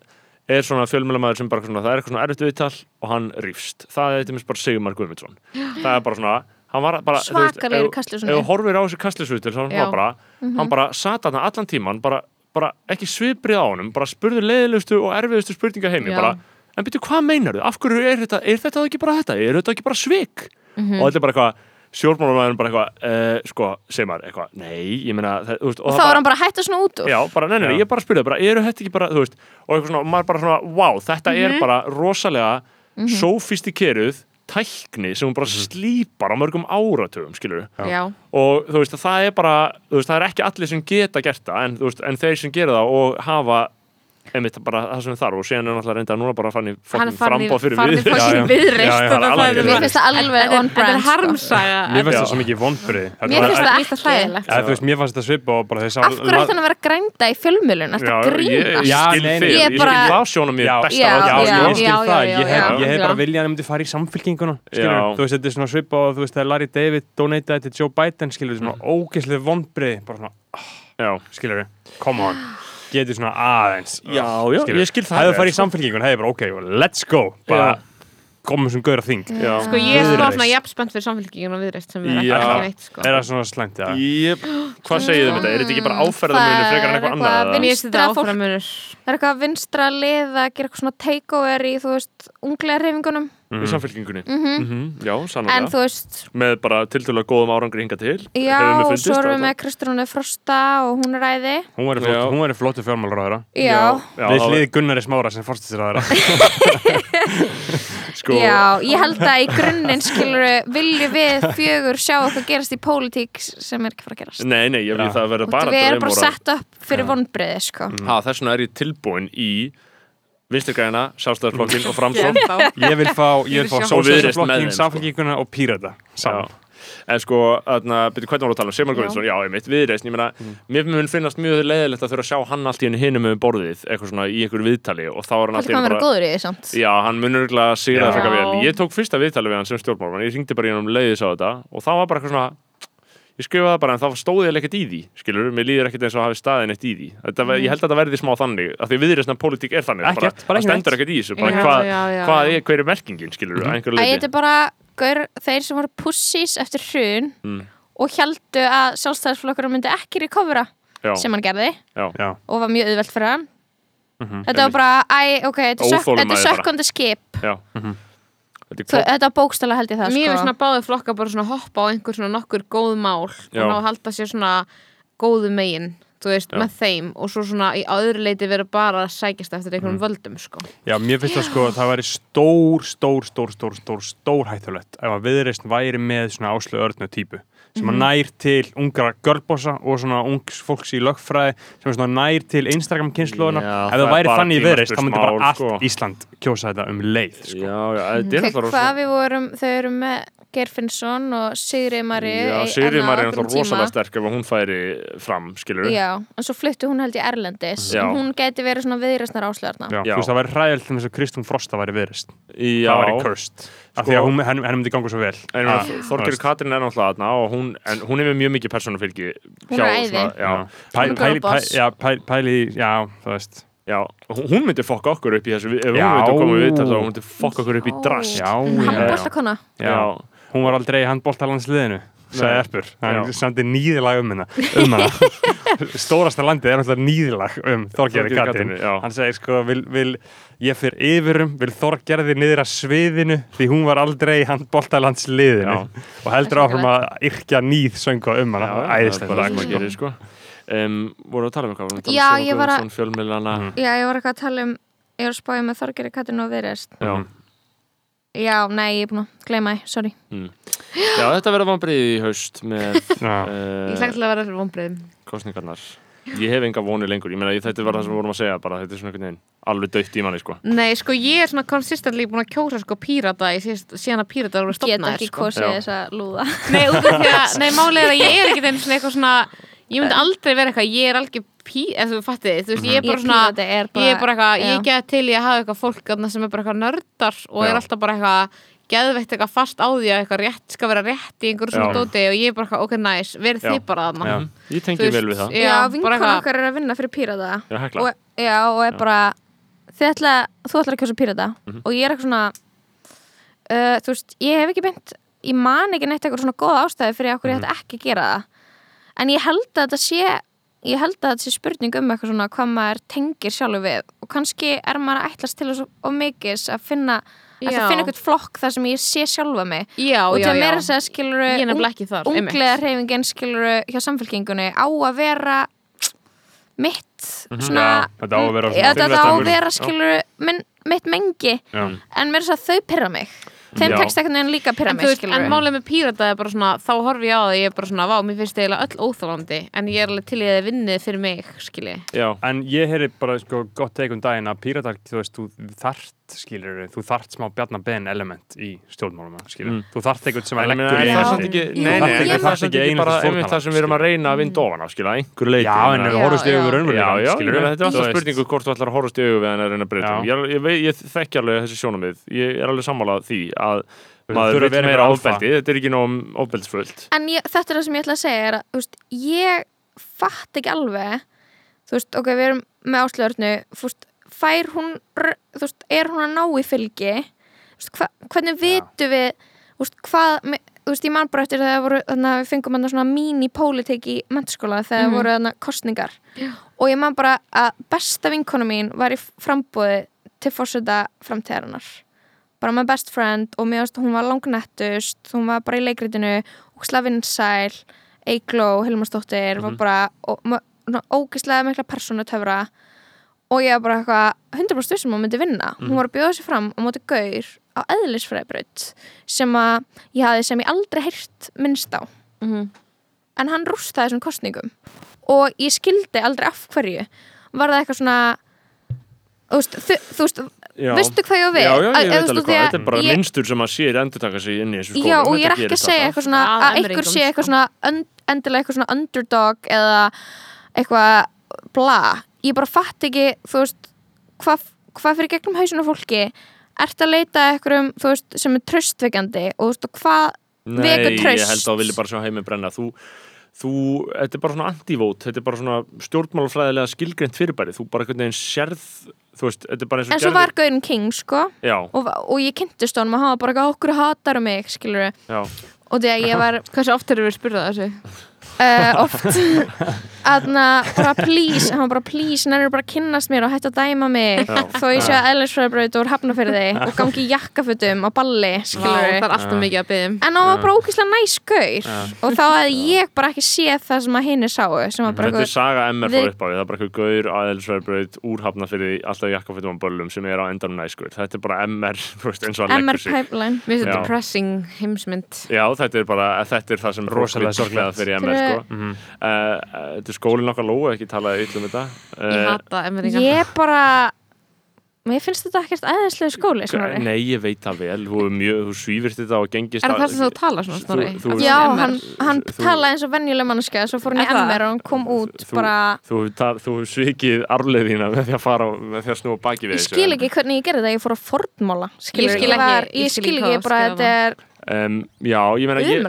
er svona fjölmjölamæður sem bara svona, það er eitthvað svona erfitt viðtal og hann rífst. Það er eitthvað bara Sigmar Guðmundsson. Það er bara svona hann var bara, þú veist, svakalegur ef- þú horfir á var bara, hann bara sat þarna allan tíman bara, bara ekki sviprið á honum bara spurði leiðilegustu og erfiðustu spurninga heimi Já. bara, en byrju hvað meinar þú, af hverju er þetta er þetta ekki bara þetta, er þetta ekki bara svik? Og þetta er bara eitthvað sjórnmálumæðurinn bara eitthvað, uh, sko, segir maður eitthvað, nei, ég meina það, veist, og þá er hann bara hætta svona út úr. Já, bara, nei, nei, nei, ég bara spurði, bara, eru þetta ekki bara, þú veist, og eitthvað svona, og maður bara svona, wow, þetta Mhm. er bara rosalega sofistikeruð tækni sem hún bara slípar á mörgum áratugum, skilur Já, og þú veist, það er bara, veist, það er ekki allir sem geta gert það, en, veist, en þeir sem gera það og hafa einmitt bara það sem þarf og síðan er náttúrulega reynda núna bara fann er í frambóð fyrir við er- mér finnst það alveg on er- þetta brand er sko. harmsaga. Mér finnst það svo mikið vonbrið mér finnst það það. Eða, þú veist, mér fannst þetta svipa og bara þess af hverju ætti hann að vera að grænda í fjölmjölun að ég, grínast ég skil Ég ég það. Sjónum Já. besta sko, ég skil það, ég hef, ég bara viljað að myndi fara í Já. þú veist, þetta er svona svipa og þú veist, þegar Larry David donataði til Joe Biden skilur, skilur, getur svona aðeins Já, já, skilurðu. ég skil það hefðu vel, farið í sko. samfylkingun, hefðu bara, ok, let's go bara komum sem gauður að þing já. Sko ég er svona jafnspennt fyrir samfélkingin og viðreist sem er Já. ekki neitt sko. er það svona slæmt, já Ég, hvað segið þið um þetta? Er þetta ekki bara áferðamunni Það frekar en er eitthvað annað? Vinstra fólk- Það er eitthvað vinstra lið að gera eitthvað svona takeover í, þú veist, unglega reyfingunum Í samfélkingunni? mm Mm Já, En sannlega. þú veist, Með bara tildulega góðum árangri hinga til. já, og svo erum við með Kristrúnu Frosta og hún er æði Hún væri Já. flott, hún væri flottu fjármálur Já, já, Við hliði Gunnari Smára sem aðra sko, já, ég held að í grunninn skilur viljum við fjögur sjá eitthvað gerast í pólitík sem er ekki fara að gerast Nei, nei, ég vil það verða Bara bara Við erum bara sett upp fyrir vonbreiði sko. Ha, þess vegna er ég tilbúin í vinstirgræna, sjálfstæðarflokkin og framsók Ennþá. Ég vil fá, ég vil fá þeim, sko. Samfélkinguna og Pírata saman. En sko, þarna, byrju, hvernig voru að tala um Sigmar Guðmundsson, já, ég mitt, viðreisn, ég meina mér mun finnast mjög leiðilegt að þurfa að sjá hann allt í henni hinum með borðið, eitthvað svona í einhverju viðtali og þá er hann allt í vera bara góður samt Já, hann mun örgulega sigra Já. það frekar vel. Ég tók fyrsta viðtali við hann sem stjórnmálmann, ég ringdi bara í hann um leiðis á þetta og það var bara eitthvað svona ég skrifaði það bara en það stóði ég ekkert í því skilur, mér líður ekkert eins og hafi staðin eitt í því þetta, mm. ég held að það verði smá þannig af því viðreisna pólitík er þannig, Ekkert, bara það ekki stendur ekkert í þessu bara Já, hvað, já, já. hvað er, hver er merkingin skilur, mm. einhverju Æ, leiti þetta er bara gaur, þeir sem voru pussies eftir hrun Mm. og heldu að sjálfstæðisflokkur myndi ekki recovera já, sem hann gerði já, Já, og var mjög auðvelt fyrir hann Mhm. Þetta var bara, æ, ok, þetta er þetta er sökkandi skip já. Þetta Þau- klokk Þetta var bókstæla held ég það Mér er sko. svona báði flokka bara svona hoppa á einhver svona nokkur góð mál Já. og ná að halda sér svona góðu megin þú veist, Já. með þeim og svo svona í öðru leiti vera bara að sækjast eftir einhverjum völdum sko. Já, mér finnst það sko að það væri stór, stór, stór, stór, stór, stór hættulegt ef að viðreisn væri með svona áslu örnu típu sem að nær til ungra görbossa og svona ungs fólks í lögfræði sem svona nær til Instagram kynnslóðuna ef það það væri þannig í viðreisn þá myndi bara allt sko. Ísland kjósa þetta um leið sko. já, já, þetta er náttúrulega hvað við vorum, þau eru með Gerfinnsson og Sigri Mari Já, í- þarna á Mari er náttúrulega rosalega sterk ef hún færi fram, skilur Já, en svo fluttu hún held í Erlendis Já. en hún geti verið svona viðræstnar áslöðarna Já, Já. Þú veist, það væri hræðilt til þess að Kristún Frosta væri viðreisn Já, það væri cursed af því Sko- að hún, henni, henni myndi ganga svo vel En Ah, veist. Katrín er náttúrulega aðna og hún, en hún er með mjög mikið persónufylgi Hún er æði. já, Pæli, Hún er pæli, pæli, boss. já, pæli, pæli, já, þú veist já, hún hún myndi fokka okkur upp í þessu ef Já. hún myndi að koma við þetta þá hún myndi fokka okkur upp í drast Já, Hann já, bóltakona já. Já. Hún var aldrei í handbóltalandsliðinu sagði Já. hann sandi nýðilag um hennar um hana. Stórasta landið er náttúrulega nýðilag um Þorgerði Þorgerði Katrin hann segir sko, vil, vil ég fyrir yfirum, vil Þorgerði niður að sviðinu því hún var aldrei í handbóltalandsliðinu Já. og heldur áfram að yrkja nýð söngu um hana, það æðislegt bara lag það sem að sko. gerir sko. Um, voru að tala um eitthvað? Vorum að tala um Já, Sigmar ég var að- Guðmundsson, fjölmiðlana? Mhm. Já, ég var að tala um ég var að spája með Þorgeri Katrin og viðræst já. Já, nei, ég er búin að gleyma því, sorry. Já, þetta verður vanbriði í haust með uh, Ég hlagt til að vera fyrir vonbreiðum kostningarnar ég hef enga vonir lengur, ég meina ég- þetta var það sem við vorum að segja bara þetta er svona einhvern veginn alveg döitt í manni sko. Nei, sko ég er svona consistently búin að kjósa sko pírata í síðast, síðan að pírata voru Get stopnaðir ekki sko. kosið Já. þessa lúða. Nei, út af því að, nei, málið er að ég er ekkert einu svona eitthvað svona Ég myndi aldrei vera eitthvað, ég er alveg pí, eða þú fattið, þú veist, ég er bara Ég svona pírati er bara Ég er bara eitthvað, ég get til í að hafa eitthvað fólk þarna sem er bara eitthvað nördar og Já. er alltaf bara eitthvað geðveitt eitthvað fast á því að eitthvað rétt skal vera rétt í einhverju svona dóti og ég er bara eitthvað, ok, nice, verið Já. þið bara þarna. Já. ég tengi vel við það. Já, bara eitthvað- okkar er að vinna fyrir pírata. Og, Já, og er bara þið ætla, þú ætlar að kjósa pírata Mhm. og ég er eitthvað svona uh, þú veist, ég hef ekki beint ég man ekki neitt eitthvað svona góða ástæði fyrir okkur ég ætti ekki að gera það. En ég held að þetta sé ég held að þetta sé spurning um eitthvað svona hvað maður tengir sjálfur við. Og kannski er maður að ætlast til þess og mikið að finna að finna eitthvað flokk þar sem ég sé sjálfa mig. Já, og já, til að já meira að segja skilur Ég nefnilega ekki þar, einmitt. unglega reyfingin skilur hjá samfélkingunni á að vera mitt svona Já, þetta á að vera svona Já, þetta á að vera skilur minn, mitt mengi. Já. en mér er þess að þau pyrra mig þeim tekst ekkert neginn líka pyrra En, en málið með pírata er bara svona þá horfi ég á það, ég er bara svona, vá, mér finnst eiginlega öll óþálandi en ég er alveg til í að þið vinnið fyrir mig, En ég heyri bara sko, gott teik um daginn að píratar, þú veist, þú þart skilur, þú þart smá bjarnar ben element í stjórnmálum, skilur, Mm. þú þart eitthvað sem að En ég meina, leggur er í en það er samt ekki einmitt það sem við erum að reyna að vinda ofan á, einhver en meina, þetta er alltaf spurningu hvort þú ætlar að horfast í augu við hann að reyna að breyta Já. um. Ég, ég, vei- ég þekki alveg þessi sjónamið, ég er alveg sammálað því að maður vera meira ofbeldi, þetta er ekki nóg ofbeldsfullt. en ég, þetta er það sem ég ætla að segja er ég fatt ekki alveg þú veist, ok, við erum með áslöðurnu veist, fær hún veist, er hún að ná í fylgi? Veist, hva, hvernig vitum við veist, hvað, þú veist, ég man bara eftir þegar voru, þannig að við fengum svona mini-pólitik í mennskóla þegar voru þannig kostningar og ég man bara að besta vinkona mín var í frambúði til fórseta framtíðarinnar. Bara með best friend og mér veist hún var langnettust, hún var bara í leikritinu og slavinsæl Eigló, Hilmarsdóttir var bara og, svona ógislega mikla persónu töfra og ég var bara eitthvað 100% stuð sem hún myndi vinna. Hún var að bjóða sér fram á móti gaur á eðlisfræðbraut sem að ég hafði sem ég aldrei heyrt minnst á. Mhm. en hann rústaði þessum kostningum og ég skildi aldrei af hverju var það eitthvað svona þú veist, þú, þú veist Já. veistu hvað ég á við? Já, já, Að- ég veit alveg hvað, að þetta er bara ég- minnstur sem að sér endur taka sig inn í þessu skólum Já, og ég er ekki að segja eitthvað svona Að að einhver sé eitthvað sko. svona und, endilega eitthvað svona underdog eða eitthvað bla ég bara fatt ekki, þú veist hvað hva fyrir gegnum hausinu fólki? Ert að leita að eitthvað þú veist, sem er tröstvekjandi og þú veist, hvað Nei, vekur ég traust. held að þú vilja bara sjá heimi brenna. Þú, þú, þetta er bara svona antivót Þetta er bara svona stjórnmálafræðilega skilgreint fyrirbæri. Þú bara einhvern veginn sérð Þú veist, þetta er bara eins og en svo var Gaurin King, sko. Og, og ég kynntist honum og hann var bara eitthvað, okkur hatar mig, skilur já, og því að ég var Hversu oft erum við spurðað þessu? Uh, oft. Aðna bara please, hann var bara please nennir bara að kynnast mér og hætti að dæma mig. Já. þó ég sé að eðlisfræðbraut úr hafnafyrði og gangi í jakkafutum á balli Vá, skilur það er alltaf mikið að byggja en hann var bara ókvæslega næskur og þá hefði ég bara ekki séð það sem að hinni sáu sem var bara þetta er saga MR Við- frá uppáði Það er bara eitthvað gaur aðeinsverðbraut úr hafnafyrði alltaf jakkafittum á böllum sem er á endanum næskur Þetta er bara MR, og MR pipeline. Þetta depressing heimsmynd. Já, þetta er bara, þetta er það sem Rosalega sorglega fyrir MR Fyrir- sko. uh, uh, Þetta er skólinn okkar lóu, ekki talaði yllum þetta Ég uh, hata emringa ég bara mér finnst þetta ekkert æðislega skóli Snorri. Nei, ég veit það vel, þú, mjög, þú svífirst þetta og gengist Er það þess að þú tala svona snorri? Þú- þú- já, hann, hann talaði eins og venjuleg mannskja svo fór hann í það? MR og hann kom út Þú- bara Þú hefur ta- þú hefur svikið arfleðina með því að fara með því að snúa baki við Ég skil ekki hvernig ég gerði þetta, ég fór að fornmála Ég skil ekki- var, ég ég skil ekki bara þetta er um, Já, ég meina ég,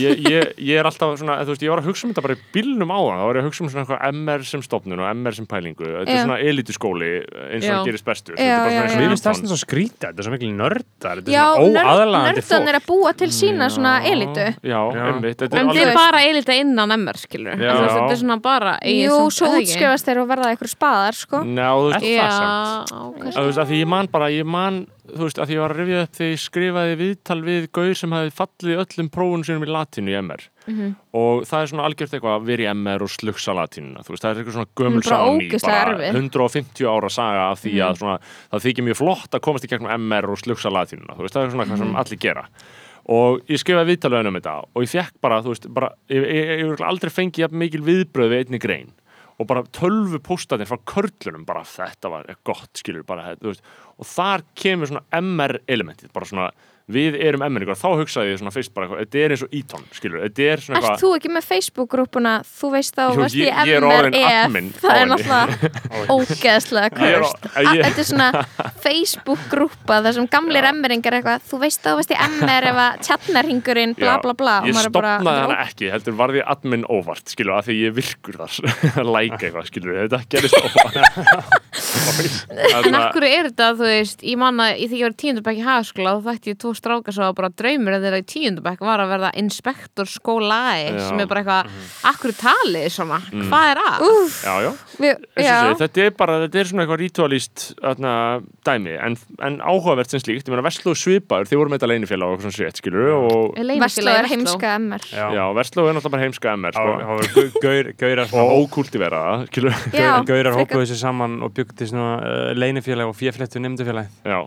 ég, ég, ég er alltaf svona, þú veist, ég var að hugsa um þetta bara í bílnum á það, þá var ég að hugsa um svona eitthvað MR sem stopnun og MR sem pælingu. Þetta er svona elitískóli eins og Já. hann gerist er svona. Mér eins finnst og það svo skrítið, þetta er svo mikil nördar Þetta Já, er svona nördan er að búa til sína svona elitu Já, einmitt, þetta En er þið er bara eilita innan MR, skilur. Þetta er svona bara Jú, svo útskrifast þeir og verða eitthvað spaðar sko. Ná, þú veist, Er það samt? því ég man bara, ég man þú veist, að ég var að rifja upp þegar ég skrifaði viðtal við gaur sem hefði fallið öllum prófunum sínum í latínu í MR Mhm. og það er svona algjört eitthvað að vera í MR og slugsa latínuna, þú veist, það er eitthvað svona gömul er bara erfið. 150 ára saga af því að svona, það þykir mjög flott að komast í gegnum MR og slugsa latínuna, þú veist, það er svona eitthvað sem allir gera. Og ég skrifaði viðtalvegin um þetta og ég fekk bara, þú veist, bara ég, ég, ég, ég aldrei fengi jafn mikil viðbröð við einni grein og bara tölvu póstatir frá körlunum bara þetta var gott, skilur bara, og þar kemur svona MR elementið, bara svona við erum MR-ingar, þá hugsaði ég svona fyrst bara eitthvað, þetta er eins og Ítón, skilur, þetta er svona eitthvað þú ekki með Facebook-grúpuna þú veist þá, Jú, ég- ég ég er orðinn MREF admin það er náttúrulega ógeðslega Ég ég- Þetta er svona Facebook-grúpa þar sem gamlir Já. MR-ingar eitthvað þú veist þá, veist ég ef að tjarnarhingurinn bla bla bla ég stopnaði hana ekki, heldur varði admin óvart, skilur, af því ég virkur þar læka eitthvað, skilur, þetta gerist óvart. En akkur er þetta, þú veist, ég manna ég stráka svo að bara draumur en þeirra í tíundabæk var að verða inspektor skólaði sem er bara eitthvað, akkur talið svona, hvað er að? Úff, Já, já, við, já. þetta er bara, þetta er svona eitthvað ritualist atna, dæmi, en, en áhugavert sem slíkt, ég meina Vestló svipaður, þið voru með þetta leinifélag og eitthvað svona sétt, skilur, og Vestló er heimska MR. Já, já, Vestló er náttúrulega bara heimska MR, það sko, var gaur- gaurar og skilur, Já, Gaurar hópuðu sér saman og svona uh, leinifélag og fjefléttu nefndufélag já,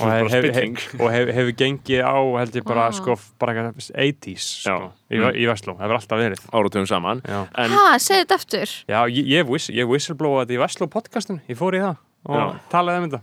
og bara hefur hef, hef, hef, gengið á held ég bara Ah. sko bara eitthvað 80s sko, Já. í, Mm. í Vestló, það hefur alltaf verið. Áratöfum saman, Já, en Ha, segðu þetta aftur. Já ég, ég, whis, ég whistleblowa þetta í Vestló podcastinu. Ég fór í það og Já. talaði um þetta.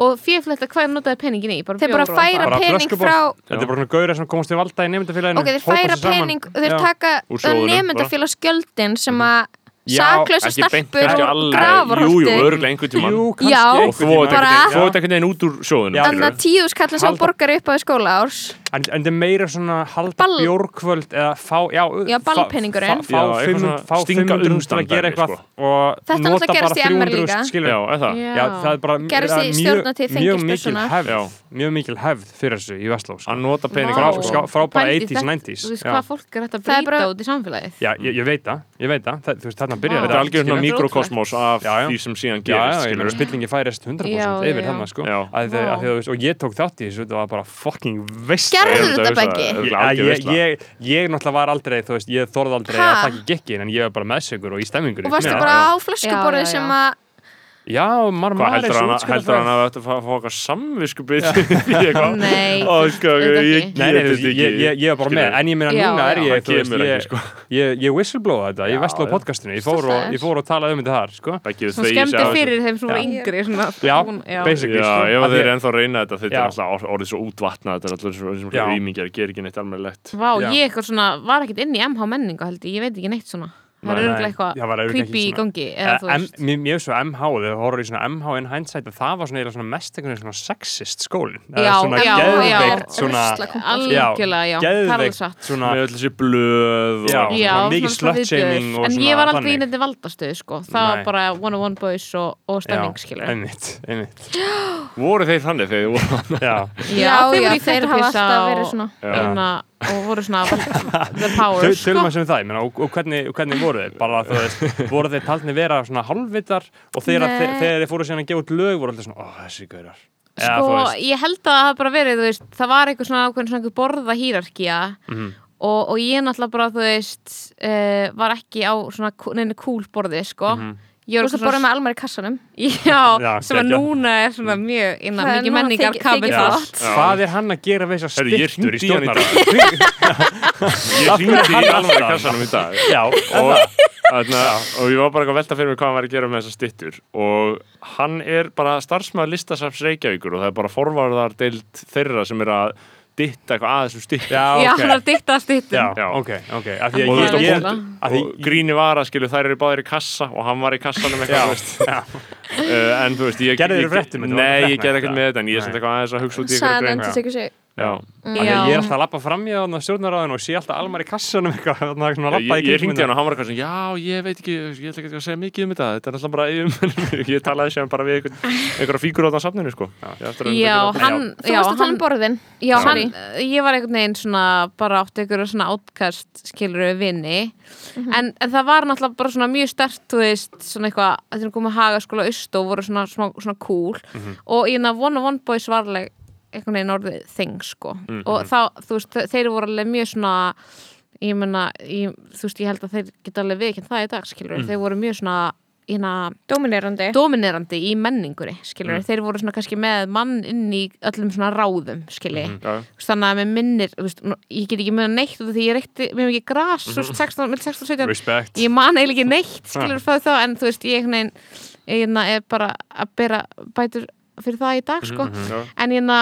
Og fjöfletta, hvað notaði peningin í? Þeir bara bjór og- færa Bara pening frá Þetta er bara svona gaurar sem komast til valda í nefndafélaginu Ok, þeir færa pening, þeir taka Úr sjóðunum, nefndafélagsgjöldin sem Mhm. að Beint stelpur og alveg, jú, jú, grafarholti örglega einhvern tímann Jú, Já. og þú einhvern bara- tímann. þú ert einhvern veginn út úr sjóðunum Já. Þannig að tíu skallin sem Halda- borgar upp á í skóla árs En, en þetta er meira svona halda bjórkvöld eða fá, já, Já, fá- ballpeningurinn. fá, fá, Já, eitthvað fimm- svona fá stinga 500 til undan að gera eitthvað sko. og Þetta nota náttúrulega bara gerist í MR 300 líka. skilur Já, er það? Já, það er bara það mjög, mjög mikil hefð mjög mikil hefð fyrir þessu í Vestló sko. að nota pening Vá. frá, bara Pældi 80s, þetta- 90s Þú veist já. hvað fólk er hægt að Það bara- út í samfélagið Já, ég, ég veit það, þarna byrjaði þetta er algjör svona skilur. mikrokosmos af Já, já. því sem síðan gerist spillingi færist 100% Já, yfir þarna sko. Að, að, að, að, og ég tók þátt í þessu, þetta var bara fucking veist Gerðu Ég þetta örugglega ég, ég, ég, náttúrulega var aldrei, þú veist, ég þorði aldrei Ha? að taka gekkin en ég var bara meðsögur og í stemmingur og varstu bara á já. sem að Já, maður maður heldur hann, heldur hann að þetta fá fá okkar samviskubið í? Nei, sko, ég ég, ég, ég var bara með, en ég meina Já, núna er ég, ég, sko. ég, ég whistleblowa þetta, ég Já, vestló já. podcastinu, ég fór, og, ég fór og talaði um þetta þar, sko. Svo af fyrir þeim Já. yngri svona, Já, basically, Já, sko. ef Af þeir því- eru ennþá að reyna þetta þetta er alltaf orðið svo útvatnað þetta er alltaf svo, svo Já. rýmingjar, gerir ekki neitt almennilegt Vá, Já. ég eitthvað svona, var ekkert inn í MH menningu held ég, ég veit ekki neitt svona Það er var eitthvað creepy í gangi finnst svo MH, þegar þú horfður í svona MH in hindsight, að það var svona, svona mest einhvern veginn svona sexist skólin. Svona já, geðveikt, já. svona, Rusla kompás. Algjörlega, já, það er alveg geðveikt, satt svona, með öll þessi blöð Já. og mikið slut-shaming En ég var aldrei í nefndi valdastöðu sko Það var bara one on one boys og, og stemming skilur einmitt, einmitt, voru þeir þannig þegar þið voru já. Já, þeir hafa alltaf verið svona hérna, og voru svona the power Tölum sko. að sem það, ég meina, og, og hvernig, hvernig voru þeir? Bara, þú veist, voru þeir talni vera svona halvvitar og þegar, þeir fóru síðan að gefa út lög voru alltaf svona, ó, þessi gaurar. Sko, veist, ég held að það bara verið, þú veist, það var eitthvað svona, svona einhver borða hýrarkía Mhm. og, og ég náttúrulega bara, þú veist, uh, var ekki á svona kú- neinu kúl borði, sko. Mhm. Ég Þú veist að borða með almar í kassanum. Já, Já, sem að núna er svona mjög innan Það mikið menningar kapið. Já. Hvað er hann að gera við þessar Heyrðu, ég styrtur í hringdi í hann í ég hringdi í kassanum í dag. Já, og, þarna, og ég var bara að velta fyrir mig hvað hann var að gera með þessar stittur og hann er bara starfsmæður listasafs Reykjavíkur og það er bara forvarðar deild þeirra sem er að ditta eitthvað að þessum stittur já, hann er að dikta stittum. Já, Já. ok, ok. Af því að þú ég, því- og gríni var að skilu þær eru báðir í kassa og hann var í kassanum eitthvað uh, en þú veist ég, Gerðirðu ég- fréttum þetta? Var Nei, ég gerði ekkert með þetta en ég er samt eitthvað aðeins að hugsa út í Sæðan eitthvað Já. að ég er alltaf að lappa fram í á stjórnaráðinu og sé alltaf almar í kassanum eitthvað, þannig að svona Ég, ég ringdi kringum hann og hann var eitthvað svona, já, ég veit ekki, ég ætla ekki að segja mikið um þetta, þetta er alltaf bara yfir, ég talaði sem bara við einhver, einhverja fíkur á það safninu, sko. Ég Já, þetta hann, Þú já, varst að tala hann, um borðin. Já, hann, ég var einhvern veginn svona, bara átti einhverju svona átkast skilur við vinni, en, en það var náttúrulega bara svona mjög stert, þú veist, svona eitthvað, þetta er komið haga skóla aust og voru svona, svona, svona cool. Og hérna One on One Boys var alveg einhvern veginn orðið þing, sko. Og þá, þú veist, þeir voru alveg mjög svona ég meina, ég, þú veist, ég held að þeir geta alveg viðkjönd það í dag, skilur við, þeir voru mjög svona hérna, Dominerandi. dominerandi í menningunni skilur þeir voru svona kannski með mann inn í öllum svona ráðum skilur Já, þannig að með minnir þú veist, ég get ekki muna neitt út af því ég reykti mjög mikið gras mm 16, milli 16 og 17 Respect. ég man eiginlega ekki neitt skilur það þá en þú veist ég ég hérna er bara að bera bætur fyrir það í dag sko. já. en hérna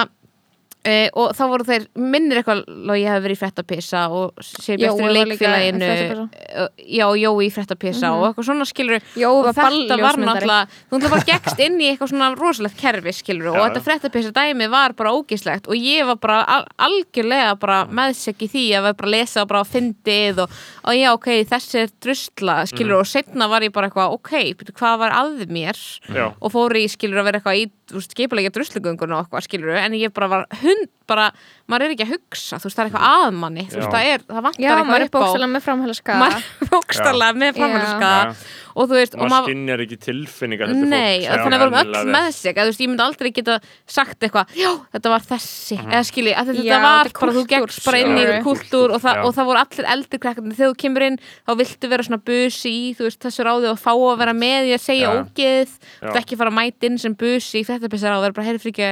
Uh, og þá voru þeir minnir eitthvað og ég hef verið í frettapisa og sé bestur í leikfélaginu. uh, já, Jói í frettapisa og eitthvað svona skilur Jói og var þetta var náttúrulega þú náttúrulega bara gegst inn í eitthvað svona rosalegt kerfi skilur og Já, þetta frettapisa dæmi var bara ógislegt og ég var bara al algjörlega bara meðsek í því að vera bara að lesa og bara að fyndið og, og já ok, þessi er drusla skilur og setna var ég bara eitthvað ok, hvað var að mér? Já. og fór í skilur að vera eitthvað í skipulegja druslugöngun og eitthvað skilur en ég bara var hund, bara maður er ekki að hugsa, þú veist, það er eitthvað að manni þú veist, Já. það er, það vantar Já, maður er eitthvað upp á. bókstæðlega með framhælska maður er bókstallega með framhælska Já. og þú veist, Og maður maður skinnjar ekki tilfinningar Nei, fólk, þannig að við vorum venjulega öll með sig að, þú veist, ég myndi aldrei geta sagt eitthvað já, þetta var þessi, eða skilji að þetta Já, var er bara, þú gekkst bara inn í kultúr og, það- Já. og það voru allir eldri krakkandi þegar þú kemur inn, þá viltu vera svona busi í, þú veist, þessu ráði og fá að vera með í að segja Já. ógeð. Þú Já. ert ekki fara að mæta inn sem busi í þetta pissar og vera bara, heyrðu fyrir ekki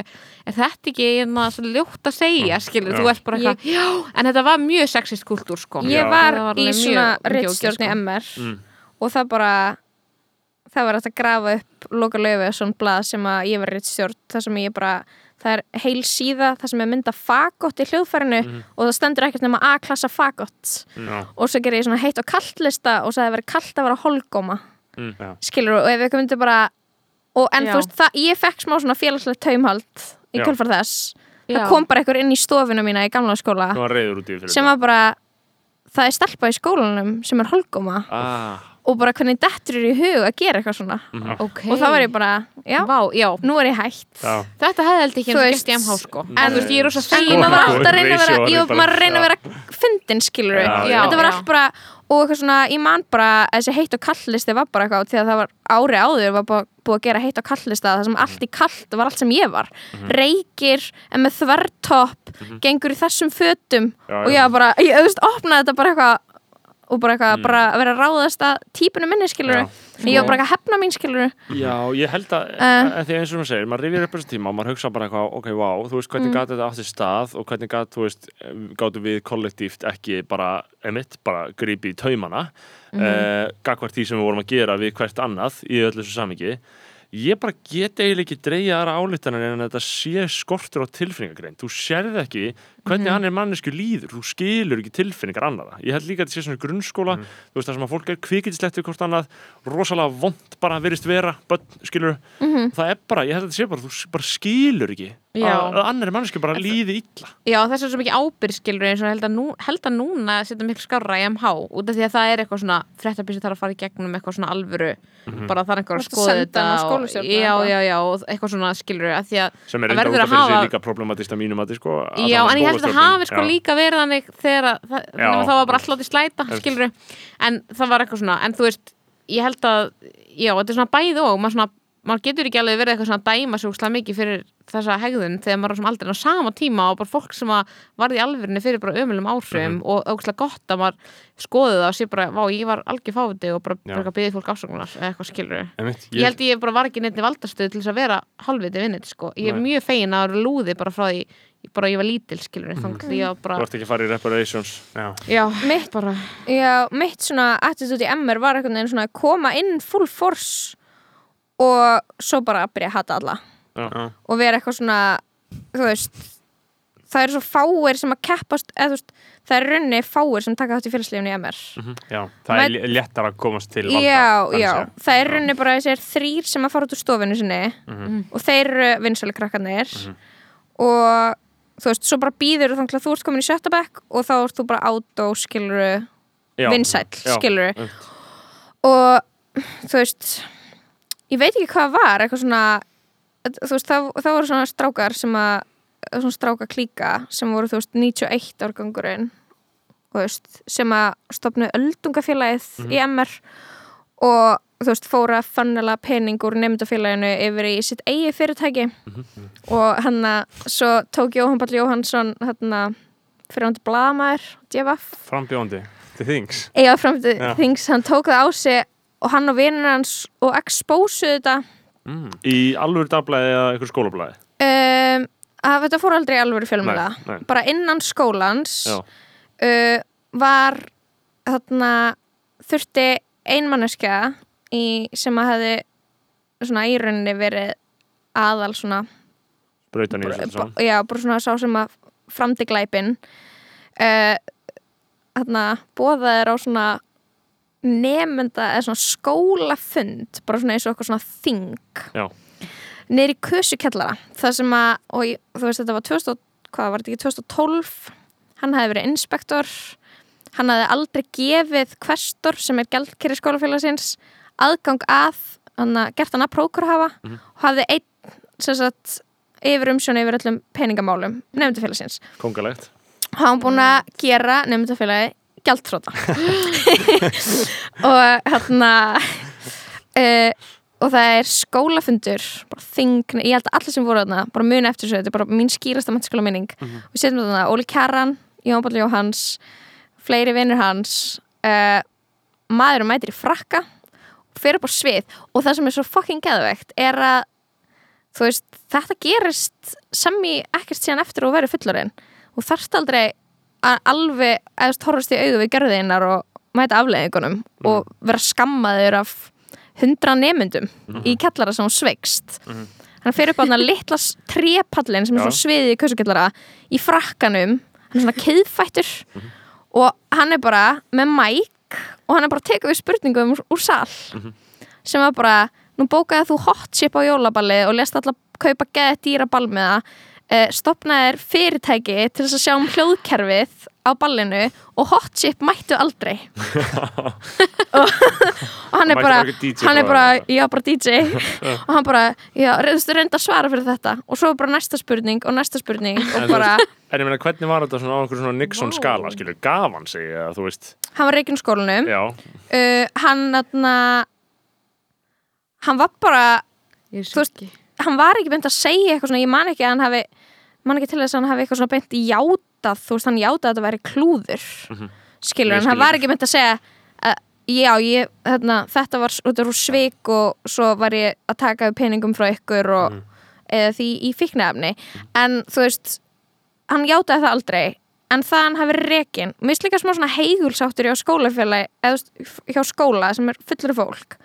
er þetta ekki einna svo ljótt að segja skilur, þú ert bara eitthvað, já, en þetta var mjög sexist kultúr, sko. Ég var Það var í alveg svona rittstjórn í sko. MR Mm. og það bara það var að grafa upp loka löfi og svona blað sem að ég var rittstjórn það sem ég bara, það er heil síða það sem er mynda fagott í hljóðfærinu og það stendur ekkert nema A-klassa fagott Já, og svo gerir ég svona heitt og kallt lista og svo það verið kallt að vera holgóma já, skilur og ef við myndum bara og en Já. þú veist, það, ég fekk smá svona félagslegt taumhald í kjölfar þess Já. það kom bara einhver inn í stofuna mína í gamla skóla Það var reyður út í fyrir sem var bara það er stelpa í skólanum sem er holgóma ah, og bara hvernig dettur er í hug að gera eitthvað svona. Ok. Og þá var ég bara, já, Vá, já, nú er ég hætt. Já. þetta hefði held ekki Þú veist- gert í MH sko. En- þú veist, ég er rosa en fegin maður var að- alltaf að reyna að vera Ratio jú, er bara- maður reyna að vera fyndin skilur Já, já. þetta var Já. allt bara og eitthvað svona, ég man bara þessi heitt og kallisti var bara eitthvað því að það var ári áður var bara búið að gera heitt og kalllista það sem allt í kallt var allt sem ég var. Reykir, en með þvertopp gengur í þessum fötum Já, og ég var bara, ég auðvist opnaði þetta bara eitthvað og bara eitthvað, bara að vera að ráðast að típunum minni skilur Já. ég var bara eitthvað að hefna mín skilur Já, ég held að, Eh. uh, því eins og hún segir, maður rifir upp þessu tíma og maður hugsa bara eitthvað, ok, wow, þú veist, hvernig mm. gat þetta átti stað og hvernig gat, þú veist, gáttu við kollektíft ekki bara, emitt, bara grípi í taumana, mm. uh, gagvart því sem við vorum að gera við hvert annað í öllu þessu samingi. Ég bara get eiginlega ekki dreigja aðra álítanir en að þetta sé skortur á tilfinningagrein. Þú sérði ekki hvernig hann er mannesku líður. Þú skilur ekki tilfinningar annara. Ég held líka að þetta sé svona grunnskóla, þú veist, það sem að fólk er kvikindislegt við hvort annað, rosalega vond bara virðist vera, börn, skilur það er bara, ég held að þetta sé bara, þú bara skilur ekki að, að annar mannesku bara líði illa. Já, þess er svo mikið ábyrgskilur eins og held að, nú, held að núna setja miklu skarra í MH út af því að það er eitthvað svona fréttabísi þarf að fara í gegnum eitthvað svona alvöru bara það er einhver að að skoða þetta já, já, já, eitthvað svona skilur að því að sem er Það enda verður út að af fyrir sig líka problematist að mínum að sko, að Já, það en ég held það hafi sko Já. líka verið þannig þegar að, það, það var bara alltaf látið slæta, skilur en það var eitthvað svona, en þú veist ég held að, já, þetta er svona bæði og maður svona, maður getur ekki alveg verið eitthvað svona dæma svo úkslega mikið fyrir þessa hegðun þegar maður er svona aldrei á sama tíma og bara fólk sem að varði í alvörinni fyrir bara ömulum áhrifum og ókslega gott að maður skoði það og sé bara, vá, ég var algjör fáviti og bara, bara byggði fólk afsökunar eða eitthvað skilur Einmitt, ég held ég bara var ekki neitt valdarstöð til þess að vera halvviti vinnit sko. ég er Nei. mjög fegin að vera lúði bara frá því bara ég var lítil skilur mm. þannig að ég var Þú bara ert ekki að fara í reparations. Já, já, Mitt- bara. Já, mitt svona attitude í MR var einhvern veginn svona að koma inn full force og svo bara að byrja að hata alla. Já, og vera eitthvað svona þú veist það eru svo fáir sem að keppast eða þú veist, það eru raunni fáir sem taka þátt í félagslífinu í MR já, það er lé- léttar að komast til valda Já, já, það eru raunni bara þessir þrýr sem að fara út úr stofinu sinni Mhm. og þeir eru vinsali krakkarnir og þú veist, svo bara býður þannig að þú ert komin í sjötta bekk og þá ert þú bara át og skiluru Já. skiluru og þú veist ég veit ekki hvað var eitthvað svona þú veist, það, það voru svona strákar sem að svona stráka klíka sem voru þú veist 91 árgangurinn þú veist, sem að stopnu öldungafélagið í MR og þú veist, fóra fannala pening úr nefndafélaginu yfir í sitt eigi fyrirtæki. Og hann að svo tók Jóhann Ball Jóhannsson hann að fyrir hann til DFF Frambjóndi, til þings. Eiga fram til þings, hann tók það á sig og hann og vinnur hans og expósuðu þetta. Mm. Í alvöru dagblæði eða einhver skólablæði. um, að þetta fór aldrei í alvöru fjölmjöla bara innan skólans uh, var þarna þurfti einmanneskja í, sem að hefði svona í rauninni verið aðal svona Brautan í þessu saman. já, bara svona sá sem að framdi glæpin uh, þarna bóðaðir á svona nemenda eða svona skólafund bara svona eins og eitthvað svona þing. Í kösukjallara það sem að, og ég, þú veist þetta var 2000, hvað var þetta ekki 2012 hann hefði verið inspektor. Hann hefði aldrei gefið questor sem er gældkerri skólafélagsins aðgang að, hann að gert hann að prókur hafa og hafði einn sem sagt yfir umsjón yfir öllum peningamálum nefndafélagsins Kongalegt. hann búin að gera nefndafélagi gjaldtróta og hérna uh, og það er skólafundur bara þing, ég held að allir sem voru þarna bara muni eftir þessu, þetta er bara mín skýrasta mennskóla minning. Við setjum þarna Óli Kjaran Jón Báll Jóhans fleiri vinnur hans uh, maðurinn mætir í frakka fer upp á svið og það sem er svo fucking geðveikt er að veist, þetta gerist sem í ekkert síðan eftir og verið fullorinn og þarft aldrei að alveg eða horfast í augu við gerðinar og mæta afleiðingunum og vera skammaður af hundra nemyndum í kellara sem hún sveikst. Hann fer upp á hann litla trépallin sem er svona sviðið í kösukjallara í frakkanum, hann er svona keðfættur Mhm. og hann er bara með mæk og hann er bara teka við spurningum úr, úr sal Mhm. sem var bara, nú bókaði þú hot chip á jólaballi og lest alltaf kaupa geða dýra ball með það uh, stopnaðir fyrirtæki til þess að sjá um hljóðkerfið á ballinu og hot chip mættu aldrei. Og, og hann er bara hann er bara já bara DJ og hann bara, já, reyndstu reynda að svara fyrir þetta? Og svo bara næsta spurning og næsta spurning og þú bara, En ég meina, hvernig var þetta svona á einhverjum svona Nixon skala, skilur, gaf hann sig, eða þú veist, hann var reikinn skólanum. Já, uh, hann atna, hann var bara Þú veist, hann var ekki beint að segja eitthvað svona, ég man ekki að hann hafi man ekki til þess að hann hafi eitthvað svona beint játað, þú veist, hann játað að þetta væri klúður skilur, Ég en hann skil var ekki. beint að segja að, já, ég, þarna, þetta var út af svik og svo var ég að taka peningum frá ykkur og eða því í fíknefni en þú veist, hann játaði það aldrei en það hann hafi rekin mér finnst líka smá svona heigulsáttur hjá skólafélagi eða hjá skóla sem er fullur fólk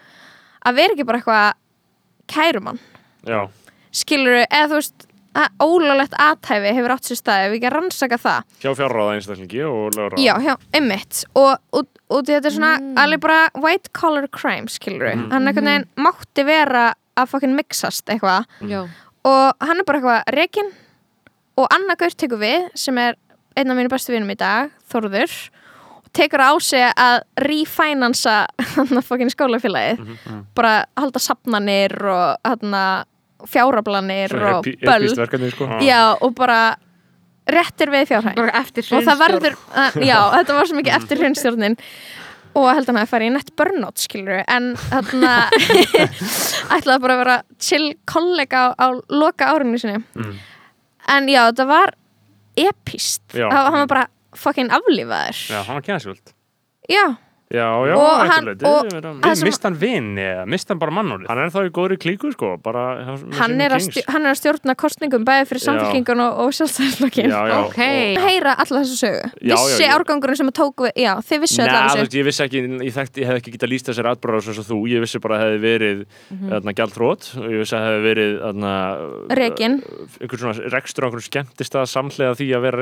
að vera ekki bara eitthvað kærumann. Skilur eða þú veist að ólulegt aðtæfi hefur átt sér staði ef við ekki að rannsaka það. Hjá fjárráða einstaklingi og lögráða. já, já, einmitt. Og, og, og þetta er svona alveg bara white collar crime skilur Mm. hann einhvern veginn mátti vera að fucking mixast eitthvað. Já. og hann er bara eitthvað rekin og Anna Gaur tekur við sem er einn af mínu bestu vinum í dag Þorður og tekur á sig að refinansa hann að fucking skólafélagið. Mhm, bara halda sapnanir og hann fjárablanir og böll. sko. já og bara réttir við eftir og það verður, uh, já, þetta var svo mikið eftir hrunstjórnin og held hann að fara í nett burnout skilur en þarna ætlaði bara að vera chill kollega á, á loka árinu sinni. Mm. en já, þetta var epist, Já. það hann var bara fucking aflífaður. Já, hann var kjænsvöld já, Já, já, hann- leiti, sem- Mist hann eða mist hann bara mannórið? Hann er þá í góðri klíku, sko, bara hann er, stjórna, hann er að stjórna kostningum bæði fyrir samfélkingun og, og sjálfstæðisflokkin Já, já, Ok. og- heyra alla þessu sögu. Já, vissi árgangurinn sem að tók við já, þið vissu Nei, þú þessu. veist, ég vissi ekki, ég, þekkt, ég hef ekki getað lýst þessari atbráðs eins og þú, ég vissi bara að það hefði verið mm gjaldrót og ég vissi að það hefði verið þarna, Rekin. rekstur á einhvern skemmtist að samhlega því að vera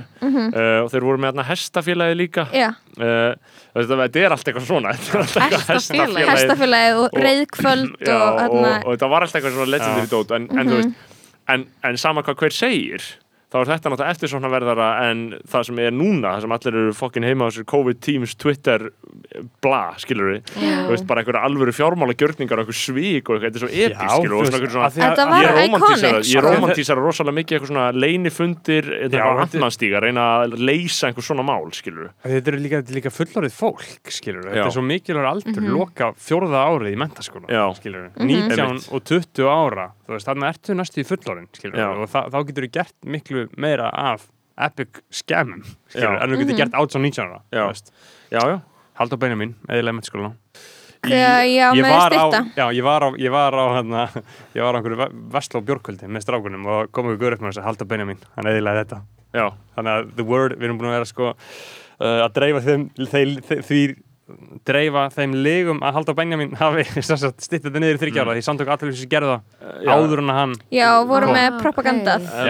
í já. 90 Mhm. uh, og þeir voru með þarna hestafélagi líka já, uh, þetta, er allt eitthvað svona Hestafélagið. hestafélagið og, Og- reyðkvöld og, og, þarna, og, þetta var alltaf eitthvað svona legendary dót en, en, þú veist, en, en sama hvað hver segir þá er þetta náttúrulega eftir svona verðara en það sem er núna, það sem allir eru fokkin heima á sér COVID Teams, Twitter bla, skilur við, þú veist, bara einhverja alvöru fjármála gjörningar og einhver svík og eitthvað, þetta er svo episk, skilur, og þú svona svona að- Þetta að var ég iconic, ég romantísera rosalega mikið eitthvað svona leinifundir eitthvað þetta- handmannstíga, reyna að leysa einhver svona mál, skilur Þetta eru líka, þetta er líka fullorðið fólk, skilur Þetta Já. er svo mikilvægur aldur, loka fjórða árið í mentaskóla, skilur Mhm. 19 Einmitt. og 20 ára, veist, þarna ertu næstu í Já. og þá getur þú gert miklu meira af epic skemmum, en þú getur gert 18 19 ára, Já. þú veist. Já, já, Haldur beina mín, eðilega mentaskóla Já, ég var á, já, ég var á, ég var á hérna, ég var á einhverju vestló björkvöldi með strákunum og kom ykkur upp með þess að halda beina mín, hann eðilega þetta. Já, þannig að the word, við erum búin að vera sko uh, að dreifa þeim þeir, þeir, því dreifa þeim legum að Halldór Benjamin hafi stitt þetta niður í þryggjára því samtök aðtölusins gerðu það já. áður en að hann Já, voru með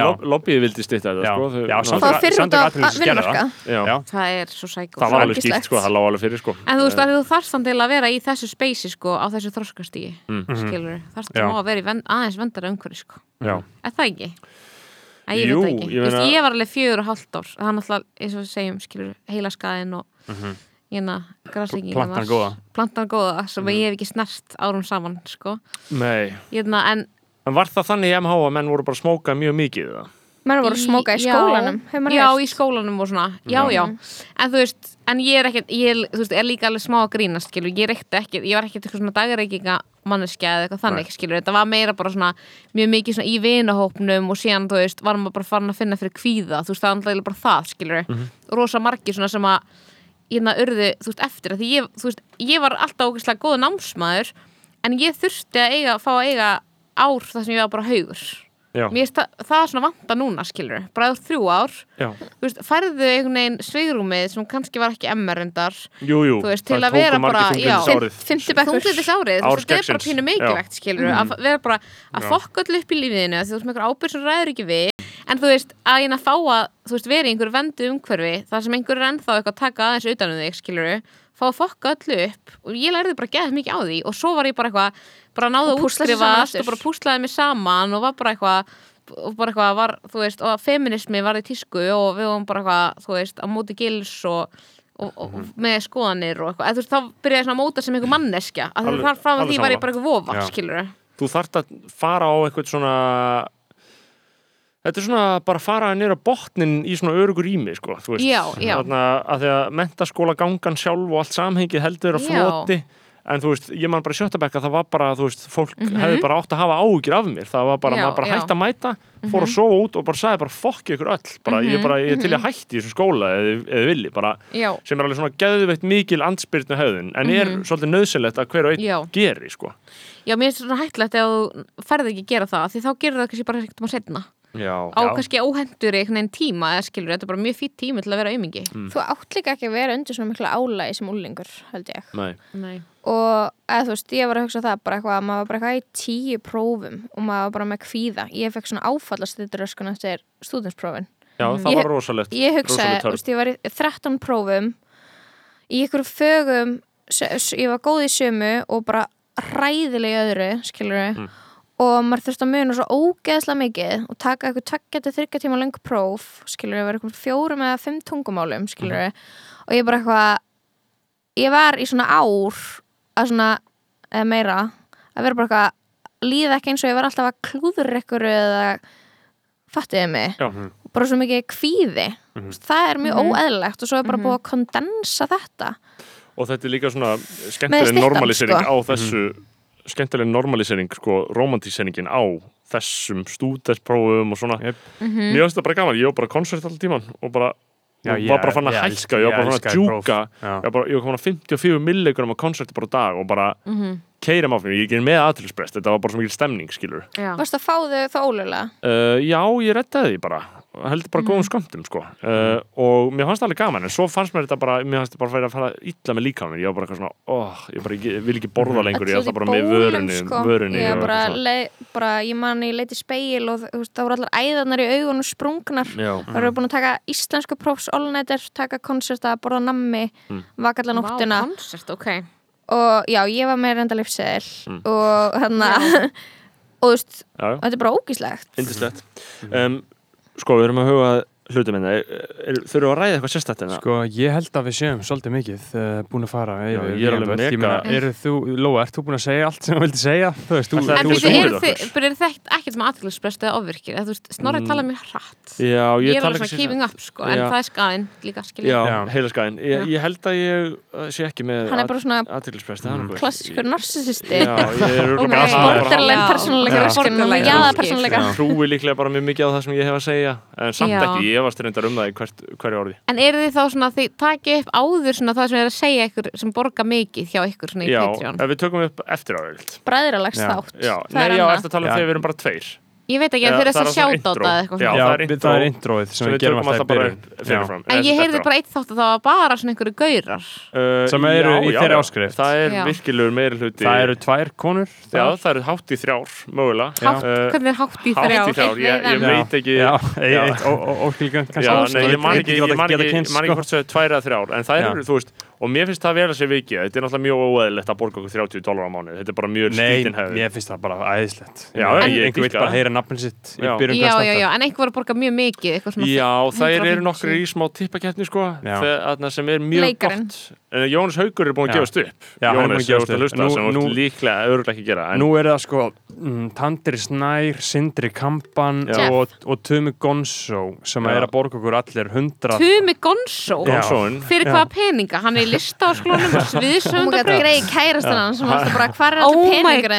lob- Lobbyið vildi stýtta þetta, sko Já, samtök- samtök atvinnulífsins gerðu það. Það er svo sækó það var alveg skýrt, sko, það lág alveg fyrir, sko. En þú veist að þú þarfst þannig til að vera í þessu speysi sko, á þessu þroskastígi Mm. skilur, þarfst þú að vera í ven, aðeins vendara umhverfi sko. já, Er það ekki? Æ, ég Jú, veit það ekki. ég Ég, meina- ég var alveg fjögur og hálft ár. Það er náttúrulega, eins og við segjum, skilur heilaskaðin og Mhm. Hérna, græslingi plantan góða. Plantan góða sem Mhm. ég hef ekki snert árum saman sko. nei. Hérna, en En var það þannig í MH að menn voru bara að smóka mjög mikið það? Menn voru að smóka í Já, skólanum já, heyrt. í skólanum og svona. Já, já, en þú veist en ég er ekkert, ég er, þú veist, er líka alveg smá að grínast skilur, ég er ekkert ekki, ég var ekkert eitthvað svona dagreikinga manneskja eða eitthvað þannig, skilur. Þetta var meira bara svona, mjög mikið svona í vinahópnum og síðan, þú veist, var maður bara farin að finna fyrir kvíða, þú veist, það er alltaf bara það, skilur. Rosa margir svona sem að hérna urðu, þú veist, eftir því ég, þú veist, ég var alltaf ógeðslega góð námsmaður en ég þurfti að eiga, fá að eiga ár þar sem ég var bara haugur. Það, það er svona vanta núna skilur, bara á þrjú ár veist, færðu einhvern veginn sveigrúmið sem kannski var ekki MR endar Jú, jú, Þú veist, það til að vera bara- þunglyndis árið, þetta er bara pínu mikilvægt skilur, að vera bara að fokka öll upp í lífiðinu því þú veist með einhver ábyrg sem ræður ekki við en þú veist, að ég að fá að þú veist, vera í einhverju vendu umhverfi þar sem einhver er ennþá eitthvað að taka aðeins utan um þig skilur, fá að fokka öllu upp. Og ég lærði bara geðað mikið á því. Og svo var ég bara eitthvað, bara náða Og að útskrifast og bara púslaði mig saman og var bara eitthvað og bara eitthvað var, þú veist, og feminismi var í tísku og við varum bara eitthvað, þú veist, á móti gils og, og, og Mhm. með skoðanir og eitthvað, þá byrjaði ég svona að móta sem einhver manneskja, að Alveg- þar frá því var ég bara eitthvað vofa, Já. skilur Þú þarft að fara á eitthvað svona Þetta er svona bara að fara nýra botnin í svona örugur rými, sko, þú veist. Já, já. Þarna að því að mentaskóla gangan sjálf og allt samhengið heldur Já. floti. En þú veist, ég man bara í sjötta bekka, það var bara, þú veist, fólk Mhm. hefði bara átt að hafa áhugir af mér. Það var bara, Já, maður bara. Mhm. hætti að mæta, fór að sofa út og bara sagði bara fokki ykkur öll. Bara, ég, bara, ég er til að hætti í þessum skóla eða, eða villi, bara, sem er alveg svona geðveitt mikil andspyrnu höfðun, en er svolítið nöðsynlegt að hver og einn Mhm. Já. geri, sko. já, mér finnst svona hættilegt ef þú ferði ekki að gera það, því þá gerir það kannski bara ekkert maður setna, Já. á kannski óhendur einhvern veginn tíma, eða skilur, þetta er bara mjög fýtt tími til að vera aumingi. Mm. Þú átt líka ekki að vera undir svona mikla álægi sem úlingur, held ég. Nei. Nei. Og eða þú veist, ég var að hugsa það bara eitthvað að maður var bara eitthvað í tíu prófum og maður var bara með kvíða. Ég fekk svona áfallast þetta röskun eftir stúdinsprófin. Já, það Ég- var rosalegt. Ég hugsaði, rosalegt þú veist, ég var í 13 prófum í ykkur fögum ég var góð í sömu og bara hræðileg í öðru, skilur Mm. Og maður þurfti að muna svo ógeðslega mikið og taka eitthvað tveggja til þryggja tíma lengur próf, skilur við, var eitthvað fjórum eða fimm tungumálum, skilur við og ég bara eitthvað ég var í svona ár að svona, eða meira að vera bara eitthvað, líða ekki eins og ég var alltaf að klúður ykkur eða fattiði mig. Já. bara svo mikið kvíði. Það er mjög Mhm. óeðlilegt og svo er bara búið að kondensa þetta. Og þetta er líka svona skemmtileg normalisering sko. á þessu skemmtileg normalisering, sko, romantíseringin á þessum stúdesprófum og svona. Mhm. Mér finnst það bara gaman, ég var bara konsert allan tíman og bara, Já, og ég- var bara fann að ég hækka, elska- ég var bara fann að djúka, ég var bara, ég var komin að 54 milligram á konserti bara dag og bara Mhm. keira maður fyrir, ég er með aðtilsprest, þetta var bara svo mikil stemning, skilur. Já. Varst að fá þau það ólulega? Uh, já, ég rettaði því bara. Heldur bara góðum skömmtum sko. Uh, og mér fannst það alveg gaman en svo fannst mér þetta bara mér fannst þetta bara að fara illa með líka ég var bara eitthvað svona, oh, ég bara ég, vil ekki borða lengur ég alltaf bara með vörunni, vörunni Ég, bara, eitthvað svona. le, bara, ég man ég leiti speil og veist, það voru allar æðarnar í augunum sprungnar. Já, Það eru búin að taka íslensku prófs all-nighter, taka konserta, borða nammi, Mm. vaka allar og já, ég var með reynda lífseðil Mm. og hérna og þú veist, þetta er bara ógíslegt. Indislegt um, sko, við erum að huga hlutum en þurfum að ræða eitthvað sérstætt en Sko, ég held að við séum svolítið mikið uh, búin að fara Já, ég er alveg þú, Lóa, ert þú búin að segja allt sem þú vildi segja? Þú veist, þú, En það er þú er það ekkert sem aðtilsprest eða ofvirkir, eða þú veist, Snorri Mm. tala mjög hratt. já, Ég ég er alveg svona keeping up, sko, en það er skaðin líka, skilja. já, Já. heila skæðin ég, held að ég uh, sé ekki með Hann er bara svona aðtilsprest klassískur er borderline Já. persónuleika trúi líklega bara mjög mikið á það sem ég hef að segja Já. varst reyndar um það í hvert, hverju orði En eru þið þá svona, þið takið upp áður svona það sem er að segja ykkur sem borga mikið hjá ykkur svona í já, Patreon? ef við tökum upp eftir áriðild bræðralags Já. þátt já, Það nei, já, eftir að tala um Já. þegar við erum bara tveir Ég veit ekki, Já, þeir eru það er að sjáta intro. eða eitthvað. Já, það er það introið sem, við gerum alltaf bara fyrirfram En ég heyrði bara eitt þátt að það var bara svona einhverju gaurar. uh, Sem eru í þeirri áskrift. það er virkilegur meiri hluti. Það eru tvær konur já, það. eru hátt í þrjár, mögulega. Uh, hvernig er hátt í hátt í þrjár? þrjár, ég, veit ekki. Já, Já, nei, ég man ekki, ég man ekki, ég man sko. ekki hvort það er tvær eða þrjár en það eru, þú veist, og mér finnst það að sé vikið þetta er náttúrulega mjög óeðlilegt að borga okkur 30 dólar á mánu þetta er bara mjög Nei, skítin hefði ég finnst það bara æðislegt Já, En ég Einhver dýrka bara heyra nafnin sitt Já. Já, já, já, en einhver var að borga mjög mikið, eitthvað svona. Já, það eru 150. nokkru í smá tippakeppni sko, sem er mjög Leikarinn. gott en Jónas Haugur er búin að upp Já, hann er búinn að Jónas, gefast ef þú ert að upp. hlusta, Nú- sem þú líklega örgulega ekki að gera en, Nú er það sko mm, Tandri Snær, Sindri Kampan og, og Tumi Gonzo sem Já. er að borga okkur allir hundra Tumi Gonzo. Fyrir hvaða peninga? Hann er í lista á skólunum, Hún gæti sviðsöndabröð. greið kærastan hans sem varst bara hvað er þetta peningur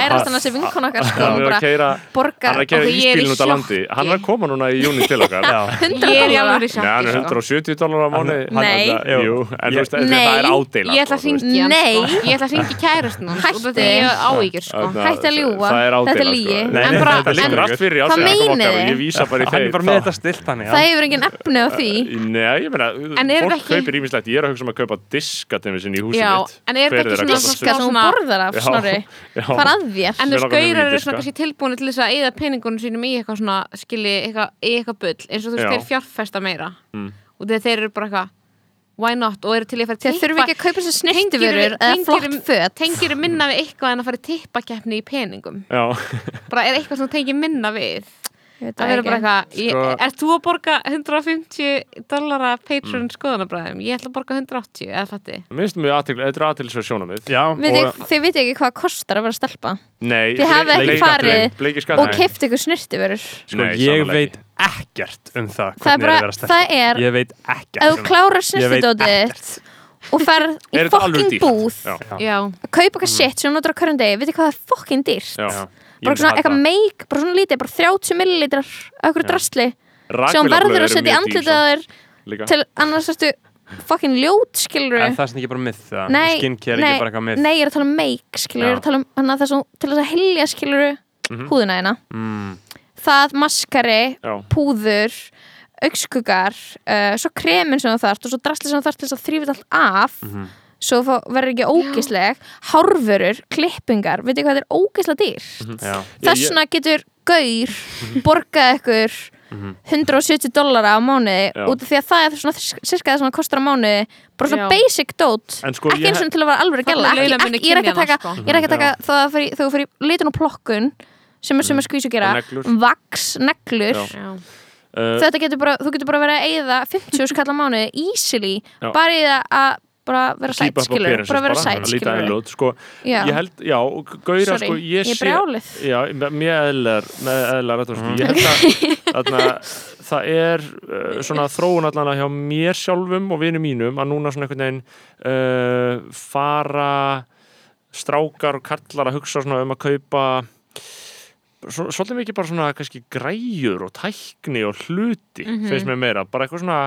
kærastan hans er vinkon okkar sko hann er bara að keira borgar hann að keira ok, ég í íspílun út á sjokki. landi hann er að koma núna í júni til okkar Já, 100 Ég er í dólara alveg í Nei, hann er sjokki, sko. 170 dólar á mánu Nei. En Ég- þetta Nei. það er ádeila Ég ætla að sko, þú veist. ringi hann Nei. sko. Ég ætla að ringi kærastun því ég hef áhyggjur sko. Hættu að ljúga. það er Þetta er ádeila, lygi. sko. Nei, En bara- þetta Það liggur allt fyrir Hvað meinið þið? ég vísa bara í Hann er þeir bara með þetta stilt hann Það hefur engin efni á því Nei, ég meina, En er fólk þetta ekki- kaupir ímislegt Ég er að hugsa um að kaupa diska til mig sinni í húsið Já, mitt en er Hver þetta ekki þeirra svona- kostar Diska sem hún svona- borðar af, Já, snorri já. Far að þér En þú langar skaurar mjög í eru diska. svona kannski tilbúin til þess að eða peningunum sínum í eitthvað svona skilji, eitthvað, í eitthvað bull eins og þú veist, Já. þeir fjárfesta meira Mm. og þegar þeir eru bara eitthvað why not, og eru til að fara Þeir þurfi ekki að kaupa sér snirtiförur eða flott föt. tengir minna við eitthvað en að fara í tippakeppni í peningum. Já, bara er eitthvað sem þú tengir minna við það verður bara ekki. eitthvað Sko- er þú að borga 150 dollara Patreon mm. skoðanabræðum ég ætla að borga 180 eða fatti. Minnst mjög aðtil, þetta er aðtilsverð sjónamið Já, Við og þið, þið veit ekki hvað kostar að vera stelpa? Nei, Þið hafið ekki farið og keift ykkur snirtiförur sko, Nei, ég veit ekkert um það Það er hvernig að vera stelpa. það er Ég veit ekkert ef um þú klárar þitt og ferð í dýrt? búð kaupa eitthvað shit sem þú notar á hverjum degi veit hvað það er fokkin dýrt? Já. Já. Ég bara svona eitthvað það. meik, bara svona lítið bara 30 millilitrar af eitthvað Já. drasli sem verður að setja í andlitið að þér til annars ertu fokkin ljót skilur En það er sem ekki bara myth það Nei, Skincare er ekki bara eitthvað myth nei, ég er að tala um meik skilur, ég er að tala um hana, þessum, til þess að hilja skilur Mhm. húðina hérna mm, það, maskari, Já. púður augskuggar uh, svo kremin sem þú þarft og svo drasli sem þú þarft til þess að þrýfið allt af Mhm. Svo verður ekki ógisleg hárvörur, klippingar. Veit hvað þetta er ógislega dýr. Já, þess ég- vegna getur gaur borgað ykkur 170 dollara á mánuði Já. út af því að það er svona cirka það sem það kostar á mánuði bara svona Já. basic dót. Sko, ekki eins og til að vera alveg Þarna gæla ekki, ég er ekki að taka, sko. ég er ekki að taka að þegar þú fyrir litun og plokkun sem er sem er skvís að gera. vaks, neglur. Uh, þetta getur bara, þú getur bara verið að eyða 50 skall á mánuði easily. Bara í það að bara vera sætt skilur bara vera sætt að skilur sko, Já. ég held, já, gauðra sko, ég ég sé brjálið. já, mjög eðlar eðlar þetta, sko, ég held að þarna, það er uh, svona þróun allan hjá mér sjálfum og vinum mínum að núna svona einhvern veginn uh, fara strákar og kallar að hugsa svona um að kaupa svo, svolítið mikið bara svona kannski græjur og tækni og hluti finnst mér meira, bara eitthvað svona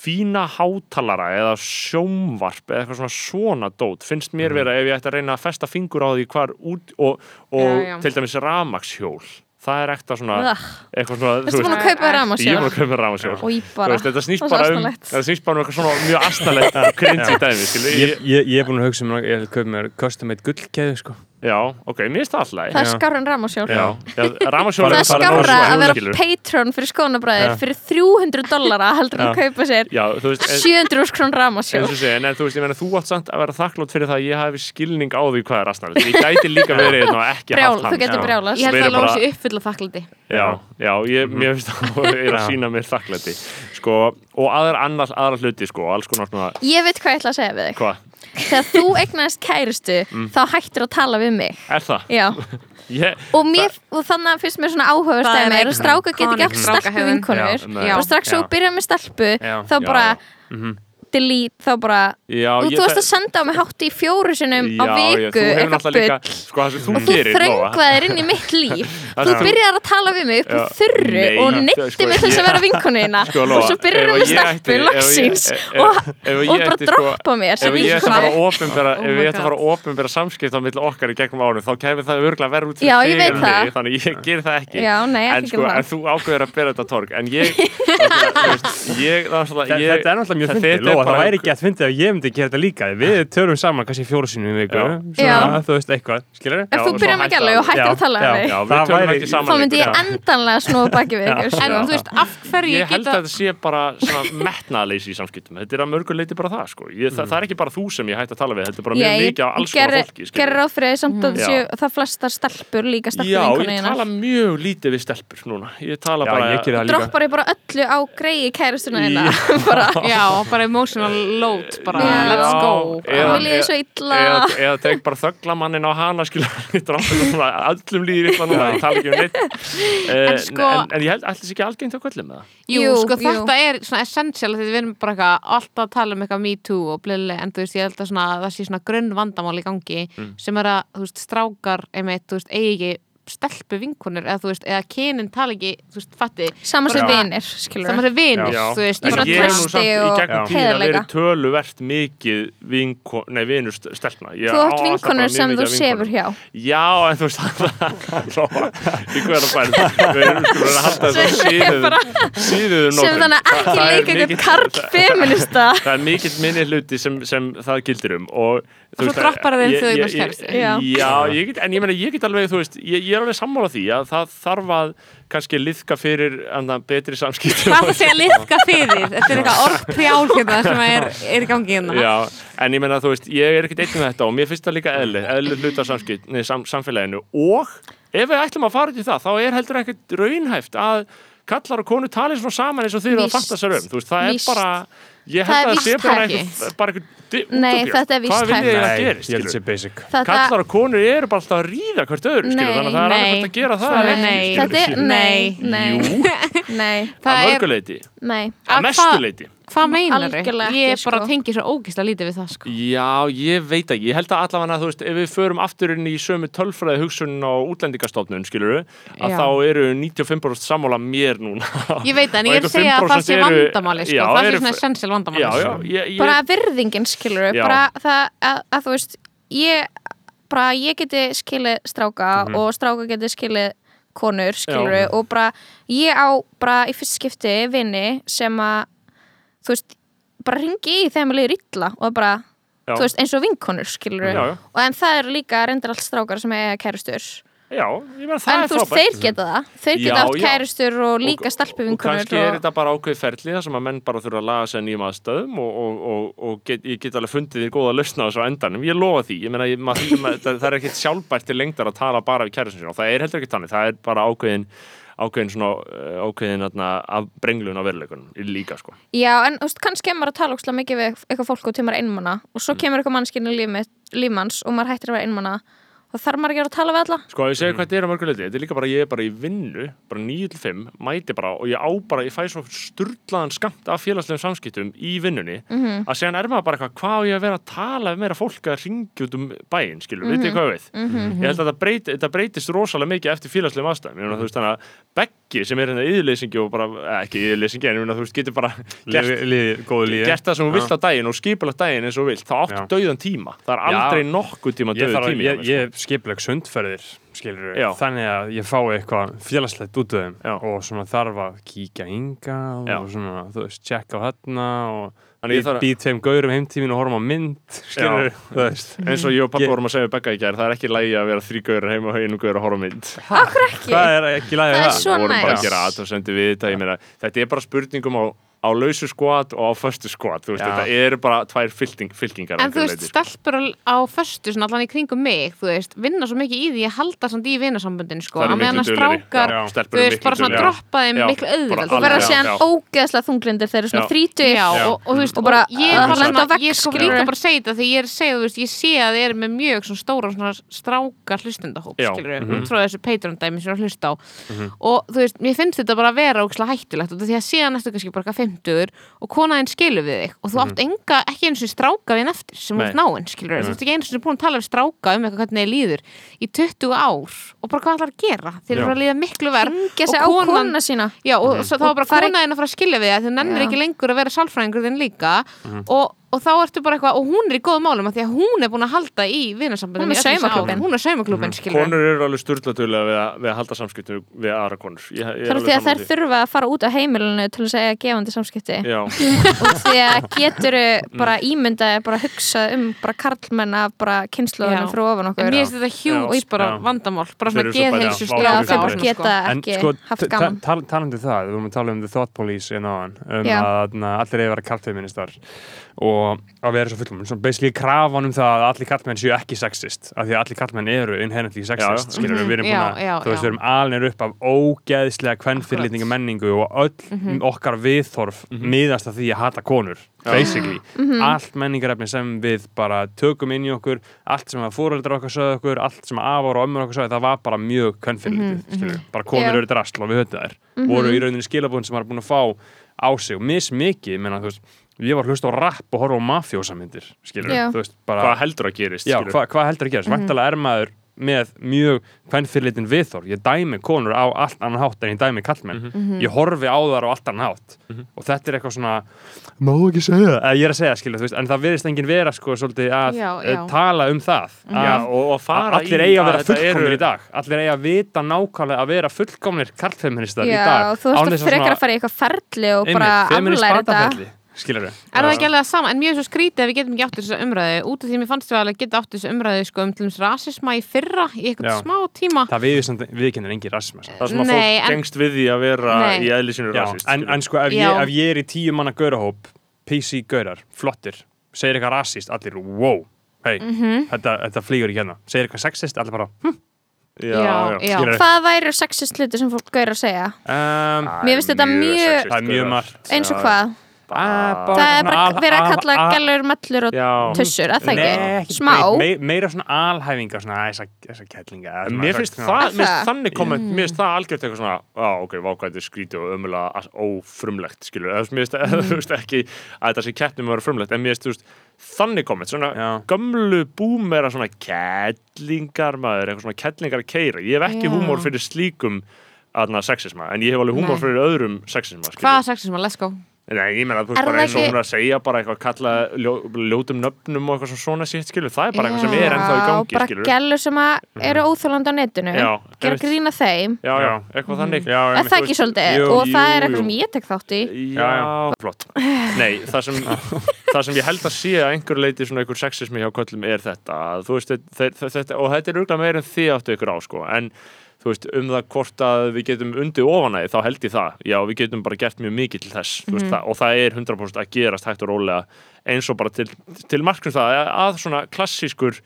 fína hátalara eða sjómvarp eða eitthvað svona svona dót finnst mér vera ef ég ætti að reyna að festa fingur á því hvar út og, og Já, já. til dæmis ramakshjól það er ekta svona Ugh. eitthvað svona, Veistu búin að kaupa þér ég er búin að kaupa veist, þetta snýst bara um þetta snýst bara um eitthvað svona mjög astanlegt cringy dæmi skilu. ég, ég, ég, er búin að hugsa um að köpt mér custom made gullkeðu sko já, ok, mér finnst það alltaf það er Já. skárra en ramagsjál já, já, ramaksjól það er skárra að vera patron fyrir skónabræðir fyrir 300 dollara heldur en að kaupa sér já, þú veist, en, 700 úr krón ramagsjál eins og segja, en, en þú veist, ég meina, þú átt samt að vera þakklót fyrir það að ég hafi skilning á því hvað er astanlegt ég gæti líka verið einn og ekki Brjál, haft hann. þú getur Já. brjálast ég held Vera að bara- Lósi uppfylla þakklandi Já, já, ég, mér finnst það er að Já. sína mér þakklæti sko, og aðra annars, aðra hluti sko, alls konar svona, ég veit hvað ég ætla að segja við þig. Hvað, þegar þú eignaðist kærustu þá hættir að tala við mig er það? já. Ég, og, mér, og þannig að finnst mér svona Það er að iconic stráka get ekki átt stelpu vinkonur og strax svo byrjar með stelpu Já. þá Já, bara já. Delete þá bara já, og ég, þú varst að senda á mig hátt í fjóru sinum á já, viku já, þú hefur eitthvað bull líka, sko, og þú þröngvaðir inn í mitt líf. Þú byrjar að tala við mig upp úr þurru Nei, og það- neytti sko, mig til þess að vera vinkonina Sko, og svo byrjar við með ég- lagsins og, bara sko, droppa mér Ef ég ætti að fara að Oh ef my ég ætti að opinbera samskipt á milli okkar í gegnum árið, þá kemur það örgulega verð út það. mig, þannig ég ger það ekki. Já, nei, ekki en, sko, þú ákveður að bera þetta á torg, en ég, Þetta er náttúrulega mjög fyndið, Lóa, það væri ekki að fyndið ef ég myndi gera þetta líka. Við törum saman kannski fjóru sinum í viku þú veist, eitthvað, skilur ef Já, þú byrjar með hætta. gælu og að- hættir að tala já. við þá myndi ég endanlega snúa baki við ykkur en sko. þú veist, af hverju Ég held að þetta sé bara svona metnaðleysi í samskiptum, þetta er að mörgur leiti bara það, sko. Ég, það, það er ekki bara þú sem ég hætti að tala við, þetta er bara mjög mikið á alls konar fólki, fyrir því samt að séu það flestar stelpur líka stelpur Já, vinkonu ég tala mjög lítið við stelpur núna, ég tala Já, bara... ég geri það líka. droppar ég bara öllu á greiði kæristuna þína Já. bara. Já, bara emotional load bara Já. let's go Eða- Mér líður svo illa. eða, eða tek bara þögglamannin á hana öllum líður illa núna ég tala ekki um neitt en, sko- en, en ég held alltaf ekki algengt á kvöllum með það Jú, Jú, sko jú. þetta er svona essential því við erum bara eitthvað alltaf að tala um eitthvað me too og blili, en þú veist, ég held að svona, það sé svona grunn vandamál í gangi Mm. sem er að, þú veist, strákar einmitt, þú veist, eigi ekki stelpu vinkonur eða þú veist, eða kynin tala ekki þú veist, fatti, Saman sem vinir, skilur saman sem vinir Já. þú veist, En Bara ég, hef nú samt í gegnum tíðina heiðarleika. verið töluvert mikið vinko, nei, vinur st- stelpna. Ég Þú á átt mjög sem þú sefur hjá. Já, en þú veist Við erum sko að halda þess að síðuðum síðuðum sem þannig að ekki leika eitthvað karl feminista Það er mikill minni hluti sem, sem það gildir um Og svo veist, droppar það þegar eignast ég- kærustu. Já. Ég get, en ég meina ég get alveg, veist ég, ég er alveg sammála því að það þarf að kannski liðka fyrir anna, betri samskiptum hvað það að liðka fyrir. Þetta er eitthvað orðprjál hérna sem er, er í gangi hérna. Já, en ég meina þú veist, ég er ekkert einn með þetta og mér finnst það líka eðli, eðli hluta samskipt, sam, samfélaginu. Og ef við ætlum að fara út í það, þá er heldur ekkert raunhæft að kallar og konur tali svona saman eins og þeir eru að fatta sér um, þú veist, það er Víst. bara ég held er að það sé bara eitthvað Nei, þetta er hvað hægt. viljið þið að Nei, gerist, ég held skilur sér basic. Þetta, kallar og konur eru bara alltaf að ríða hvert öðru, skilur, þannig að það er alveg hægt að gera það nei. þetta er, nei, nei, Jú, nei, að það er, mörguleiti, nei. Að Að mestu hvað- meinar Algjörlega ég ekki, bara sko. tengi svo ógislega lítið við það sko. Já, ég veit ekki, ég held að allavega þú veist, ef við förum aftur inn í sömu tölfræði hugsun á útlendingastofnun, skilur að Já. þá eru 95% sammála mér núna ég veit það, en ég er að segja að það 5% sé eru- vandamáli sko. Já, það sé svona essential vandamáli Já, já, sko. ég, ég, bara virðingin skilur Já. bara það að, að þú veist ég, bara ég geti skilið stráka Mhm. og stráka geti skilið konur skilur Já. og bara ég á bara í fyrst skipti vini sem að þú veist, bara ringi í þegar maður liður illa og bara, Já. þú veist, eins og vinkonur skilur já. og en það er líka reyndar allt strákar sem eiga kærustur. Já, ég meina það en er þú veist, frábært. þeir geta það. Þeir Já, geta átt kærustur og líka og stelpuvinkonur kannski er þetta bara ákveð ferli þar sem að menn bara þurfa að laga að nýjum aðstöðum og, og, og, og get, ég get alveg fundið því góða lausna á þessu á endanum, ég lofa því. Ég meina, það, það er ekkert sjálfbært til lengdar að tala bara við kærustin sín og það er heldur ekki þannig, það er bara ákveðin ákveðin svona uh, ákveðin af brenglun á veruleikunum líka sko. Já, en veist, kannski er maður að tala ókslega mikið við eitthvað fólk og tímar einmanna og Mm. svo kemur eitthvað mannskinn í líf, lífmanns og maður hættir að vera einmanna og þarf maður ekki að tala við alla Sko, ég segi hvað þetta er á mörguleiti, þetta er líka bara ég er bara í vinnu, bara 9-5, mæti bara og ég á bara, ég fæ svo sturlaðan skamt af félagslegum samskiptum í vinnunni Mhm. að segja er maður bara eitthvað, hvað ég að vera að tala við meira fólk að ringi út um bæinn, skilur, mm -hmm. veitir hvað við? Mhm. Ég held að þetta, breyti, þetta breytist rosalega mikið eftir félagslegum aðstæðum, ég meina þú veist þannig að Beggi sem er hérna yðurleysingi og bara, eh, ekki yðurleysingi, en ég meina þú veist, getur bara gert, góðu lífi gert það sem þú vilt á daginn og skipulagt daginn eins og vilt, þá áttu Já. dauðan tíma, það er Já. aldrei nokkuð tíma ég, þarf, tími. Skipuleg sundferðir skilur þannig að ég fái eitthvað félagslegt út af þeim Já. og svona þarf að kíkja hinga Já. og svona, þú veist, checka á þarna og Þannig ég býð tveim gaurum heimtímin og horfum á mynd skilur, Já. þú veist. Eins og ég og pappa Ég- vorum að segja við Begga í gær það er ekki lægi að vera þrý gauður heima og einu gauður að horfa á mynd. Ekki, það er ekki lægið Það er það. svo vorum bara að gera aðtöðsendi við þetta ég meina, þetta er bara spurningum á, á lausu skot og á föstu skot þú veist, Já. þetta eru bara tvær fylking, fylkingar En að þú veist, leyti. stelpur á, á föstu, svona allan í kringum mig, þú veist, vinna svo mikið í því að halda samt í vinasamböndin, sko, á meðan að strákar, Já, þú veist, bara svona droppa þeim miklu auðvitað. vera Já, síðan já. ógeðslega þunglindir þeir eru svona Já. og, og þú veist, Og bara, ég, að ég sko skilurðu. líka bara að segja þetta því ég er að segja, þú veist, ég sé að þið eru með mjög svona stóra svona strákar hlustendahóp, Mhm. er á og þú veist, mér finnst þetta bara að vera ógislega hættulegt og því að síðan næstu kannski bara eitthvað 50 og konaðinn skilur við þig og þú átt enga, ekki eins og stráka við eftir sem út náinn, skilur þú ert ekki eins og búin að tala við stráka um eitthvað hvernig þið líður í 20 ár og bara hvað ætlar að gera? Þeir eru að líða miklu verð og konan- Já, og svo, þá var bara fara í- konaðin að fara að skilja við það þú nennir Já. ekki lengur að vera sálfræðingur þinn líka Mhm. og, og þá ertu bara eitthvað og hún er í góðum málum af því að hún er búin að halda í vinnarsambandinu Hún er mm konur eru alveg sturlatulega við, að- við að halda samskiptum við aðra konur. Ég, ég er því að sammála þær þurfa að fara út af heimilinu til að segja gefandi samskipti. Já, og því að getur bara ímyndaði bara hugsa um bara karlmenn af bara kynnslóðunum fyrir ofan en okkur mér finnst þetta hjúts Já. bara vandamál bara svona eru svo bara- geðheilsu já, Já, Já, þau já, bara já. geta En ekki sko, talandi um það, við vorum að tala um The Thought Police á hann, um að allir eigi að vera kartfeministar og að vera svo fullum, svona basically krafan um það að allir kartmenn séu ekki sexist, af því að allir kartmenn eru inherently sexist, Já, já. skilur við erum Mhm, búin já, að, já, þú veist, já. við erum alnir upp af ógeðslega kvennfyrlitninga menningu og öll Mhm. okkar viðþorf miðast að því að hata konur, basically. Mhm. allt menningarefni sem við bara tökum inn í okkur, allt sem að fóreldrar okkar sögðu okkur, allt sem afar og ömmur okkar sögðu, það var bara mjög kvennfyrlitið, Mhm, skilur bara konur Já. eru drasl og við höfum þær. Voru í rauninni skilabúin sem var búin að fá á sig. Og mismikið, menna, þú veist ég var að hlusta á rap og horfa á mafjósamyndir skilur, Já. þú veist, bara hvað heldur að gerist já, skilur? hva, hvað heldur að gerast, mm -hmm. er maður með mjög kvennfyrirlitin viðþór, ég dæmi konur á allt annan hátt en ég dæmi kallmenn ég horfi á þar á allt annan hátt. Og þetta er eitthvað svona má ekki segja, eða ég er að segja skilu, veist, en það verðist enginn vera sko svolítið að Já, eh, já. tala um það. Já, að og, og fara allir eiga að vera fullkomnir eru- í dag. Allir eiga að vita nákvæmlega að vera fullkomnir karlfeministar í Já, dag. og þú ert að frekar að fara í eitthvað ferli og bara aflæra þetta skilur við Er það ekki alveg það sama, en mjög svo skrítið að við getum ekki átt þessu umræðu út af því mér fannst við alveg geta átt þessu umræðu sko um til dæmis rasisma í fyrra í eitthvað smá tíma það við, við kennir engin rasisma samt. það sem að Nei, fólk en- gengst við því að vera Nei. í eðli sínu Já, rasist en, en sko ef ég, ef ég er í tíu manna gaurahóp PC gaurar, flottir segir eitthvað rasist, allir wow hei, Mhm. þetta, þetta flýgur ekki hérna segir eitthvað sexist, allir bara hm. já, já. já. Hvað væri sexist hluti sem fólk gauður að segja? um, Mér er finnst þetta mjög- er mjög margt Eins og hvað? Ah, Það er bara verið að al- kalla al- gælur, möllur og tussur, að það ekki? ekki Smá? meira svona alhæfingar svona þessa, þessa kettlinga eða svona Mér finnst það, þannig komment, mér finnst það algjört eitthvað svona, á ok, vákvæði skrítið og ömulega ófrumlegt, skilur, mér finnst, ekki að þetta sé kettnum að vera frumlegt, en mér finnst, þú veist, þannig komment, svona Já. gömlu búmera svona kettlingar maður, eitthvað svona kettlingar að keira, ég hef ekki Já. húmór fyrir slíkum aðna sexisma, en ég hef alveg húmór Nei. fyrir öðrum sexisma, skilur. Hvaða sexisma, let's go Nei, ég meina, þú Er veist, bara það eins og hún er að segja bara eitthvað, kalla ljó, ljótum nöfnum og eitthvað svona sitt, skilur, það er bara eitthvað sem Já. er ennþá í Já, gangi, bara skilur. gælur sem að eru óþjólandi á netinu. Já, gera grína þeim. Já, já, Já. eitthvað þannig. Já, einmitt, það þú ekki svolítið? Jú, og það er jú, eitthvað sem jú. ég tek þátt í. Já, Já, flott. Nei, það sem, það sem ég held að sé að einhver leiti svona einhver sexismi hjá köllum er þetta. Að, þú veist, þetta, og þetta er auðvitað meira en þið áttu ykkur á sko, en þú veist, um það hvort að við getum undir ofanæði, þá held ég það. Já, við getum bara gert mjög mikið til þess mm veist, það, og það er 100% að gerast hægt og rólega eins og bara til, til marknum það að- svona klassískur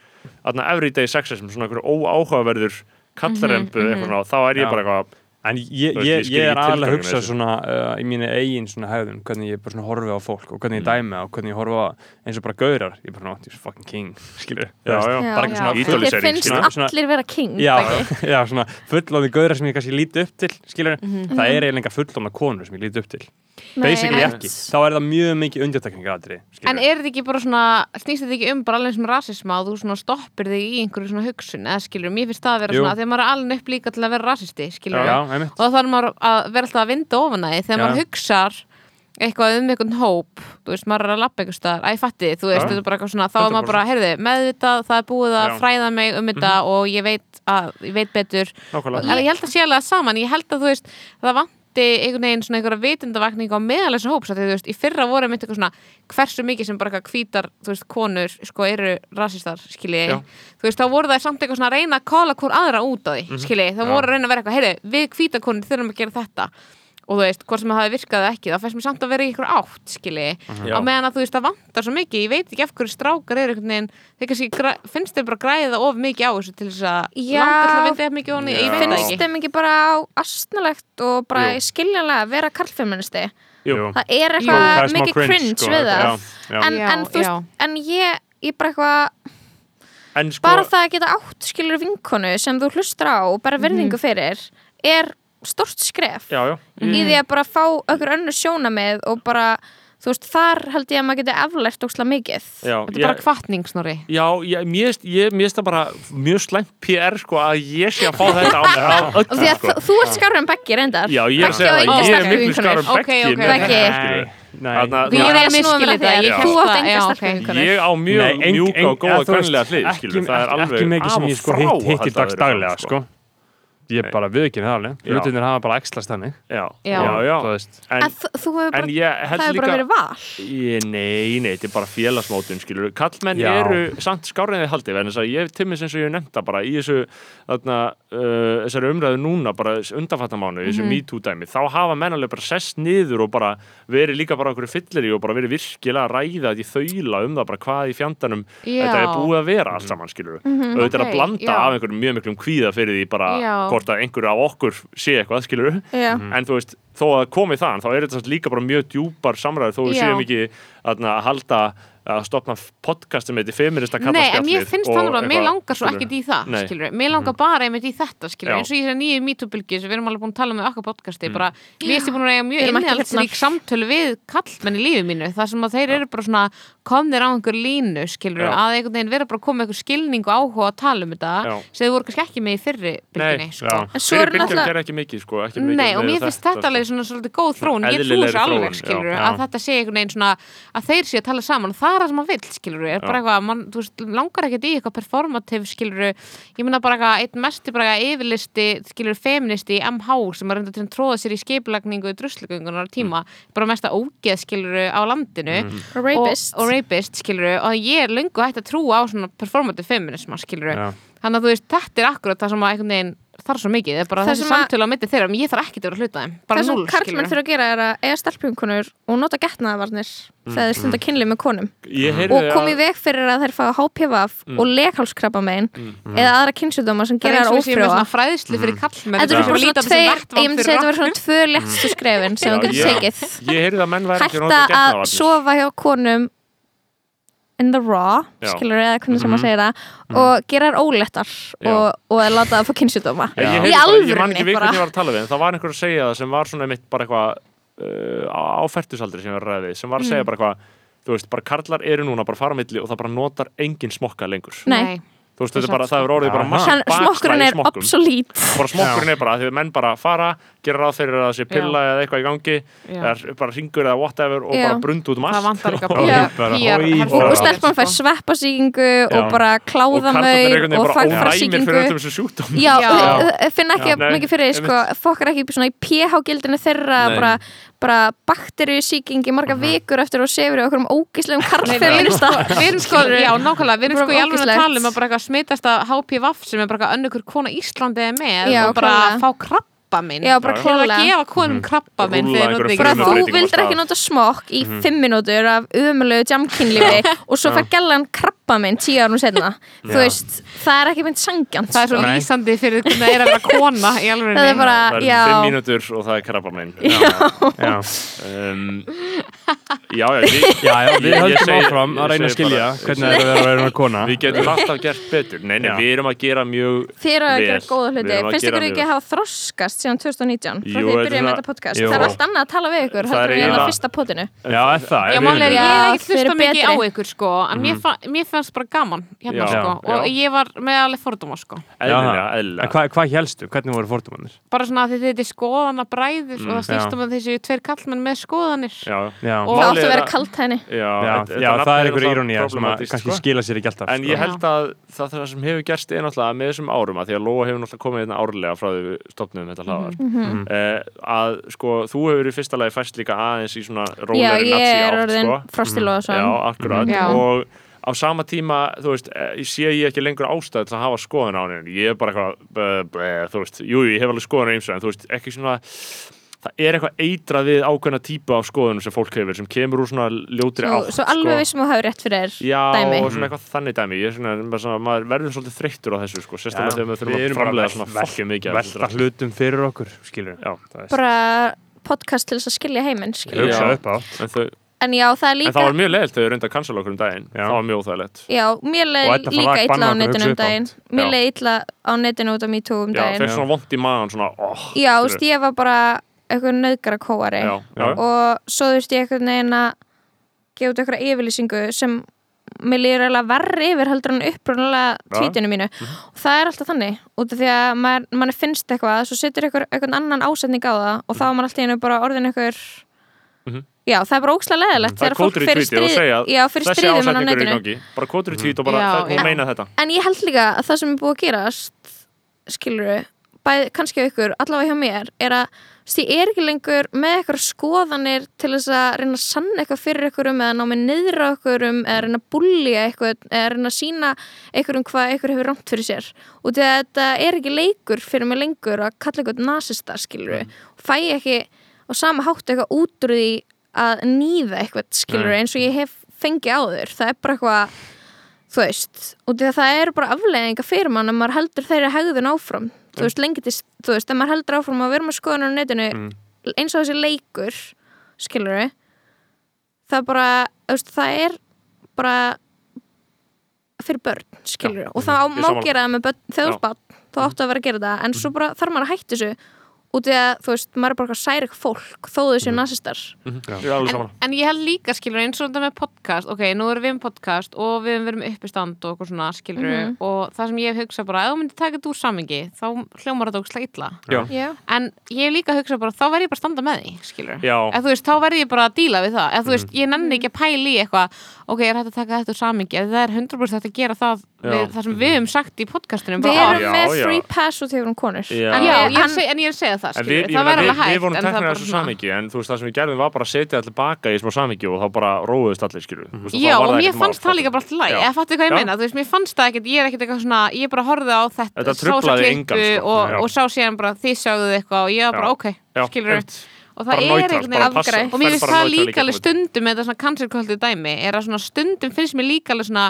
aðna everyday sexism, svona einhver óáhugaverður kallarembu, eitthvað svona, þá er ég Já. bara eitthvað En ég, ég, ég ég er aðalega að hugsa svona uh, í mínu eigin svona hefðun, hvernig ég bara svona horfi á fólk og hvernig ég dæmi það og hvernig ég horfi á eins og bara gaurar, ég bara náttúrulega you're fucking king, skilur Já, já. bara ekki svona Já. Þið finnst. Svona- allir vera king já, ekki? já, svona fullóði gaurar sem ég kannski líti upp til, skilur Mhm. það er eiginlega konur konur sem ég líti upp til basically einmitt. ekki, þá er það mjög mikið undirtekningaðri En er þetta ekki bara svona, snýst þetta ekki um bara alveg sem rasisma og þú svona stoppir þig í einhverju svona hugsun eða skilur, mér finnst það að vera Jú. svona þegar maður er alveg upp líka til að vera rasisti einmitt og þá þarf maður að vera alltaf að vinda ofan að því þegar Já. maður hugsar eitthvað um einhvern hóp þú veist, maður er að lappa einhver staðar, æ, fatti þú veist, þetta er bara eitthvað svona, þá er maður bara, heyrðu meðvitað, það er búið að Já. Mhm. fræða mig um þetta og ég veit, að, ég veit betur nákvæmlega en ég held að alveg saman, ég held að þú veist það vanti einhvern veginn svona einhverja vitundavakning á meðal þessu hóps, af því þú veist, í fyrra voru mitt eitthvað svona, hversu mikið sem bara eitthvað hvítar, þú veist, konur, sko, eru rasistar, skilji, Já. þú veist, þá voru það samt eitthvað svona að reyna að kála hvort aðra út á því, mm skilji, þá voru að reyna að vera eitthvað, heyrðu, við hvítar konur þurfum að gera þetta og þú veist, hvort sem það hafi virkað ekki, þá fæst mér samt að vera í ykkur átt, skilji, Já. á meðan að þú veist, það vantar svo mikið, ég veit ekki af hverju strákar eru einhvern veginn, þeir kannski finnst þeir bara græða of mikið á þessu til þess að Já. langa til að vinda jafn mikið á Já. ég veit það finnst ekki þeim ekki bara astnalegt og bara Jú. skiljanlega að vera karlfeministi Jú. það er Það eitthvað er smá mikið cringe, sko, við það já, já. en, Já, en, þú veist, já. en ég, ég bara eitthvað En sko, bara það að geta átt skilur vinkonu sem þú hlustar á og bara virðingu fyrir er stort skref já, já, í því að bara fá okkur önnur sjónamið og bara, þú veist, þar held ég að maður geti eflært óksla mikið já, Þetta er bara kvartning, Snorri Já, ég, mér finnst- ég- mér finnst það bara mjög slæmt PR sko að ég sé að fá þetta á mig af og því öllum að sko. þú, þú ert skárið en Beggi reyndar Já, ég er að Beggi segja og það, Inga ég er sterkar miklu vinkonur. skárum Ok, Beggi ok, með Beggi. þetta, skilur. Nei, Þarna- Við Ég er miskilið snúið með þetta, þér. ég Já. Þú held átt það, enga já, ok. vinkonur. Ég á mjög mjúka og góða kvennlega hlið, skilur, það er alveg ekki mikið sem ég sko hitt, að hittir halda dags daglega sko. Ég bara viðkynni það alveg. Hlutinir hafa bara ekslast þannig. Já, Já. já, En, en þú, hefur bara, það hefur bara líka verið val. Ég, nei, nei, þetta er bara félagsmótun, skilur Kallmenn Já. eru samt skáriðið haldið en þess að ég timmis eins og ég það bara í þessu þarna, uh, þessari umræðu núna bara undanfattamánu, í þessu MeToo dæmi þá hafa mennalega bara sest niður og bara verið líka bara okkur fyllir í og bara verið virkilega að ræða þetta í þaula um það bara hvað í fjandanum þetta er búið að vera allt saman, skilur og þetta er Hvort að einhverju af okkur sé eitthvað, skilur Já. en þú veist, þó að komi þann þá er þetta líka bara mjög djúpar samræður þó við séum ekki að halda að stopna podcast sem heitir feminista Nei, en mér finnst þannig að mér langar svo ekkert í það, Nei. skilur Mér langar bara einmitt í þetta, skilur eins og í þessari nýju MeToo-bylgi sem við erum alveg búin að tala um með okkar podcasti Mm. bara, mér finnst ég búin að eiga Við mjög erum ekki innihaldsrík samtölu við kallmenn í lífi mínu, það sem að þeir eru bara svona komnir á einhver línu, skilur Já. að einhvern veginn vera bara að koma einhver skilning og áhuga að tala um þetta, sem þau voru kannski ekki með í fyrri bylginni, sko. En svo er bylgjum gerði ekki að að að það sem maður vill, skilur er bara eitthvað, man, þú veist, langar ekkert í eitthvað performativ, skilur ég meina bara eitthvað, einn mesti bara eitthvað yfirlisti skilur feministi í MH sem er reynda til að tróða sér í skipulagningu druslugöngunar tíma, bara mesta ógeð skilur á landinu. Rapist. og, og rapist, skilur og ég er löngu hægt að trúa á svona performative feminism, skilur Já. þannig að þú veist, þetta er akkurat það sem að einhvern veginn þarf svo mikið, það er bara þessi samtölu á mitti þeirra, ég þarf ekki að vera að hluta þeim. Bara það sem núll, karlmenn þurfa að gera er að eiga stelpunkunur og nota getnaðavarnir þegar þeir stunda kynlið með konum. Ég heyrði og komi veg fyrir að þeir fá HPV og leghálskrabba megin eða aðra kynnsjúdóma sem það er gera eins þær og við séum með ófrjóa. svona fræðslu fyrir kallmenn Þetta sem er bara líta á svona þetta sem tveir, vettvang ég myndi fyrir segja þetta verður svona tvö léttstu skrefin sem þú getur tekið. Ég heyrði að menn væri ekki að Hætta að sofa hjá konum in the raw, Já. skilur eða hvernig sem Mhm. maður segir það og gera þær óléttar Já. og, og láta það fá kynnsjúdóma Ég, ég, í bara, ég man alvörunni ekki við bara hvernig ég var að tala við en það var einhver að segja það sem var svona mitt bara eitthvað uh, á á fertusaldri sem ég var að ræða við sem var að Mm. segja bara eitthvað þú veist, bara karlar eru núna bara fara á milli og það bara notar engin smokka lengur Nei. þú veist, þetta er bara, það er orðið bara smokkurinn er obsolete bara smokkurinn er bara, því að menn bara fara gera ráð fyrir að það sé pilla eða eitthvað í gangi eða bara ringur eða whatever og Já. bara brund út um allt. það vantar líka Og- og, bara- og stelpan fær sveppasíkingu og bara og veginn og þau- þau finna ekki mikið fyrir því, sko, fokkar ekki í pH-gildinu þeirra bara, bara bakteríusíking í marga vikur eftir að sefur okkur um við erum sko, já, nákvæmlega, við erum sko í alveg að tala um að bara eitthvað smitast að HPV sem er bara eitthvað önnur kona Íslandi er með og bara fá krabba minn. Já, bara Já. til að klálega gefa konum krabba minn Rúlla þegar einhverju notið bara ekki þú vildir ekki nota smokk í fimm mínútur af umöluðu jamkynlífi og svo fær gellan krabba minn tíu árum setna þú Já. veist, það er ekki mynd sangjant það er svo Nei. lýsandi fyrir hvernig það er að vera kona í alveg það er bara, það er já. fimm mínútur og það er krabba minn. Já. um, já, já, við, Já, já, við höldum áfram að reyna að skilja hvernig það er að vera að vera kona. Við getum alltaf gert betur. Nei, nei, Já. við erum að gera mjög Þið eru að gera góða Við hluti, finnst ykkur ekki að hafa þroskast síðan 2019 frá því byrjuðum er með þetta podcast. Það er allt annað að tala við ykkur Það heldur er ég eiginlega- á fyrsta potinu. Já, það? Já, er sko en fannst bara gaman hérna Já. sko Já. og ég var með alveg fordóma sko eðlilega, En eðlilega hvað hva helstu? Hvernig voru fordómanir? bara svona að þetta er skoðana bræður og það já. snýst um að þessu tveir kallmenn með skoðanir já, Já, Og- það Málið áttu að er vera að- kalt henni já, já, þetta- já þetta það er nafn einhver náttúrulega írónía sem að problematískt, kannski sko. skila sér ekki alltaf En sko. ég held að það, það sem hefur gerst er náttúrulega með þessum árum að því að Lóa hefur náttúrulega komið hérna árlega frá því við stopnum þetta hlaðar Mhm. eh, að sko þú hefur í fyrsta lagi fæst líka aðeins í svona já, rólegri ég nazi er átt orðin sko. Frosti Lóðarsson Já, akkurat Já. og á sama tíma, þú veist, eh, ég sé ég ekki lengur ástæð til að hafa skoðun á henni. Ég er bara eitthvað, uh, uh, þú veist jú, ég hef alveg skoðun á eins og en þú veist, ekki svona það er eitthvað eitrað við ákveðna típu af skoðunum sem fólk hefur, sem kemur úr svona ljótri átt svo alveg vissum að hafa rétt fyrir þér Já, dæmi. og svona eitthvað þannig dæmi. Ég er svona, bara svona, maður verður svolítið þreyttur á þessu sko, sérstaklega Já, þegar við við þurfum að framlega svona fokkið mikið velta hlutum fyrir okkur skilur Já, það er bara podcast til þess að skilja heiminn skilur. Já. upp á. En, þau, en já, það er en líka það var mjög leiðilt þegar þau reynda að cancela okkur um daginn. Já. það var mjög óþægilegt. Já, mér leið líka illa á netinu um daginn. Mér leið illa á netinu út af MeToo um Já, daginn. fekk svona vond í magan svona, oh, Já, þú veist, ég var bara eitthvað nöðgara kóari. Já, já, og svo þú veist ég eitthvað neginn að gefa út eitthvað yfirlýsingu sem mér líður eiginlega verri yfir heldur en upprunalega Já. tvítinu mínu. Og það er alltaf þannig út af því að maður, mann finnst eitthvað svo setur eitthvað, eitthvað annan ásetning á það og þá er maður alltaf einu bara orðin eitthvað Mhm. Já, það er bara ókslega leðilegt það er kótur í tvítið og segja já, fyrir stríðum hann á gangi. Bara kótur í tvít og bara Já, það, hún meina þetta. En ég held líka að það sem er búið að gerast skilur bæð, kannski á ykkur, allavega hjá mér er að ég er ekki lengur með eitthvað skoðanir til þess að reyna að sanna eitthvað fyrir ykkur um eða ná mig niðra okkur um eða reyna að búlja eitthvað eða reyna að sína ykkur um hvað ykkur hefur rámt fyrir sér. Og því að þetta er ekki leikur fyrir mig lengur að kalla eitthvað nasista skilur og fæ ég ekki á sama hátt eitthvað út úr því að nýða eitthvað skilur Nei. eins og ég hef fengið áður það er bara eitthvað þú veist, og að það eru bara afleðinga fyrir mann að maður heldur þeirri hegðun áfram. Þú veist, lengi til, þú veist, ef maður heldur áfram að vera með skoðunar á netinu Mm. eins og þessi leikur skilur við það bara, þú veist, það er bara fyrir börn, skilur og það Ég má gera það með barn, þá áttu að vera að gera það en svo bara þarf maður að hætti þessu út í að, þú veist, maður er bara eitthvað særik fólk þó þau séu Ég er alveg en, en ég held líka skilur eins og þetta með podcast ok, nú erum við um podcast og við erum verið með uppistand og eitthvað svona skilur Mhm. og það sem ég hef hugsað bara, ef þú myndir taka þetta úr samingi þá hljómar þetta Já. Já, en ég hef líka hugsað bara, þá verð ég bara standa með því skilur, eða þú veist, þá verð ég bara að díla við það, eða þú veist, ég Mhm. nenni ekki að pæla í eitthvað, ok, ég er hægt að taka þetta úr samingi eða það er 100% hægt að gera það. Við það sem við hefum sagt í podcastunum við erum Já, með já. free pass út þegar hún konur. Já. en Já, ég, ég er, segja, en ég er að segja það, En við, ég það væri alveg hægt við vorum en teknir bara þessu samingi en þú veist það sem við gerðum var bara að setja allir baka í smá samingi og þá bara róðust allir skilur mm Já, og mér fannst það líka bara alltaf læg eða fattu hvað ég meina, þú veist, mér fannst það ekkert ég er ekkert eitthvað svona, ég bara horfði á þetta Þetta klippu engan, sko. og, sá síðan bara þið sjáðu eitthvað og ég það Bara er einhvern veginn afgreitt. og mér finnst það líka alveg stundum með þetta svona cancelkvöldu dæmi er að svona stundum finnst mér líka alveg svona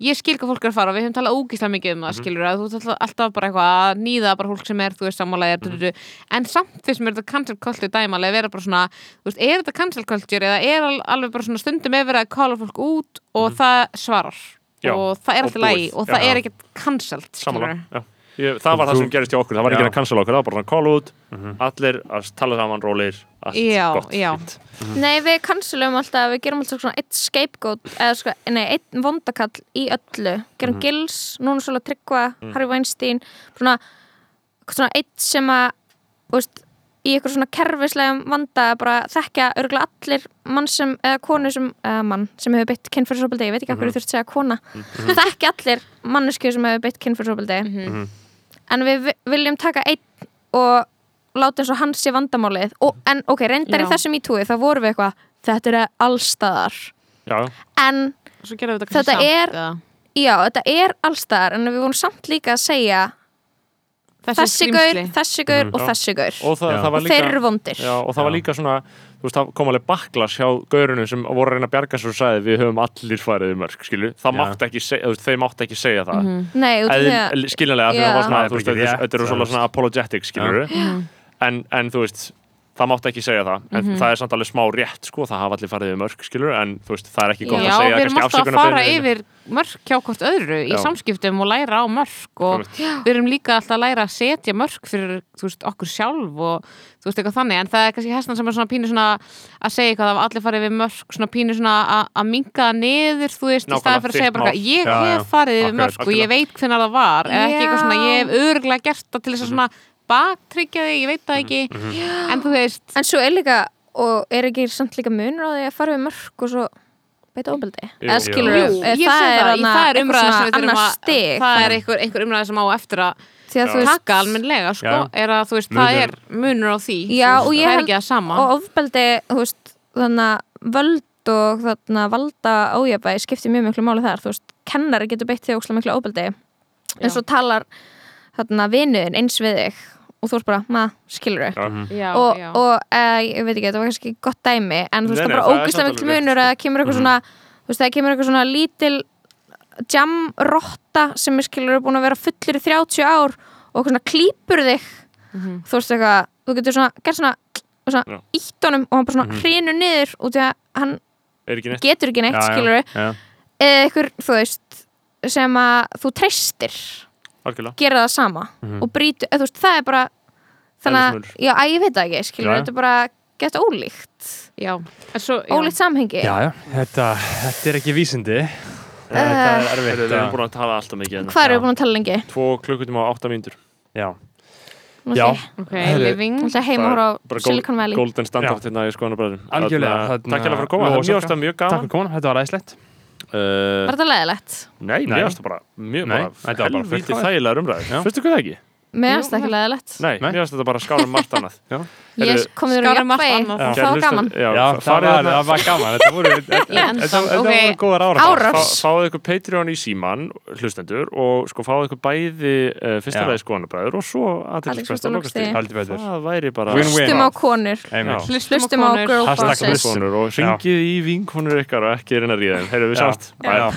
ég skil hvað fólk er að fara við höfum talað ógíslega mikið um það Mhm. skilur að þú ert alltaf, bara eitthvað að nýða bara fólk sem er, þú veist, sammálaðir Mhm. mm en samt finnst mér þetta cancelkvöldu dæmi alveg að vera bara svona, þú veist, er þetta cancelkvöldur eða er al- alveg bara svona stundum er verið að kalla fólk út og það svarar. Já, og það er alltaf lægi og það Já. er ekkert skilurðu. já Ég, það var það sem gerist hjá okkur, það var ekki að cancela okkur, það var bara að call út, allir að tala saman, rólir, allt Já, gott. já. fínt. nei við cancelum alltaf við gerum alltaf svona eitt scapegoat eða sko, nei, eitt vondakall í öllu. Gerum Gils, núna svolítið Tryggva Harry Weinstein svona, svona eitt sem að þú veist, í eitthvað svona kerfislegum vanda bara þekkja örgulega allir mann sem, eða konu sem, eða mann sem hefur beitt kynfyrirsopildi, ég veit ekki af hverju þurft að segja kona. Þekkja allir mannesku sem hefur beitt kynfyrirsopildi en við vi- viljum taka einn og láta eins og hans sé vandamálið og, en ok, reyndar í Já. þessum ítúi þá vorum við eitthvað, þetta er allstaðar Já, en Svo gerðum við þetta Þetta er- samt, eða? já, þetta er allstaðar en við vorum samt líka að segja þessi gaur, skrímsli. þessi gaur og Mhm. Já. þessi gaur. Og það, það var og líka þeir eru vondir. Já, og það var líka svona, þú veist, það kom alveg baklas hjá gaurunum sem voru að reyna að bjarga sér og sagði við höfum allir farið í mörg, skilju. Það Já. mátti ekki segja, þeir mátti ekki segja það. Mm nei, út af því að skiljanlega, það var svona, þú veist, þetta eru svona, svona apologetic, skilju en, en þú veist það mátti ekki segja það, en það er samt alveg smá rétt sko, það hafa allir farið í mörg, skilur en þú veist, það er ekki gott Já, að segja við erum alltaf að fara yfir. mörk hjá hvort öðru í Já. samskiptum og læra á mörk og við erum líka alltaf að læra að setja mörk fyrir þú veist, okkur sjálf og þú veist eitthvað þannig, en það er kannski hestan sem er svona pínu svona að segja eitthvað að allir farið yfir mörk svona pínu svona að- að minka það niður þú veist, í Nákvæmlega, staðið fyrir að segja ég veit það ekki að baktryggja þig, ég veit það ekki. En þú veist, en svo er líka og er ekki samt líka munur á því að fara við mörk og svo beita ofbeldi? Jú. eða skilur við, það er, það, það er umræða sem við þurfum að stig. það er einhver, einhver umræða sem á eftir að að taka almennlega sko, er að þú veist, það er munur á því Já, veist, ég það er held- ekki það sama. og ofbeldi, þú veist, þannig að völd og þannig að valda ójabæði skiptir mjög miklu máli þar, þú veist kennari getur beitt því ókslega miklu ofbeldi. En svo talar þannig að vinuðin eins við þig og þú veist bara, maður, skilur þau já, og, já. og uh, ég veit ekki, þetta var kannski gott dæmi en þú veist, það er bara alveg rétt, munur að það kemur eitthvað svona þú veist, það kemur eitthvað svona lítil jamrotta sem er skilur búin að vera fullur í 30 ár og eitthvað svona klípur þig. Þú veist eitthvað, þú getur svona gert svona, og svona ítt honum og hann bara svona hrinu niður út í að hann ekki getur ekki neitt, skilur eða eitthvað, þú veist sem að þú treystir algjörlega. gera það sama Mhm. og brýtu, eða þú veist, það er bara þannig að, já, að ég veit það ekki skilur, þetta er bara gett ólíkt. Já. En svo, já. ólíkt samhengi. Já, já, þetta, þetta er ekki vísindi. Þetta er erfitt við erum að- búin að tala alltaf mikið hérna. hvað eru við búin að tala lengi? tvo klukkutíma og átta mínútur. Já, Já. sé ég. ok, Heyrðu, living. Þú ætla heim og horfa á Bara Silicon Valley. golden standard Já. hérna í Algjörlega, Takk fyrir að koma, það er mjög mjög takk gaman fyrir komin, þetta var æðislegt. uh, Var þetta leðilegt? Nei, mér mjög Nei, bara þetta var bara helvíti fullkomið. þægilegar umræður Já. Fyrstu hvað það ekki? Mér finnst það ekki leðilegt Nei, mér ástæð þetta bara skára margt annað. Já, Ég kom þér og Kæru það var gaman. Já, það, var, hérna- það var gaman. Þetta voru, Í voru góðar ára fáðu ykkur Patreon í síman hlustendur og sko fáðu ykkur bæði uh, fyrsta Já. lagi skoðanabræður og svo aðtilspresta betur. Það væri bara Win-win. Hlustum á konur. Hlustum á konur. girl Hashtag bosses. listen. vinkonur og syngið í vinkonur ykkar og ekki reyna að ríða þeim. Heyrðu við Já.